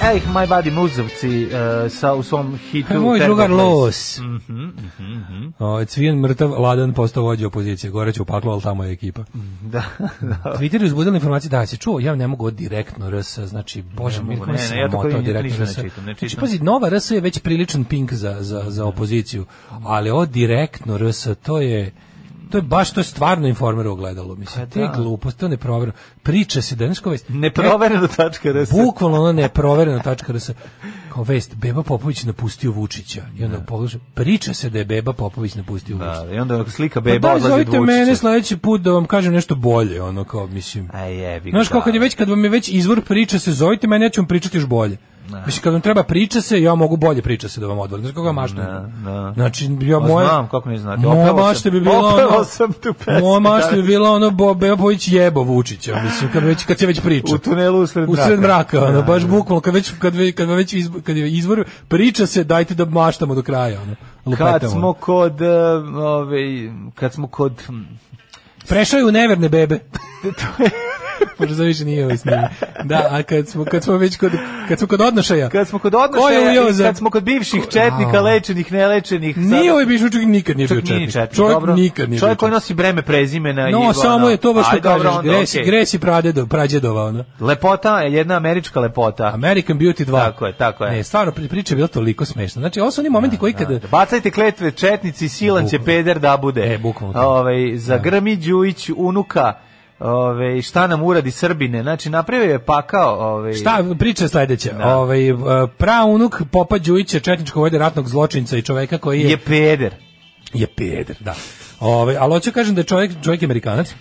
Evo ih My Buddy Muzovci uh, sa u svom hitu. E, moj
drugar Los. Mm -hmm, mm -hmm. O, ovaj, cvijen mrtav, ladan postao vođe opozicije. Goreć u paklu, ali tamo je ekipa. Mm,
da,
<laughs> da. Twitter je uzbudila informacije da se čuo, ja ne mogu direktno RS, znači, bože, mi ne, ne, ja tako i direktno RS. Znači, pazi, nova RS je već priličan pink za, za, za da. opoziciju, ali od direktno RS, to je to je baš to je stvarno informer ogledalo, mislim. Te pa gluposti, to da. ne provjereno. Priča se danas kao vest.
Neprovereno.rs.
Bukvalno tačka neprovereno.rs. Kao vest, Beba Popović napustio Vučića. I onda da. polože, priča se da je Beba Popović napustio da, Vučića. Da, i onda slika pa Beba pa odlazi od Vučića. mene sledeći put da vam kažem nešto bolje, ono kao, mislim. A jebi Znaš, kao kad je da. već, kad vam je već izvor priče se, zovite mene, ja ću vam pričati još bolje. Ne. Da. Mislim, kad vam treba priča se, ja mogu bolje priča se da vam odvolim. Znači, koga da, maštam? Ne, da. ne.
Znači, ja moje... Znam, kako
ne znate. Moja mašta bi bila ono... sam tu pesmu. Moja mašta bi bila ono Bo, Beopović jebo Vučića, mislim, kad, već, kad se već priča.
U tunelu usred mraka.
Usred mraka, ono, baš bukvalno, kad već, kad, već, kad, već izbor, kad je izvor, priča se, dajte da maštamo do kraja, ono.
Lupetamo. Kad smo kod, eh, ove, ovaj, kad smo kod hm,
Prešaju neverne bebe. <laughs> to je Možda više nije ovaj snimio. Da, a kad smo, kad smo već kod, kad smo kod odnošaja.
Kad smo kod odnošaja i kad smo kod bivših četnika, lečenih, nelečenih.
Nije ovaj bivši četnik, nikad nije bio četnik. četnik. Čovjek dobro. nikad nije
Čovjek koji nosi breme prezimena.
No, i, samo ono, je to baš što kažeš. Onda, gresi, okay. gresi pradedo, prađedova. Ono.
Lepota je jedna američka lepota.
American Beauty
2. Tako je, tako je.
Ne, stvarno, priča je bila toliko smešna. Znači, ovo su oni momenti
da,
koji
kada... Da, da.
Bacajte
kletve, četnici, silan će peder da bude. E, bukvalno. Ovaj, za zagrmi da. Đujić, unuka, Ove, šta nam uradi Srbine? Znači, napravio je pakao... Ove...
Šta, priča je sledeća. Da. Ove, e, praunuk Popa Đujića, četničko vojde ratnog zločinca i čoveka koji je...
Je peder.
Je peder, da. Ove, ali hoću da kažem da je čovjek, čovjek Amerikanac.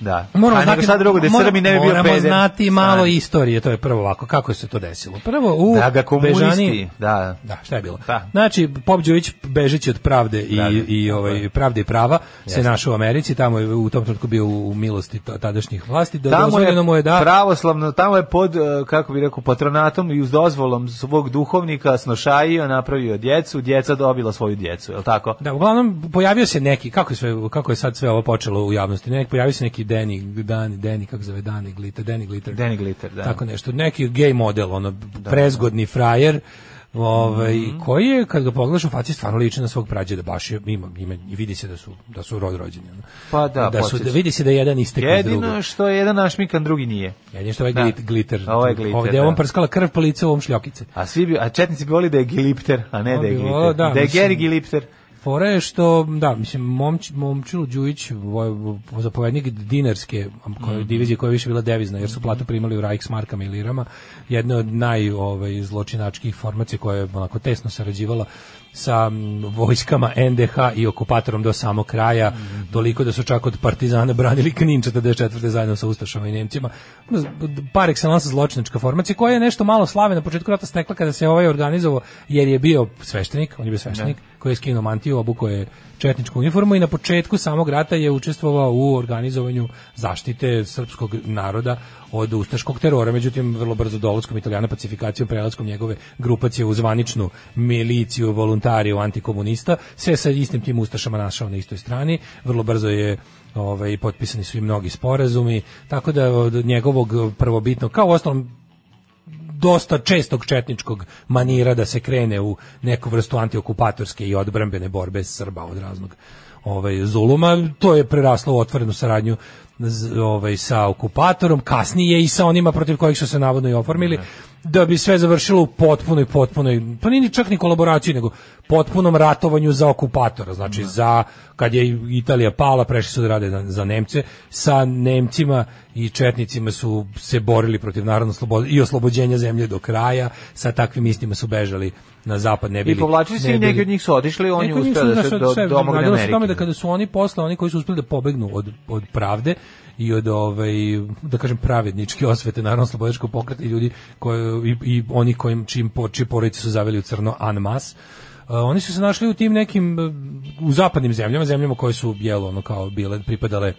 Da.
Moramo
znati sad drugo, da Srbi ne bi bio
Moramo znati malo Sani. istorije, to je prvo ovako, kako se to desilo. Prvo u
da, ga da, komunisti, Bežani, da.
Da, šta je bilo? Da. Znači Pop Đurić bežeći od pravde i da, da. i ovaj pravde i prava Jasne. se našao u Americi, tamo je u tom trenutku bio u milosti tadašnjih vlasti, da
dozvoljeno mu je da pravoslavno, tamo je pod eh, kako bi rekao patronatom i uz dozvolom svog duhovnika snošajio, napravio djecu, djeca dobila svoju djecu,
je l' tako? Da, uglavnom pojavio se neki, kako je sve, kako je sad sve ovo počelo u javnosti, neki pojavio se neki Danny, Danny, Danny, kako zove, Danny Glitter, Danny Glitter.
Danny Glitter, da.
Tako nešto, neki gay model, ono, da, prezgodni da. frajer, ovaj, mm -hmm. koji je, kad ga pogledaš u faci, stvarno liči na svog prađe da baš je, ima, ima, i vidi se da su, da su rod rođeni.
Pa da,
da, su, da vidi se da je jedan istekne
Jedino što je jedan našmikan, drugi nije.
Jedino što je ovaj da. glitter. A ovaj glitter, Ovdje je da. on prskala krv po lice ovom šljokice.
A, svi bi, a četnici bi volili da je glipter, a ne da je glipter. Da, da, je Gary glipter
fora je što, da, mislim, Momč, Momčil Đujić, ovaj, zapovednik dinarske um, koje, mm. divizije koja je više bila devizna, jer su platu primali u Reichsmarkama i lirama, jedna od naj ovaj, zločinačkih formacija koja je onako tesno sarađivala sa mm, vojskama NDH i okupatorom do samog kraja, mm. toliko da su čak od partizana branili Knin 44. zajedno sa Ustašama i Nemcima. Par excellence zločinačka formacija koja je nešto malo slave na početku rata stekla kada se ovaj organizovao, jer je bio sveštenik, on je bio sveštenik, ne da koji je skinuo mantiju, obuko je četničku uniformu i na početku samog rata je učestvovao u organizovanju zaštite srpskog naroda od ustaškog terora. Međutim, vrlo brzo dolaskom Italijana pacifikacijom, prelaskom njegove grupacije u zvaničnu miliciju voluntariju antikomunista, se sa istim tim ustašama našao na istoj strani. Vrlo brzo je ovaj, potpisani su i mnogi sporazumi, tako da od njegovog prvobitnog, kao u ostalom dosta čestog četničkog manira da se krene u neku vrstu antiokupatorske i odbrambene borbe Srba od raznog ovaj zuluma to je preraslo u otvorenu saradnju ovaj sa okupatorom kasnije i sa onima protiv kojih su se navodno i oformili ne. da bi sve završilo u potpunoj potpunoj pa nije ni čak ni kolaboraciji nego potpunom ratovanju za okupatora znači za kad je Italija pala prešli su da rade za Nemce sa Nemcima i četnicima su se borili protiv narodno slobode i oslobođenja zemlje do kraja, sa takvim istima su bežali na zapad
ne bili. I povlačili se i neki od njih
su
otišli, oni
uspeli da se do, domogne Amerike. Tome da kada su oni posle, oni koji su uspeli da pobegnu od, od pravde i od ovaj da kažem pravedničke osvete narodno slobodačkog pokreta i ljudi koji i, i oni kojim čim poči porodice su zaveli u crno anmas Uh, oni su se našli u tim nekim uh, u zapadnim zemljama, zemljama koje su bijelo ono kao bile pripadale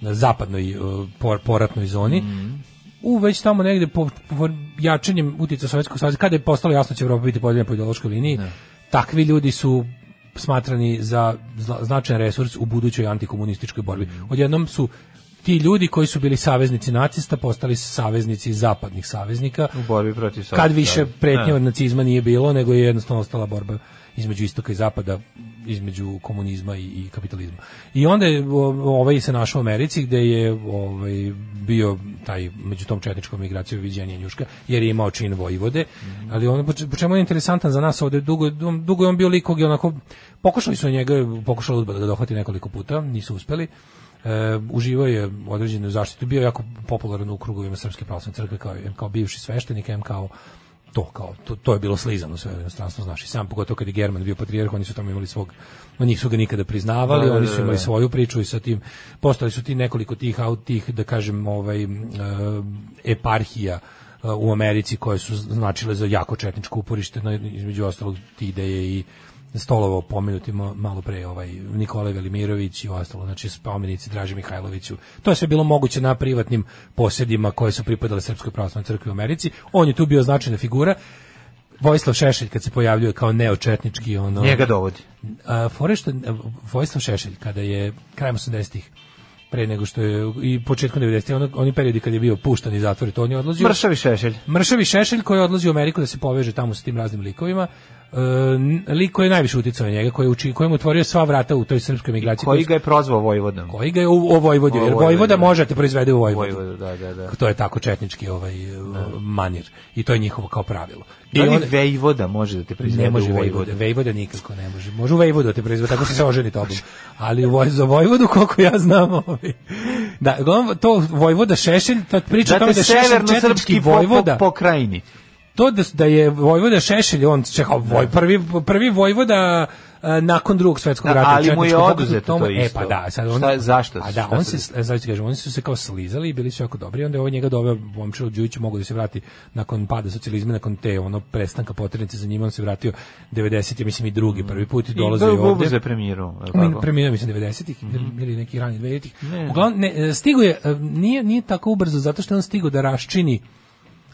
na zapadnoj e, por, poratnoj zoni, mm u već tamo negde po, po jačanjem utjeca Sovjetskog saveza, kada je postalo jasno da će Evropa biti podeljena po ideološkoj liniji, ne. Da. takvi ljudi su smatrani za značajan resurs u budućoj antikomunističkoj borbi. Mhm. Odjednom su ti ljudi koji su bili saveznici nacista postali saveznici zapadnih saveznika
u borbi protiv
Sovjeta. Kad više pretnje da. od nacizma nije bilo, nego je jednostavno ostala borba između istoka i zapada, između komunizma i, i kapitalizma. I onda je ovaj se našao u Americi gde je ovaj bio taj među tom četničkom migracijom viđanje Njuška jer je imao čin vojvode, mm ali on po čemu je interesantan za nas ovde dugo dugo je on bio likog i onako pokušali su njega pokušali udba da dohvati nekoliko puta, nisu uspeli. E, uživao je određenu zaštitu, bio je jako popularan u krugovima Srpske pravoslavne crkve kao, kao bivši sveštenik, kao to kao to, to je bilo slizano sve inostranstvo znaš i sam pogotovo kad je German bio patrijarh oni su tamo imali svog oni su ga nikada priznavali da, da oni da, su imali da. svoju priču i sa tim postali su ti nekoliko tih aut tih da kažem ovaj uh, eparhija uh, u Americi koje su značile za jako četničko uporište no, između ostalog ti ideje i stolovao pomenuti malo pre ovaj Nikola Velimirović i ostalo, znači spomenici Draži Mihajloviću. To je sve bilo moguće na privatnim posjedima koje su pripadale Srpskoj pravoslavnoj crkvi u Americi. On je tu bio značajna figura. Vojislav Šešelj kad se pojavljuje kao neočetnički ono
njega dovodi. A,
forešta, Vojislav Šešelj kada je krajem 80-ih pre nego što je i početkom 90-ih, on, oni periodi kad je bio puštan iz zatvora, to on je odlazio.
Mršavi Šešelj.
Mršavi Šešelj koji odlazi u Ameriku da se poveže tamo sa tim raznim likovima e, lik koji je najviše uticao na njega, koji, uči, kojem otvorio sva vrata u toj srpskoj migraciji.
Koji ga je prozvao Vojvodom.
Koji ga je u, o Vojvodio, jer Vojvoda da. može da te proizvede u Vojvodu. Vojvodu da, da, da. To je tako četnički ovaj, da. manir. I to je njihovo kao pravilo.
Da I da on Vejvoda može da te
proizvede ne može u Vojvodu. Vejvoda nikako ne može. Može u Vejvodu da te proizvede, tako što se oženi tobom. <laughs> Ali u za Vojvodu, koliko ja znam, ovaj. da, to Vojvoda Šešelj, ta priča
da tome da Šešelj
četnički Vojvoda. Po, po, po krajini to da, da je Vojvoda Šešelj, on će kao da. voj, prvi, prvi Vojvoda e, nakon drugog svetskog rata.
Ali mu je oduzeto to
isto. E pa da, sad on, šta,
zašto?
A da, on se, znači kažem, oni su se kao slizali i bili su jako dobri, onda je ovo ovaj njega doveo Momčilo Đujić mogu da se vrati nakon pada socijalizma, nakon te ono prestanka potrebnice za njima, on se vratio 90 mislim i drugi mm. prvi put i dolaze
ovde. I Bubu za premijeru.
Mi premijeru mislim 90-ih mm -hmm. ili neki rani 20-ih. Uglavnom ne, stigo je e, nije nije tako ubrzo zato što on stigao da raščini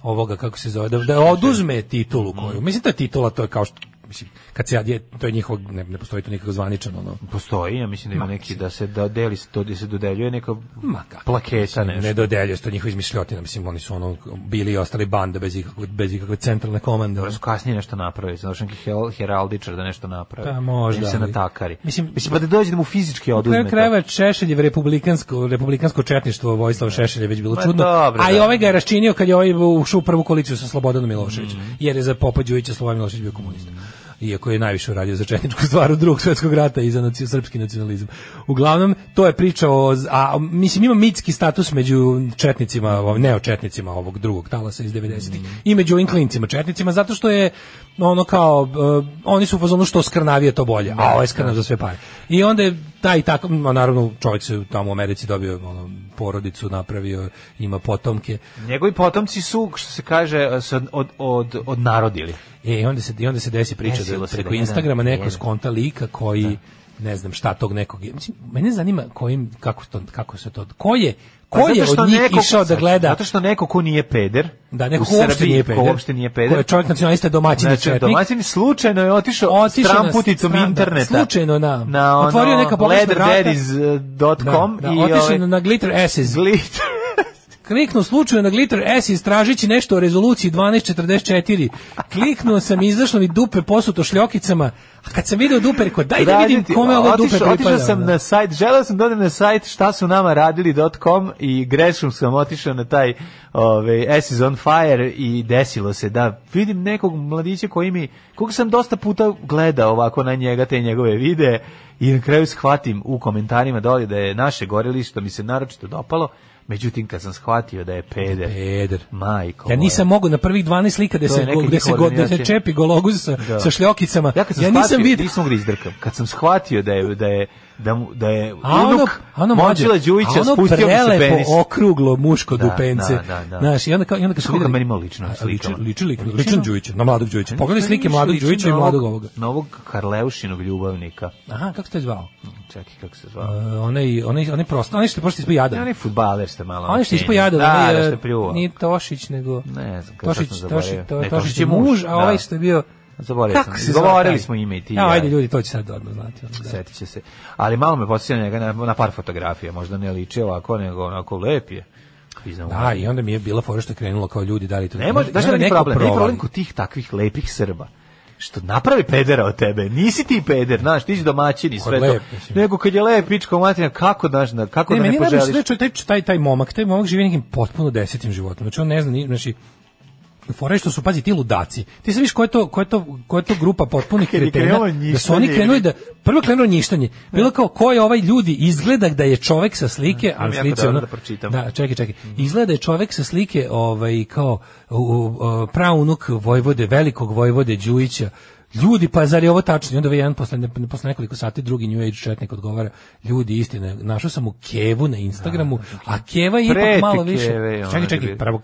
ovoga kako se zove da, da oduzme titulu koju mm. mislim da titula to je kao što mislim, kad se je, to je njihov, ne, ne postoji to nikakav zvaničan, ono.
Postoji, ja mislim da ima neki, da se da deli, to da se dodeljuje neka Ma, kako, plaketa,
mislim, Ne dodeljuje, to njihovi izmišljotina, mislim, oni su ono, bili i ostali banda bez ikakve, bez ikakve centralne komande. Ono.
Su kasnije nešto napravili, znači neki hel, heraldičar da nešto napravi. Pa možda. Im se natakari. Mislim, mislim, pa da dođe da mu fizički oduzme.
Kraj krajeva Šešeljev republikansko, republikansko četništvo Vojislava da. Šešelja već bilo čudno. Dobro, a i da. ovaj ga je raščinio kad je ovaj ušao u prvu koaliciju sa Slobodanom Miloševićem, mm jer je za Popa Đujića Slobodan Milošević bio komunista. Mm iako je najviše uradio za četničku stvar u drugog svjetskog rata i za naci, srpski nacionalizam. Uglavnom, to je priča o, a, mislim, ima mitski status među četnicima, neočetnicima ovog drugog talasa iz 90-ih, mm. i među ovim klincima četnicima, zato što je ono kao, uh, oni su u što skrnavije to bolje, a da, ovo je skrnav da. za sve pare. I onda je taj tako, naravno čovjek se tamo u Americi dobio ono, porodicu, napravio, ima potomke.
Njegovi potomci su, što se kaže, se od, od, od,
narodili. E, i onda se, i onda se desi priča da preko da, Instagrama da, neko skonta lika koji da. ne znam šta tog nekog. Mislim, mene zanima kojim kako to kako se to ko je Pa ko je
od njih neko,
išao da gleda?
Zato što neko ko nije peder,
da neko ko uopšte nije peder,
ko uopšte nije peder,
ko je čovjek nacionalista domaćin znači,
četnik. Domaćin slučajno je otišao, otišao stramputicom na, da, interneta. Slučajno
na, na ono, otvorio neka
pogrešna vrata. leatherdaddies.com eh, da, da, i otišao ovaj-
na Glitter Asses.
Glitter
Kliknuo slučajno na Glitter S istražići nešto o rezoluciji 1244. Kliknuo sam i izašlo mi dupe posuto šljokicama. A kad sam video dupe, rekao, daj da vidim kome
ovo
dupe pripada.
Otišao sam na sajt, želeo sam da odem na sajt šta su nama radili.com i greškom sam otišao na taj ove, ovaj, S is on fire i desilo se da vidim nekog mladića koji mi, kog sam dosta puta gledao ovako na njega, te njegove videe i na kraju shvatim u komentarima dolje da je naše gorilište, mi se naročito dopalo, Međutim, kad sam shvatio da je peder, da
peder. majko Ja nisam mogu na prvih 12 slika da se, gde da se, god, da se čepi gologuz sa, da. sa šljokicama, ja, ja
shvatio, nisam vidio.
Nisam ga
izdrkam. Kad sam shvatio da je, da je da, mu, da je
a unuk ono,
ono Đujića
spustio mu se penis. okruglo muško da, dupence. Da, da, da. Znaš, i onda,
kao,
i onda
kad su videli... meni imao lično.
Liči, liči, lično Đujića, na mladog Đujića. Pogledaj pa slike mladog Đujića i mladog ovoga.
Na ovog Karleušinog ljubavnika.
Aha, kako ste zvao? Mm,
čekaj, kako se
zvao? Uh, onaj, onaj, onaj prosto, onaj što je prosto ispod jada.
onaj futbaler ste malo.
Onaj što je ispod jada. Da, da, e, da, što je Tošić, nego... Ne znam, kako sam zaboravio. Tošić je muž, a da. ovaj što je bio...
Zaboravio sam. Izgovorili smo ime i ti.
Ja, ajde ljudi, to će sad odmah znati.
da. Setit će se. Ali malo me podsjeća njega na, na par fotografija. Možda ne liči ovako, nego onako lep je.
da, i onda mi je bila fora što krenulo kao ljudi, da li to... Ne, može, da što
je problem? Ne problem kod tih takvih lepih Srba što napravi pedera od tebe. Nisi ti peder, znaš, ti si domaćin i sve to. Nego kad je lepi pičko materina, kako znaš, kako ne, da ne poželiš.
Ne, meni ne je taj, taj momak, taj momak živi nekim potpuno desetim životom. Znači on ne zna, znači fore što su pazi ti ludaci. Ti se viš koja je to koja to koja to grupa potpunih <laughs> kretena da su oni krenuli da prvo krenulo ništanje. Bilo kao ko je ovaj ljudi izgleda da je čovek sa slike, a slici ono. Da, da, čekaj, čekaj. Izgleda da je čovek sa slike ovaj kao praunuk vojvode velikog vojvode Đujića Ljudi, pa zar je ovo tačno? I onda ovaj jedan posle, ne, posle nekoliko sati drugi New Age četnik odgovara, ljudi, istina, našao sam u Kevu na Instagramu, da, da, da. a Keva je ipak malo više. Keve, čekaj, čekaj, pravo,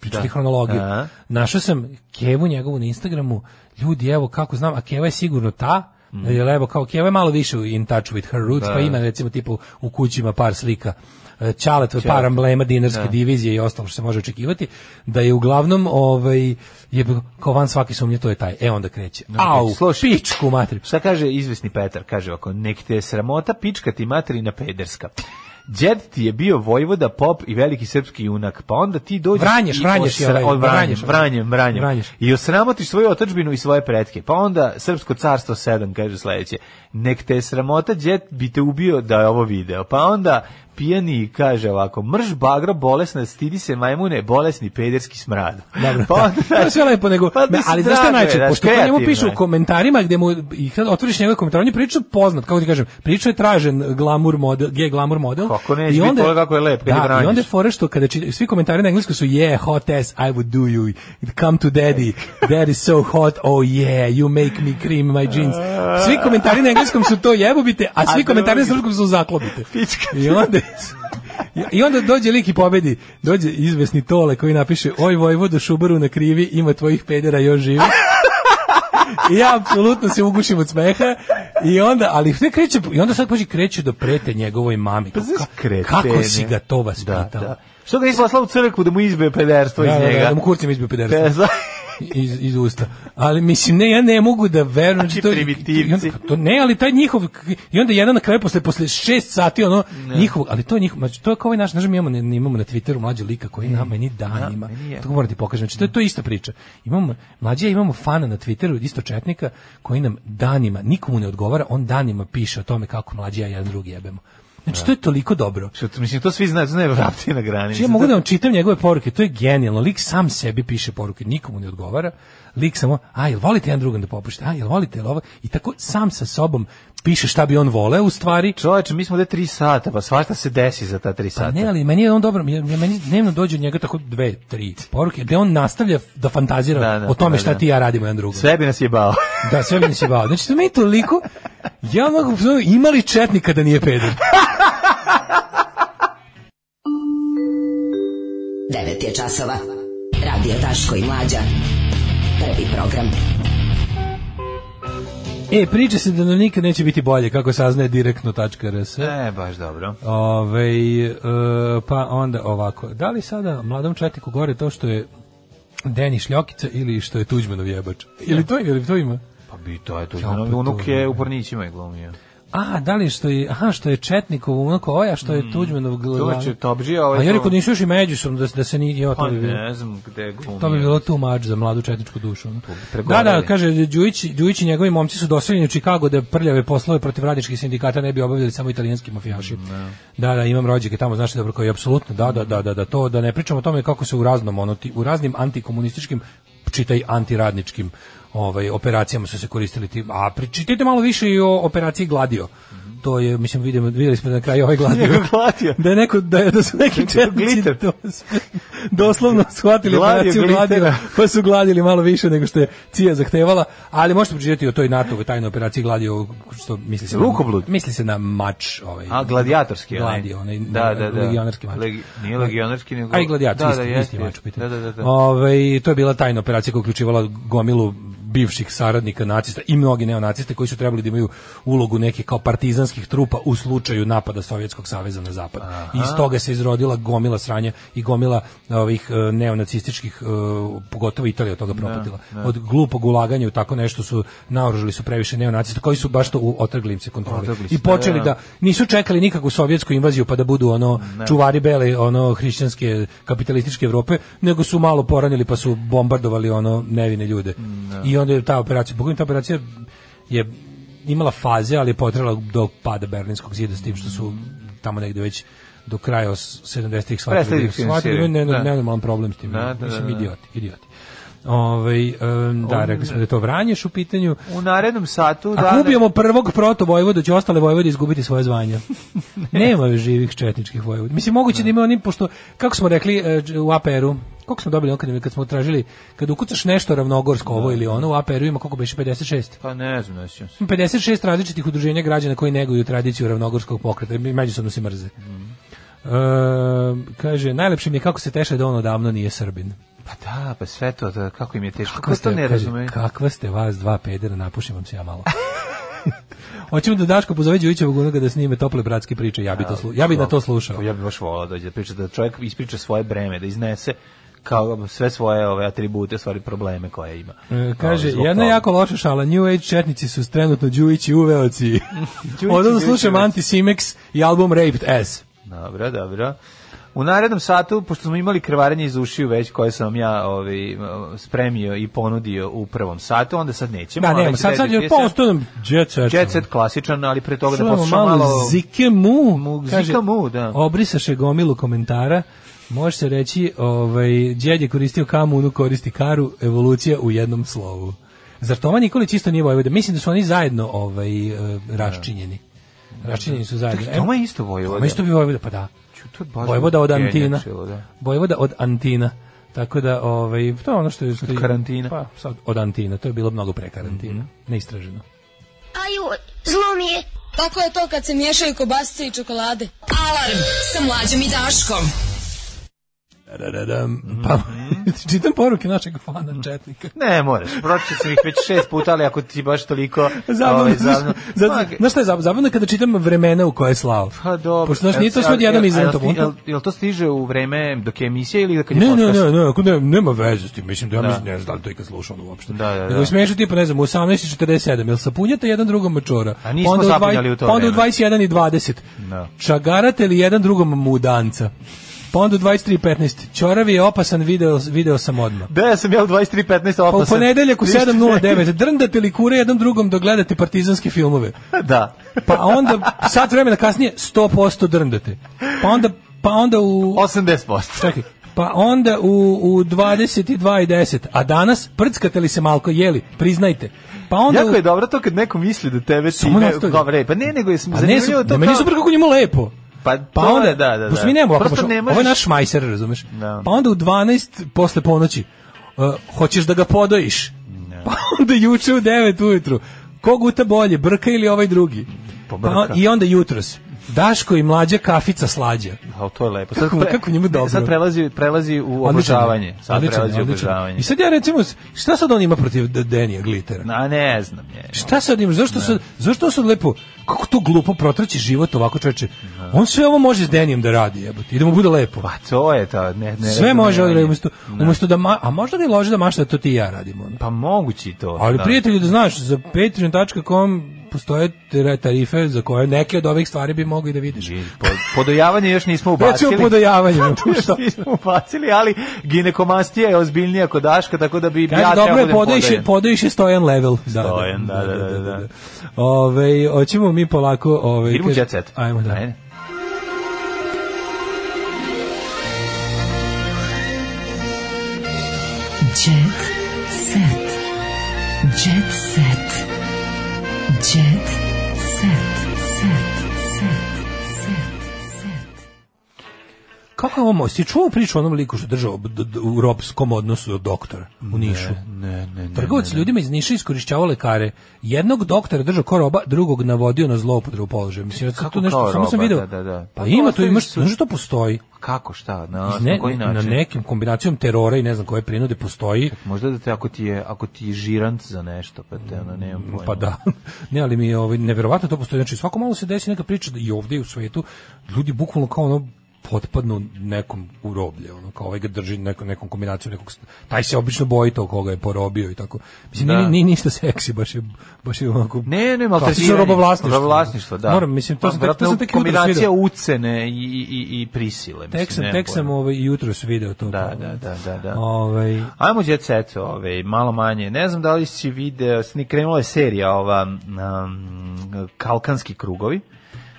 pričali hronologiju. Našao sam Kevu njegovu na Instagramu, ljudi, evo kako znam, a Keva je sigurno ta, Mm. Jer evo kao Keva je malo više in touch with her roots, pa da. pa ima recimo tipu u kućima par slika Čaletov e, par amblema dinarske da. divizije i ostalo što se može očekivati, da je uglavnom ovaj, je kao van svaki sumnje, to je taj. E onda kreće. No, Au, slušaj, pičku matri.
Šta kaže izvesni Petar? Kaže ovako, nek te sramota pička ti materina pederska. Đed ti je bio vojvoda, pop i veliki srpski junak, pa onda ti dođeš
vranješ, i vranješ, osra...
ovaj, vranješ, vranješ, vranješ, vranješ, i osramotiš svoju otačbinu i svoje pretke. Pa onda Srpsko carstvo 7 kaže sledeće, nek te sramota, đed bi te ubio da je ovo video. Pa onda pijani i kaže ovako, mrž bagra bolesna, stidi se majmune, bolesni pederski smrad.
Dobro, pa onda, znači, sve lepo, nego, pa, mislim, ali znaš šta najče, da, pošto njemu pišu u komentarima gde mu, i kad otvoriš njegove komentare, on je priča poznat, kako ti kažem, priča je tražen glamour model, gdje je glamour model. Kako ne, i
onda, kako je lep,
kada da, I onda je fore što, kada či, svi komentari na englesku su, yeah, hot ass, I would do you, come to daddy, daddy so hot, oh yeah, you make me cream my jeans. Svi komentari na engleskom su to jebobite, a svi a komentari na srpskom su zaklobite. I onda I onda dođe lik i pobedi. Dođe izvesni tole koji napiše Oj Vojvodo Šubaru na krivi, ima tvojih pedera još živi. I ja apsolutno se ugušim od smeha i onda, ali sve kreće, i onda sad pođe kreće do prete njegovoj mami. Pa kako si ga to da, vaspitao? Da,
da. Što ga nisi poslao u crkvu da mu izbije pederstvo da, iz da, da,
njega? Da, da, da mu kurcem izbije pederstvo. E, iz, iz usta. Ali mislim ne ja ne mogu da verujem znači, znači
to i onda,
to ne, ali taj njihov i onda jedan na kraju posle posle 6 sati ono ne. njihov, ali to je njihov, znači to je kao ovaj naš, znači mi imamo ne, imamo na Twitteru mlađe lika koji e, nam, da, meni danima. Ja, to moram ti pokažem. Znači to je to je ista priča. Imamo mlađe imamo fana na Twitteru isto četnika koji nam danima nikomu ne odgovara, on danima piše o tome kako mlađe ja jedan drugi jebemo. Znači, to je toliko dobro. Što,
mislim, to svi znaju, znaju vrapti na granici. Znači,
ja mogu da vam čitam njegove poruke, to je genijalno. Lik sam sebi piše poruke, nikomu ne odgovara lik samo, a jel volite jedan drugom da popušite, a jel volite jel ovo, i tako sam sa sobom piše šta bi on voleo u stvari.
Čoveče, mi smo gde tri sata, pa svašta se desi za ta tri pa sata. Pa
ne, ali meni je on dobro, meni dnevno dođe od njega tako dve, tri poruke, gde on nastavlja da fantazira da, da, o tome da, šta da, ti ja radimo jedan drugom.
Sve bi nas jebao. <laughs>
da, sve bi nas jebao. Znači, to mi je toliko, ja mogu, imali četnika da nije peder. 9 je časova. Radio Taško i Mlađa. Prvi program. E, priča se da nam nikad neće biti bolje, kako saznaje direktno.rs. E,
baš dobro.
Ove, e, pa onda ovako, da li sada mladom četiku gore to što je Deni Šljokica ili što je Tuđmanov jebač? Ili to,
ili to
ima?
Pa bi to je Tuđmanov, unuk je u Pornićima je glumio
a, da li što je, aha, što je Četnikov unak oja, što je mm. Tuđmanov glava. To
će Topđija,
ovaj... A
ja rekao,
nisu još i međusom da, da se nije, jo, to pa
bi ne znam gde glumio.
To bi
bilo tu
mač za mladu četničku dušu. Da, da, kaže, Đujić, Đujić i njegovi momci su doseljeni u Čikago da prljave poslove protiv radničkih sindikata ne bi obavljali samo italijanski mafijaši. Mm, da, da, imam rođake tamo, znaš dobro, koji apsolutno, da, da, da, da, da, to, da ne pričamo o tome kako se u raznom, ono, ti, u raznim antikomunističkim, čitaj antiradničkim ovaj, operacijama su se koristili ti, a pričitite malo više i o operaciji Gladio to je mislim vidimo videli smo na kraju ovaj gladio. da je neko da je da su neki četnici to, doslovno shvatili operaciju gladio, da. pa su gladili malo više nego što je CIA zahtevala, ali možete pričati o toj NATO tajnoj operaciji gladio što misli
se rukoblud.
Na, misli se na mač ovaj.
A gladijatorski
gladio, onaj da,
da,
da. legionarski mač. Legi,
nije legionarski da. nego. Aj
gladijator, da, isti, da, isti, jeste, isti mač, Da, da, da. Ove, ovaj, to je bila tajna operacija koja uključivala gomilu bivših saradnika nacista i mnogi neonaciste koji su trebali da imaju ulogu neke kao partizanskih trupa u slučaju napada Sovjetskog saveza na zapad. Aha. I iz toga se izrodila gomila sranja i gomila e, ovih e, neonacističkih e, pogotovo Italija od toga da, propatila. Ne, da. ne. Od glupog ulaganja u tako nešto su naoružili su previše neonacista koji su baš to otrgli im se kontrole. I počeli da, da nisu čekali nikakvu sovjetsku invaziju pa da budu ono ne. čuvari bele ono hrišćanske kapitalističke Evrope, nego su malo poranili pa su bombardovali ono nevine ljude. I on onda je ta operacija, pokojna ta operacija je imala faze, ali je potrela do pada Berlinskog zida s tim što su tamo negde već do kraja 70-ih shvatili. Da shvatili, ne, ne, da. ne, ne, problem s tim. Da, da, da, Mislim, da. idioti, idioti. Ovaj um, da rekli smo da je to Vranješ u pitanju.
U narednom satu da. Ako
da. ubijemo prvog proto vojvodu, će ostale vojvode izgubiti svoje zvanja. <laughs> Nema živih četničkih vojvoda. Mislim moguće ne. da ima onim pošto kako smo rekli e, u APR-u koliko smo dobili kad, kad smo tražili, kad ukucaš nešto ravnogorsko ovo da. ili ono, u APR-u ima koliko beše 56?
Pa ne znam, ne sjećam
56 različitih udruženja građana koji neguju tradiciju ravnogorskog pokreta i međusobno se mrze. Mm. E, kaže, najlepše mi je kako se teše da on odavno nije Srbin.
Pa da, pa sve to, da, kako im je teško. Kako pa
ste, to
ne razume? Kakva
ste vas dva pedera, napušim vam se ja malo. <laughs> Hoćemo da Daško pozove Đujićevog onoga da snime tople bratske priče, ja bi, to slu, ja bi na to slušao.
Ja bi baš volao da dođe da priča, da čovjek ispriča svoje breme, da iznese kao sve svoje ove atribute, stvari probleme koje ima.
E, kaže, ovaj, jedna toga. jako loša šala, New Age četnici su trenutno i uveoci. Odnosno slušam Antisimex i album Raped S.
Dobro, dobro. U narednom satu, pošto smo imali krvarenje iz ušiju već, koje sam ja ovaj, spremio i ponudio u prvom satu, onda sad nećemo.
Da, nema, sad, sad je postojan jet set. Jet set klasičan, ali pre toga Čujemo da poslušamo malo... Zike mu, mu, kaže, zika mu, da. Obrisaše gomilu komentara, može se reći, ovaj, djed je koristio kamunu, koristi karu, evolucija u jednom slovu. Zar Toma Nikolić isto nije Vojvoda? Mislim da su oni zajedno ovaj, e, da. raščinjeni. Da, da. Raščinjeni su zajedno. Čekaj,
Toma
je
isto Vojvoda. Toma isto bi Vojvoda,
pa da. Vojvoda od Antina. Da. Vojvoda od Antina. Tako da, ovaj, to je ono što je... Od
karantina.
Pa, sad, od Antina, to je bilo mnogo pre karantina, mm -hmm. neistraženo. Aju, zlo mi je. Tako je to kad se miješaju kobasice i čokolade. Alarm sa mlađom i Daškom. Da, da, Pa, <laughs> čitam poruke našeg fana četnika.
Ne, moraš, pročitao sam ih već šest puta, ali ako ti baš toliko...
Zabavno, ovaj, zabavno. Znaš, znaš šta je zabavno? Zabavno kada čitam vremena u koje je slao. Pa dobro. Pošto znaš, nije to sve odjedan iz Jel, jel
to stiže u vreme dok je emisija ili
kad je ne, podcast? Ne, ne, ne, ne, nema veze s tim, mislim da ja da. mislim, ne znam da li to ikad slušao uopšte. Da, da, da. Nego smešu tipa, ne znam, u 18.47, jel sapunjate jedan drugom mačora? A nismo pa onda sapunjali u to vreme. Pa onda u 21 i 20. Da. Čagarate li jedan drugom mudanca? Pa onda 23.15. Ćoravi je opasan, video, video sam odmah.
Da, sam ja u 23.15 opasan. Pa
u ponedeljak u 7.09. Drndate li kure jednom drugom dok da gledate partizanske filmove? <laughs>
Da.
Pa onda, sat vremena kasnije, 100% drndate. Pa onda, pa onda u...
80%. Čekaj,
pa onda u, u 22 i 10, a danas prckate li se malko jeli, priznajte. Pa onda
jako je dobro to kad neko misli da tebe
ti ne govore.
Pa ne, nego je
pa ne, to. Ne, meni super kako njemu lepo. Pa, pa onda, da, da, da. Pošto mi nemamo ovako, Prosto ne ovo je naš majser, razumeš? Da. Pa onda u 12 posle ponoći, uh, hoćeš da ga podojiš? Ne. Da. Pa onda juče u 9 ujutru, ko guta bolje, Brka ili ovaj drugi? Pa, pa I onda jutros. Daško i mlađa kafica slađa.
A to je lepo. Sad kako, pre, kako njemu dobro. Sad prelazi prelazi u obožavanje. Sad odlično, prelazi u obožavanje.
I sad ja recimo šta sad on ima protiv Denija Glitera?
Na ne znam je.
Šta sad ima? Zašto sad zašto sad lepo kako to glupo protraći život ovako čoveče? Da. On sve ovo može s Denijem da radi, jebote. Idemo da bude lepo. Pa to
je to, ne ne.
Sve može da umesto da. umesto da ma, a možda je loži da mašta da to ti i ja radimo.
Pa mogući to.
Ali prijatelju da znaš za patreon.com postoje tarife za koje neke od ovih stvari bi mogli da vidiš.
Po, podojavanje još nismo ubacili.
Recimo podojavanje. <laughs> Pa
još nismo ubacili, ali ginekomastija je ozbiljnija kod Daška, tako da bi Kaže, ja dobro da je podojiš,
podojiš je stojan level. Da, da, stojan, da, da, da. da, da, da. da. Ove, oćemo mi polako... Ove,
Idemo u jet set. Ajmo da. Ajde.
Kako je ovo, si čuo priču o onom liku što držao u ropskom odnosu od doktora u Nišu? Ne, ne, ne. Trgovac ljudima iz Niša iskorišćavao lekare. Jednog doktora držao kao roba, drugog navodio na zloupotrebu položaja. Mislim, kako to nešto, samo sam video. Da, da, da. Pa, pa ima to, imaš, su... znaš da to postoji.
Kako, šta, na, ne, na
koji način? Na nekim kombinacijom terora i ne znam koje prinude postoji. Čak,
možda da te, ako ti je, ako ti je žirant za nešto, pa te, ono, nemam mm,
pojma. Pa da, <laughs> ne, ali mi je ovaj, nevjerovatno to postoji. Znači, svako malo se desi neka priča da i ovdje i u svetu ljudi bukvalno kao ono potpadnu nekom u roblje, ono kao ovaj ga drži neko, nekom kombinacijom, nekog taj se obično boji to koga je porobio i tako. Mislim da. nije, ništa seksi, baš je baš je onako.
Ne, ne, maltretiranje. Robovlasništvo,
robovlasništvo, da. Moram,
mislim to, pa, to sam tek kombinacija ucene
i
i i prisile, mislim. Tek sam
tek sam ovaj jutros video to.
Da, pa- da, da, da, da.
Ovaj
Ajmo jet set, ovaj malo manje. Ne znam da li si video, ni krenula je serija ova um, Kalkanski krugovi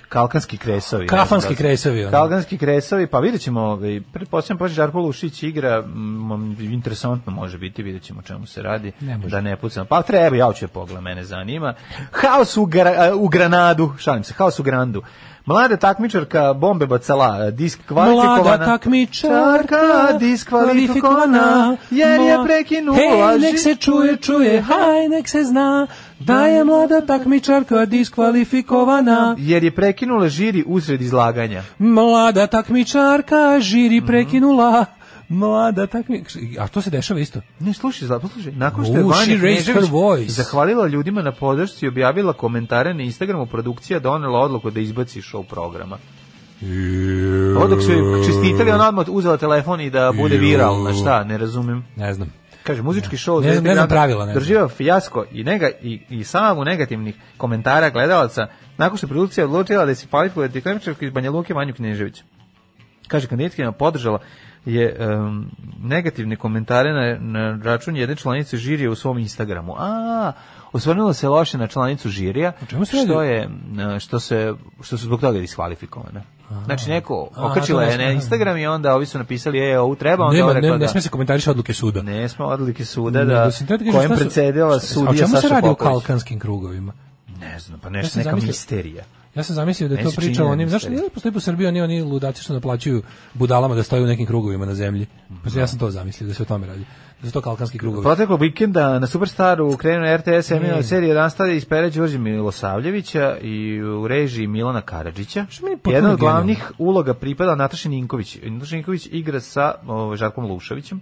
kalkanski kresovi. Kafanski da kresovi. Ono. Kalkanski
kresovi,
pa vidjet ćemo, ovaj, pretpostavljam pa Žarko Lušić igra, m, mm, interesantno može biti, vidjet ćemo čemu se radi, ne da ne pucam. Pa treba, ja ću je pogled, mene zanima. Haos u, gra, u Granadu, šalim se, haos u Grandu. Mlada takmičarka bombe bacala, eh, disk kvalifikovana.
Mlada takmičarka diskvalifikovana, jer je prekinula Hej, nek se čuje, čuje, haj, nek se zna, da je mlada takmičarka diskvalifikovana. Jer je prekinula žiri usred izlaganja. Mlada takmičarka žiri prekinula mlada takmi... A to se dešava isto?
Ne, slušaj, slušaj. Nakon što je oh, Vanja
Knežević
zahvalila ljudima na podršci i objavila komentare na Instagramu, produkcija donela odluku da izbaci show programa. Ovo dok su čestitali, ona odmah uzela telefon i da bude viralna, šta, ne razumem.
Ne znam.
Kaže, muzički show ne, ne znam pravila, ne drživa fijasko i, nega, i, i samu negativnih komentara gledalaca nakon što je produkcija odlučila da se kvalifikuje diklemčarka iz Banja Luke Vanju Knežević. Kaže, kandidatkinja podržala je um, negativne komentare na, na račun jedne članice žirija u svom Instagramu. A, osvrnula se loše na članicu žirija, što je što se što su zbog toga diskvalifikovane. Znači neko okačila je na Instagram i onda ovi su napisali ej ovu treba onda Nema, ne, ne da- sme
se komentariše odluke suda.
Ne sme odluke suda da, da kojem precedila sudija sa Popović. O
čemu se radi u kalkanskim krugovima?
Ne znam, pa nešto neka misterija.
Ja sam zamislio da to priča o da onim, znači ne postoji po Srbiji oni oni ludaci što naplaćuju budalama da stoje u nekim krugovima na zemlji. Pa ja sam to zamislio da se o tome radi. Da to kalkanski krugovi. Proteklog
vikenda na Superstaru krenuo RTS emitna mm. serija Rastade iz Pere Đorđe Milosavljevića i u režiji Milana Karadžića. Jedna od glavnih uloga pripada Nataša Ninković. Nataša Ninković igra sa o, ovaj, Žarkom Luševićem.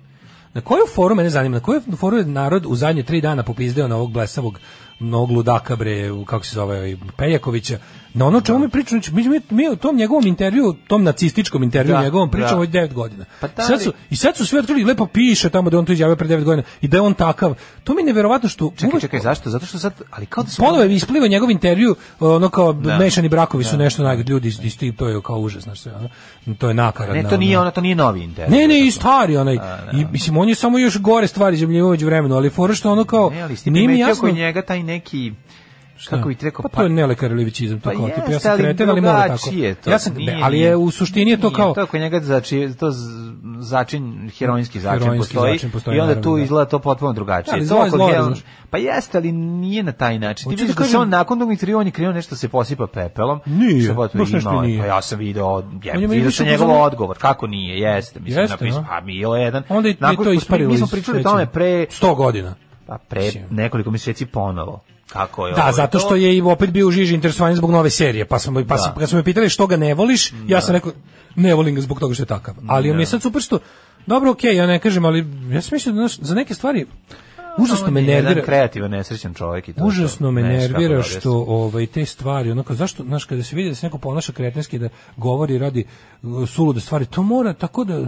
Na koju foru, mene zanima, na koju foru je narod u zadnje tri dana popizdeo na ovog blesavog, mnogo ludaka, bre, kako se zove, ovaj, Pejakovića, Na ono čemu mi pričamo, znači, mi, mi, mi u tom njegovom intervju, tom nacističkom intervju da, njegovom da. pričamo od 9 godina. Pa da sad su, I sad su svi otkrili, lepo piše tamo da on to izjavio pre 9 godina i da je on takav. To mi je neverovatno što... Čekaj,
uvek, čekaj, zašto? Zato što sad... Ali kao da su...
Ponovo ispliva njegov intervju, ono kao da. mešani brakovi da. su nešto naj ljudi isti, to je kao užas, znaš sve, ono. To je nakaradno.
Ne, to nije, ona, to nije novi intervju.
Ne, ne, i stari onaj. A, da, da, I, mislim, on je samo još gore stvari zemljivo među vremenu, ali fora što ono kao...
Ne,
ali
njega taj neki Šta? Kako bi ti
rekao? Pa, pa to je nelekarilivićizam, to pa kao, tipa, ja sam kreten, ali mora tako. To, ja sam, nije, ali je, u suštini je to kao...
To
kao
njega znači to začin, heroinski začin, heroinski postoji, začin postoji, i onda naravno, tu da. izgleda to potpuno drugačije. Ja, da, ovaj zlo, zlo, zlo, pa jeste, ali nije na taj način. Ti vidiš da, da se on nakon tog intervjua on je krenuo nešto se posipa pepelom. Nije, baš nešto nije. Pa ja sam video, ja, vidio sam njegov odgovor. Kako nije? Jeste, mislim, na napisao, a pa jedan.
Onda
je to isparilo. Mi smo pričali o tome pre...
100 godina.
Pa pre nekoliko meseci ponovo.
Kako
je da,
ovo zato što je i opet bio u žiži interesovanje zbog nove serije, pa smo pa da. Sam, pa kad su me pitali što ga ne voliš, da. ja sam da. rekao ne volim ga zbog toga što je takav. Ali mi je da. sad super što dobro, okej, okay, ja ne kažem, ali ja sam mislio da za neke stvari užasno me nervira. Jedan
kreativan, nesrećan čovjek i to.
Užasno me nervira da što ovaj te stvari, onako zašto znaš kada se vidi da se neko ponaša kretenski da govori radi e, sulude stvari, to mora tako da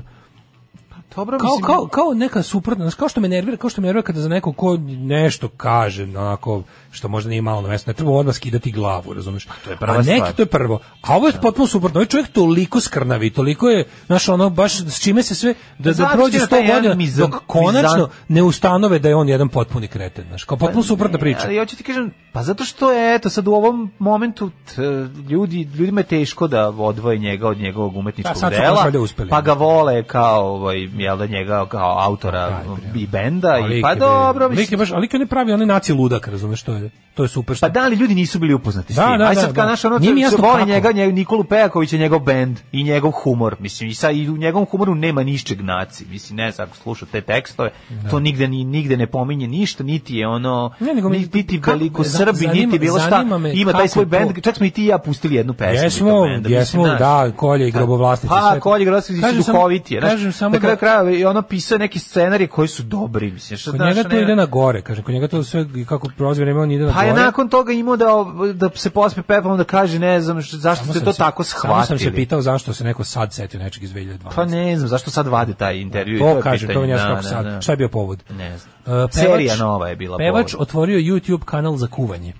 Dobro, kao, mislim... kao, kao neka suprotna, znači kao što me nervira, kao što me nervira kada za neko ko nešto kaže, onako, što možda nije malo na mesto, ne treba odmah skidati glavu, razumeš? Pa
to je prva
A
neki
to je prvo. A ovo je da. potpuno suprotno. Ovaj čovjek toliko skrnavi, toliko je, znaš, ono, baš s čime se sve, da, da pa prođe sto godina, dok konačno ne ustanove da je on jedan potpuni kreten, znaš, kao potpuno pa, suprotna priča. Ali
ja ću ti kažem, pa zato što je, eto, sad u ovom momentu t, ljudi, ljudima je teško da odvoje njega od njegovog umetničkog da, dela, pa ga vole kao, ovaj, jel da njega kao autora i benda
i
pa dobro mislim
je baš ali ne pravi onaj naci ludak razumeš to je to je super pa
da li ljudi nisu bili upoznati da, s tim da, aj da, sad kao da. naša ono se voli njega, njega Nikolu Pejakovića njegov bend i njegov humor mislim i sa i u njegovom humoru nema ničeg naci mislim ne znam ako slušate te tekstove da. to nigde ni nigde ne pominje ništa niti je ono ne, nego mi, niti veliko Srbi niti bilo šta ima taj svoj bend čak smo i ti ja pustili jednu pesmu jesmo jesmo da
kolje
i
grobovlasnici pa
kolje i grobovlasnici su duhoviti kažem samo da kraju i ono pisao neki scenarij koji su dobri, mislim. Što
kod njega to ne... ide na gore, kažem, kod njega to sve kako prolazi vreme on ide na pa gore.
Pa je nakon toga imao da da se pospe pepelom da kaže ne znam zašto samo ste to se, tako
shvatili.
Samo sam
se pitao zašto se neko sad setio nečeg iz 2012.
Pa ne znam, zašto sad vade taj intervju
da, to, to kaže, to ja da, kako da, sad. Da, da. Šta je bio povod?
Ne znam. Uh, pevač,
Serija nova je bila Pevač povod. otvorio YouTube kanal za kuvanje.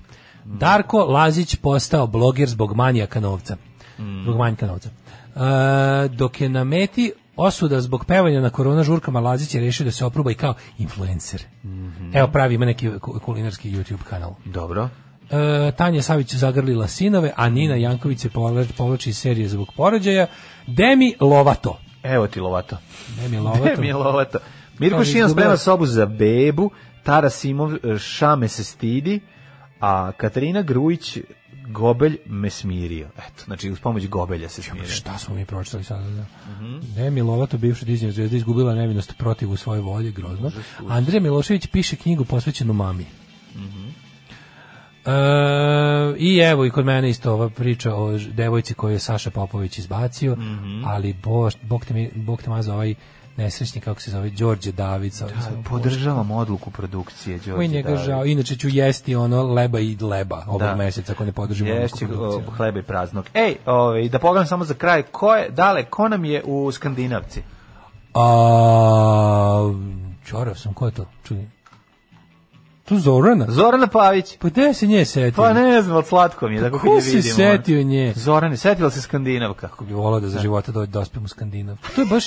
Darko Lazić postao bloger zbog manijaka novca. Mm. Zbog manjka novca. Uh, dok je na meti osuda zbog pevanja na korona žurkama Lazić je rešio da se opruba i kao influencer. Mm -hmm. Evo pravi ima neki kulinarski YouTube kanal.
Dobro.
E, Tanja Savić zagrlila sinove, a Nina Janković se povlači iz serije zbog porođaja. Demi Lovato.
Evo ti Lovato.
Demi Lovato.
<laughs> Demi Lovato. Mirko Šijan sprema sobu za bebu, Tara Simov e, šame se stidi, a Katarina Grujić Gobelj me smirio. Eto, znači uz pomoć Gobelja se smirio.
Šta smo mi pročitali sada? Da? Mm -hmm. Ne, Milovato, bivša Disney zvezda, izgubila nevinost protiv u svoje volje, grozno. Andrija Milošević piše knjigu posvećenu mami. Mm -hmm. E, I evo i kod mene isto ova priča o devojci koju je Saša Popović izbacio, mm -hmm. ali bo, bog, te, mi, bog te maza ovaj nesrećni kako se zove Đorđe David da,
podržavam odluku produkcije Đorđe
njega
David. žao
inače ću jesti ono leba i leba ovog da. meseca ako ne podržimo
ješću hleba i praznog ej ovaj da pogledam samo za kraj ko je dale ko nam je u Skandinavci
a Čorav sam, ko je to? Čujem. Tu
Zorana? Zorana Pavić.
Pa gde se nje setio?
Pa ne znam, od slatko mi je, da pa kako vidimo. Ko se setio
nje?
Zorane, setila se Skandinavka. Kako
bi volao da za da. života dođe da dospem u Skandinav. To je baš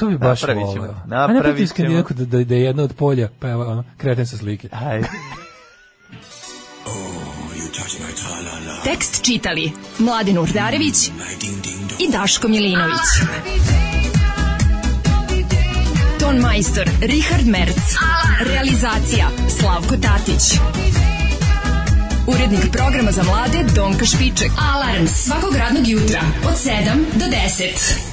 to bi baš napravit ćemo, voleo. Napravit ćemo. nekako da, da, je da jedno od polja, pa evo, ono, kretem sa slike. Ajde.
Tekst čitali Mladin Urdarević i Daško Milinović. Ton majstor Richard Merc. Realizacija Slavko Tatić. Urednik programa za mlade Donka Špiček. Alarms svakog radnog jutra od 7 do 10.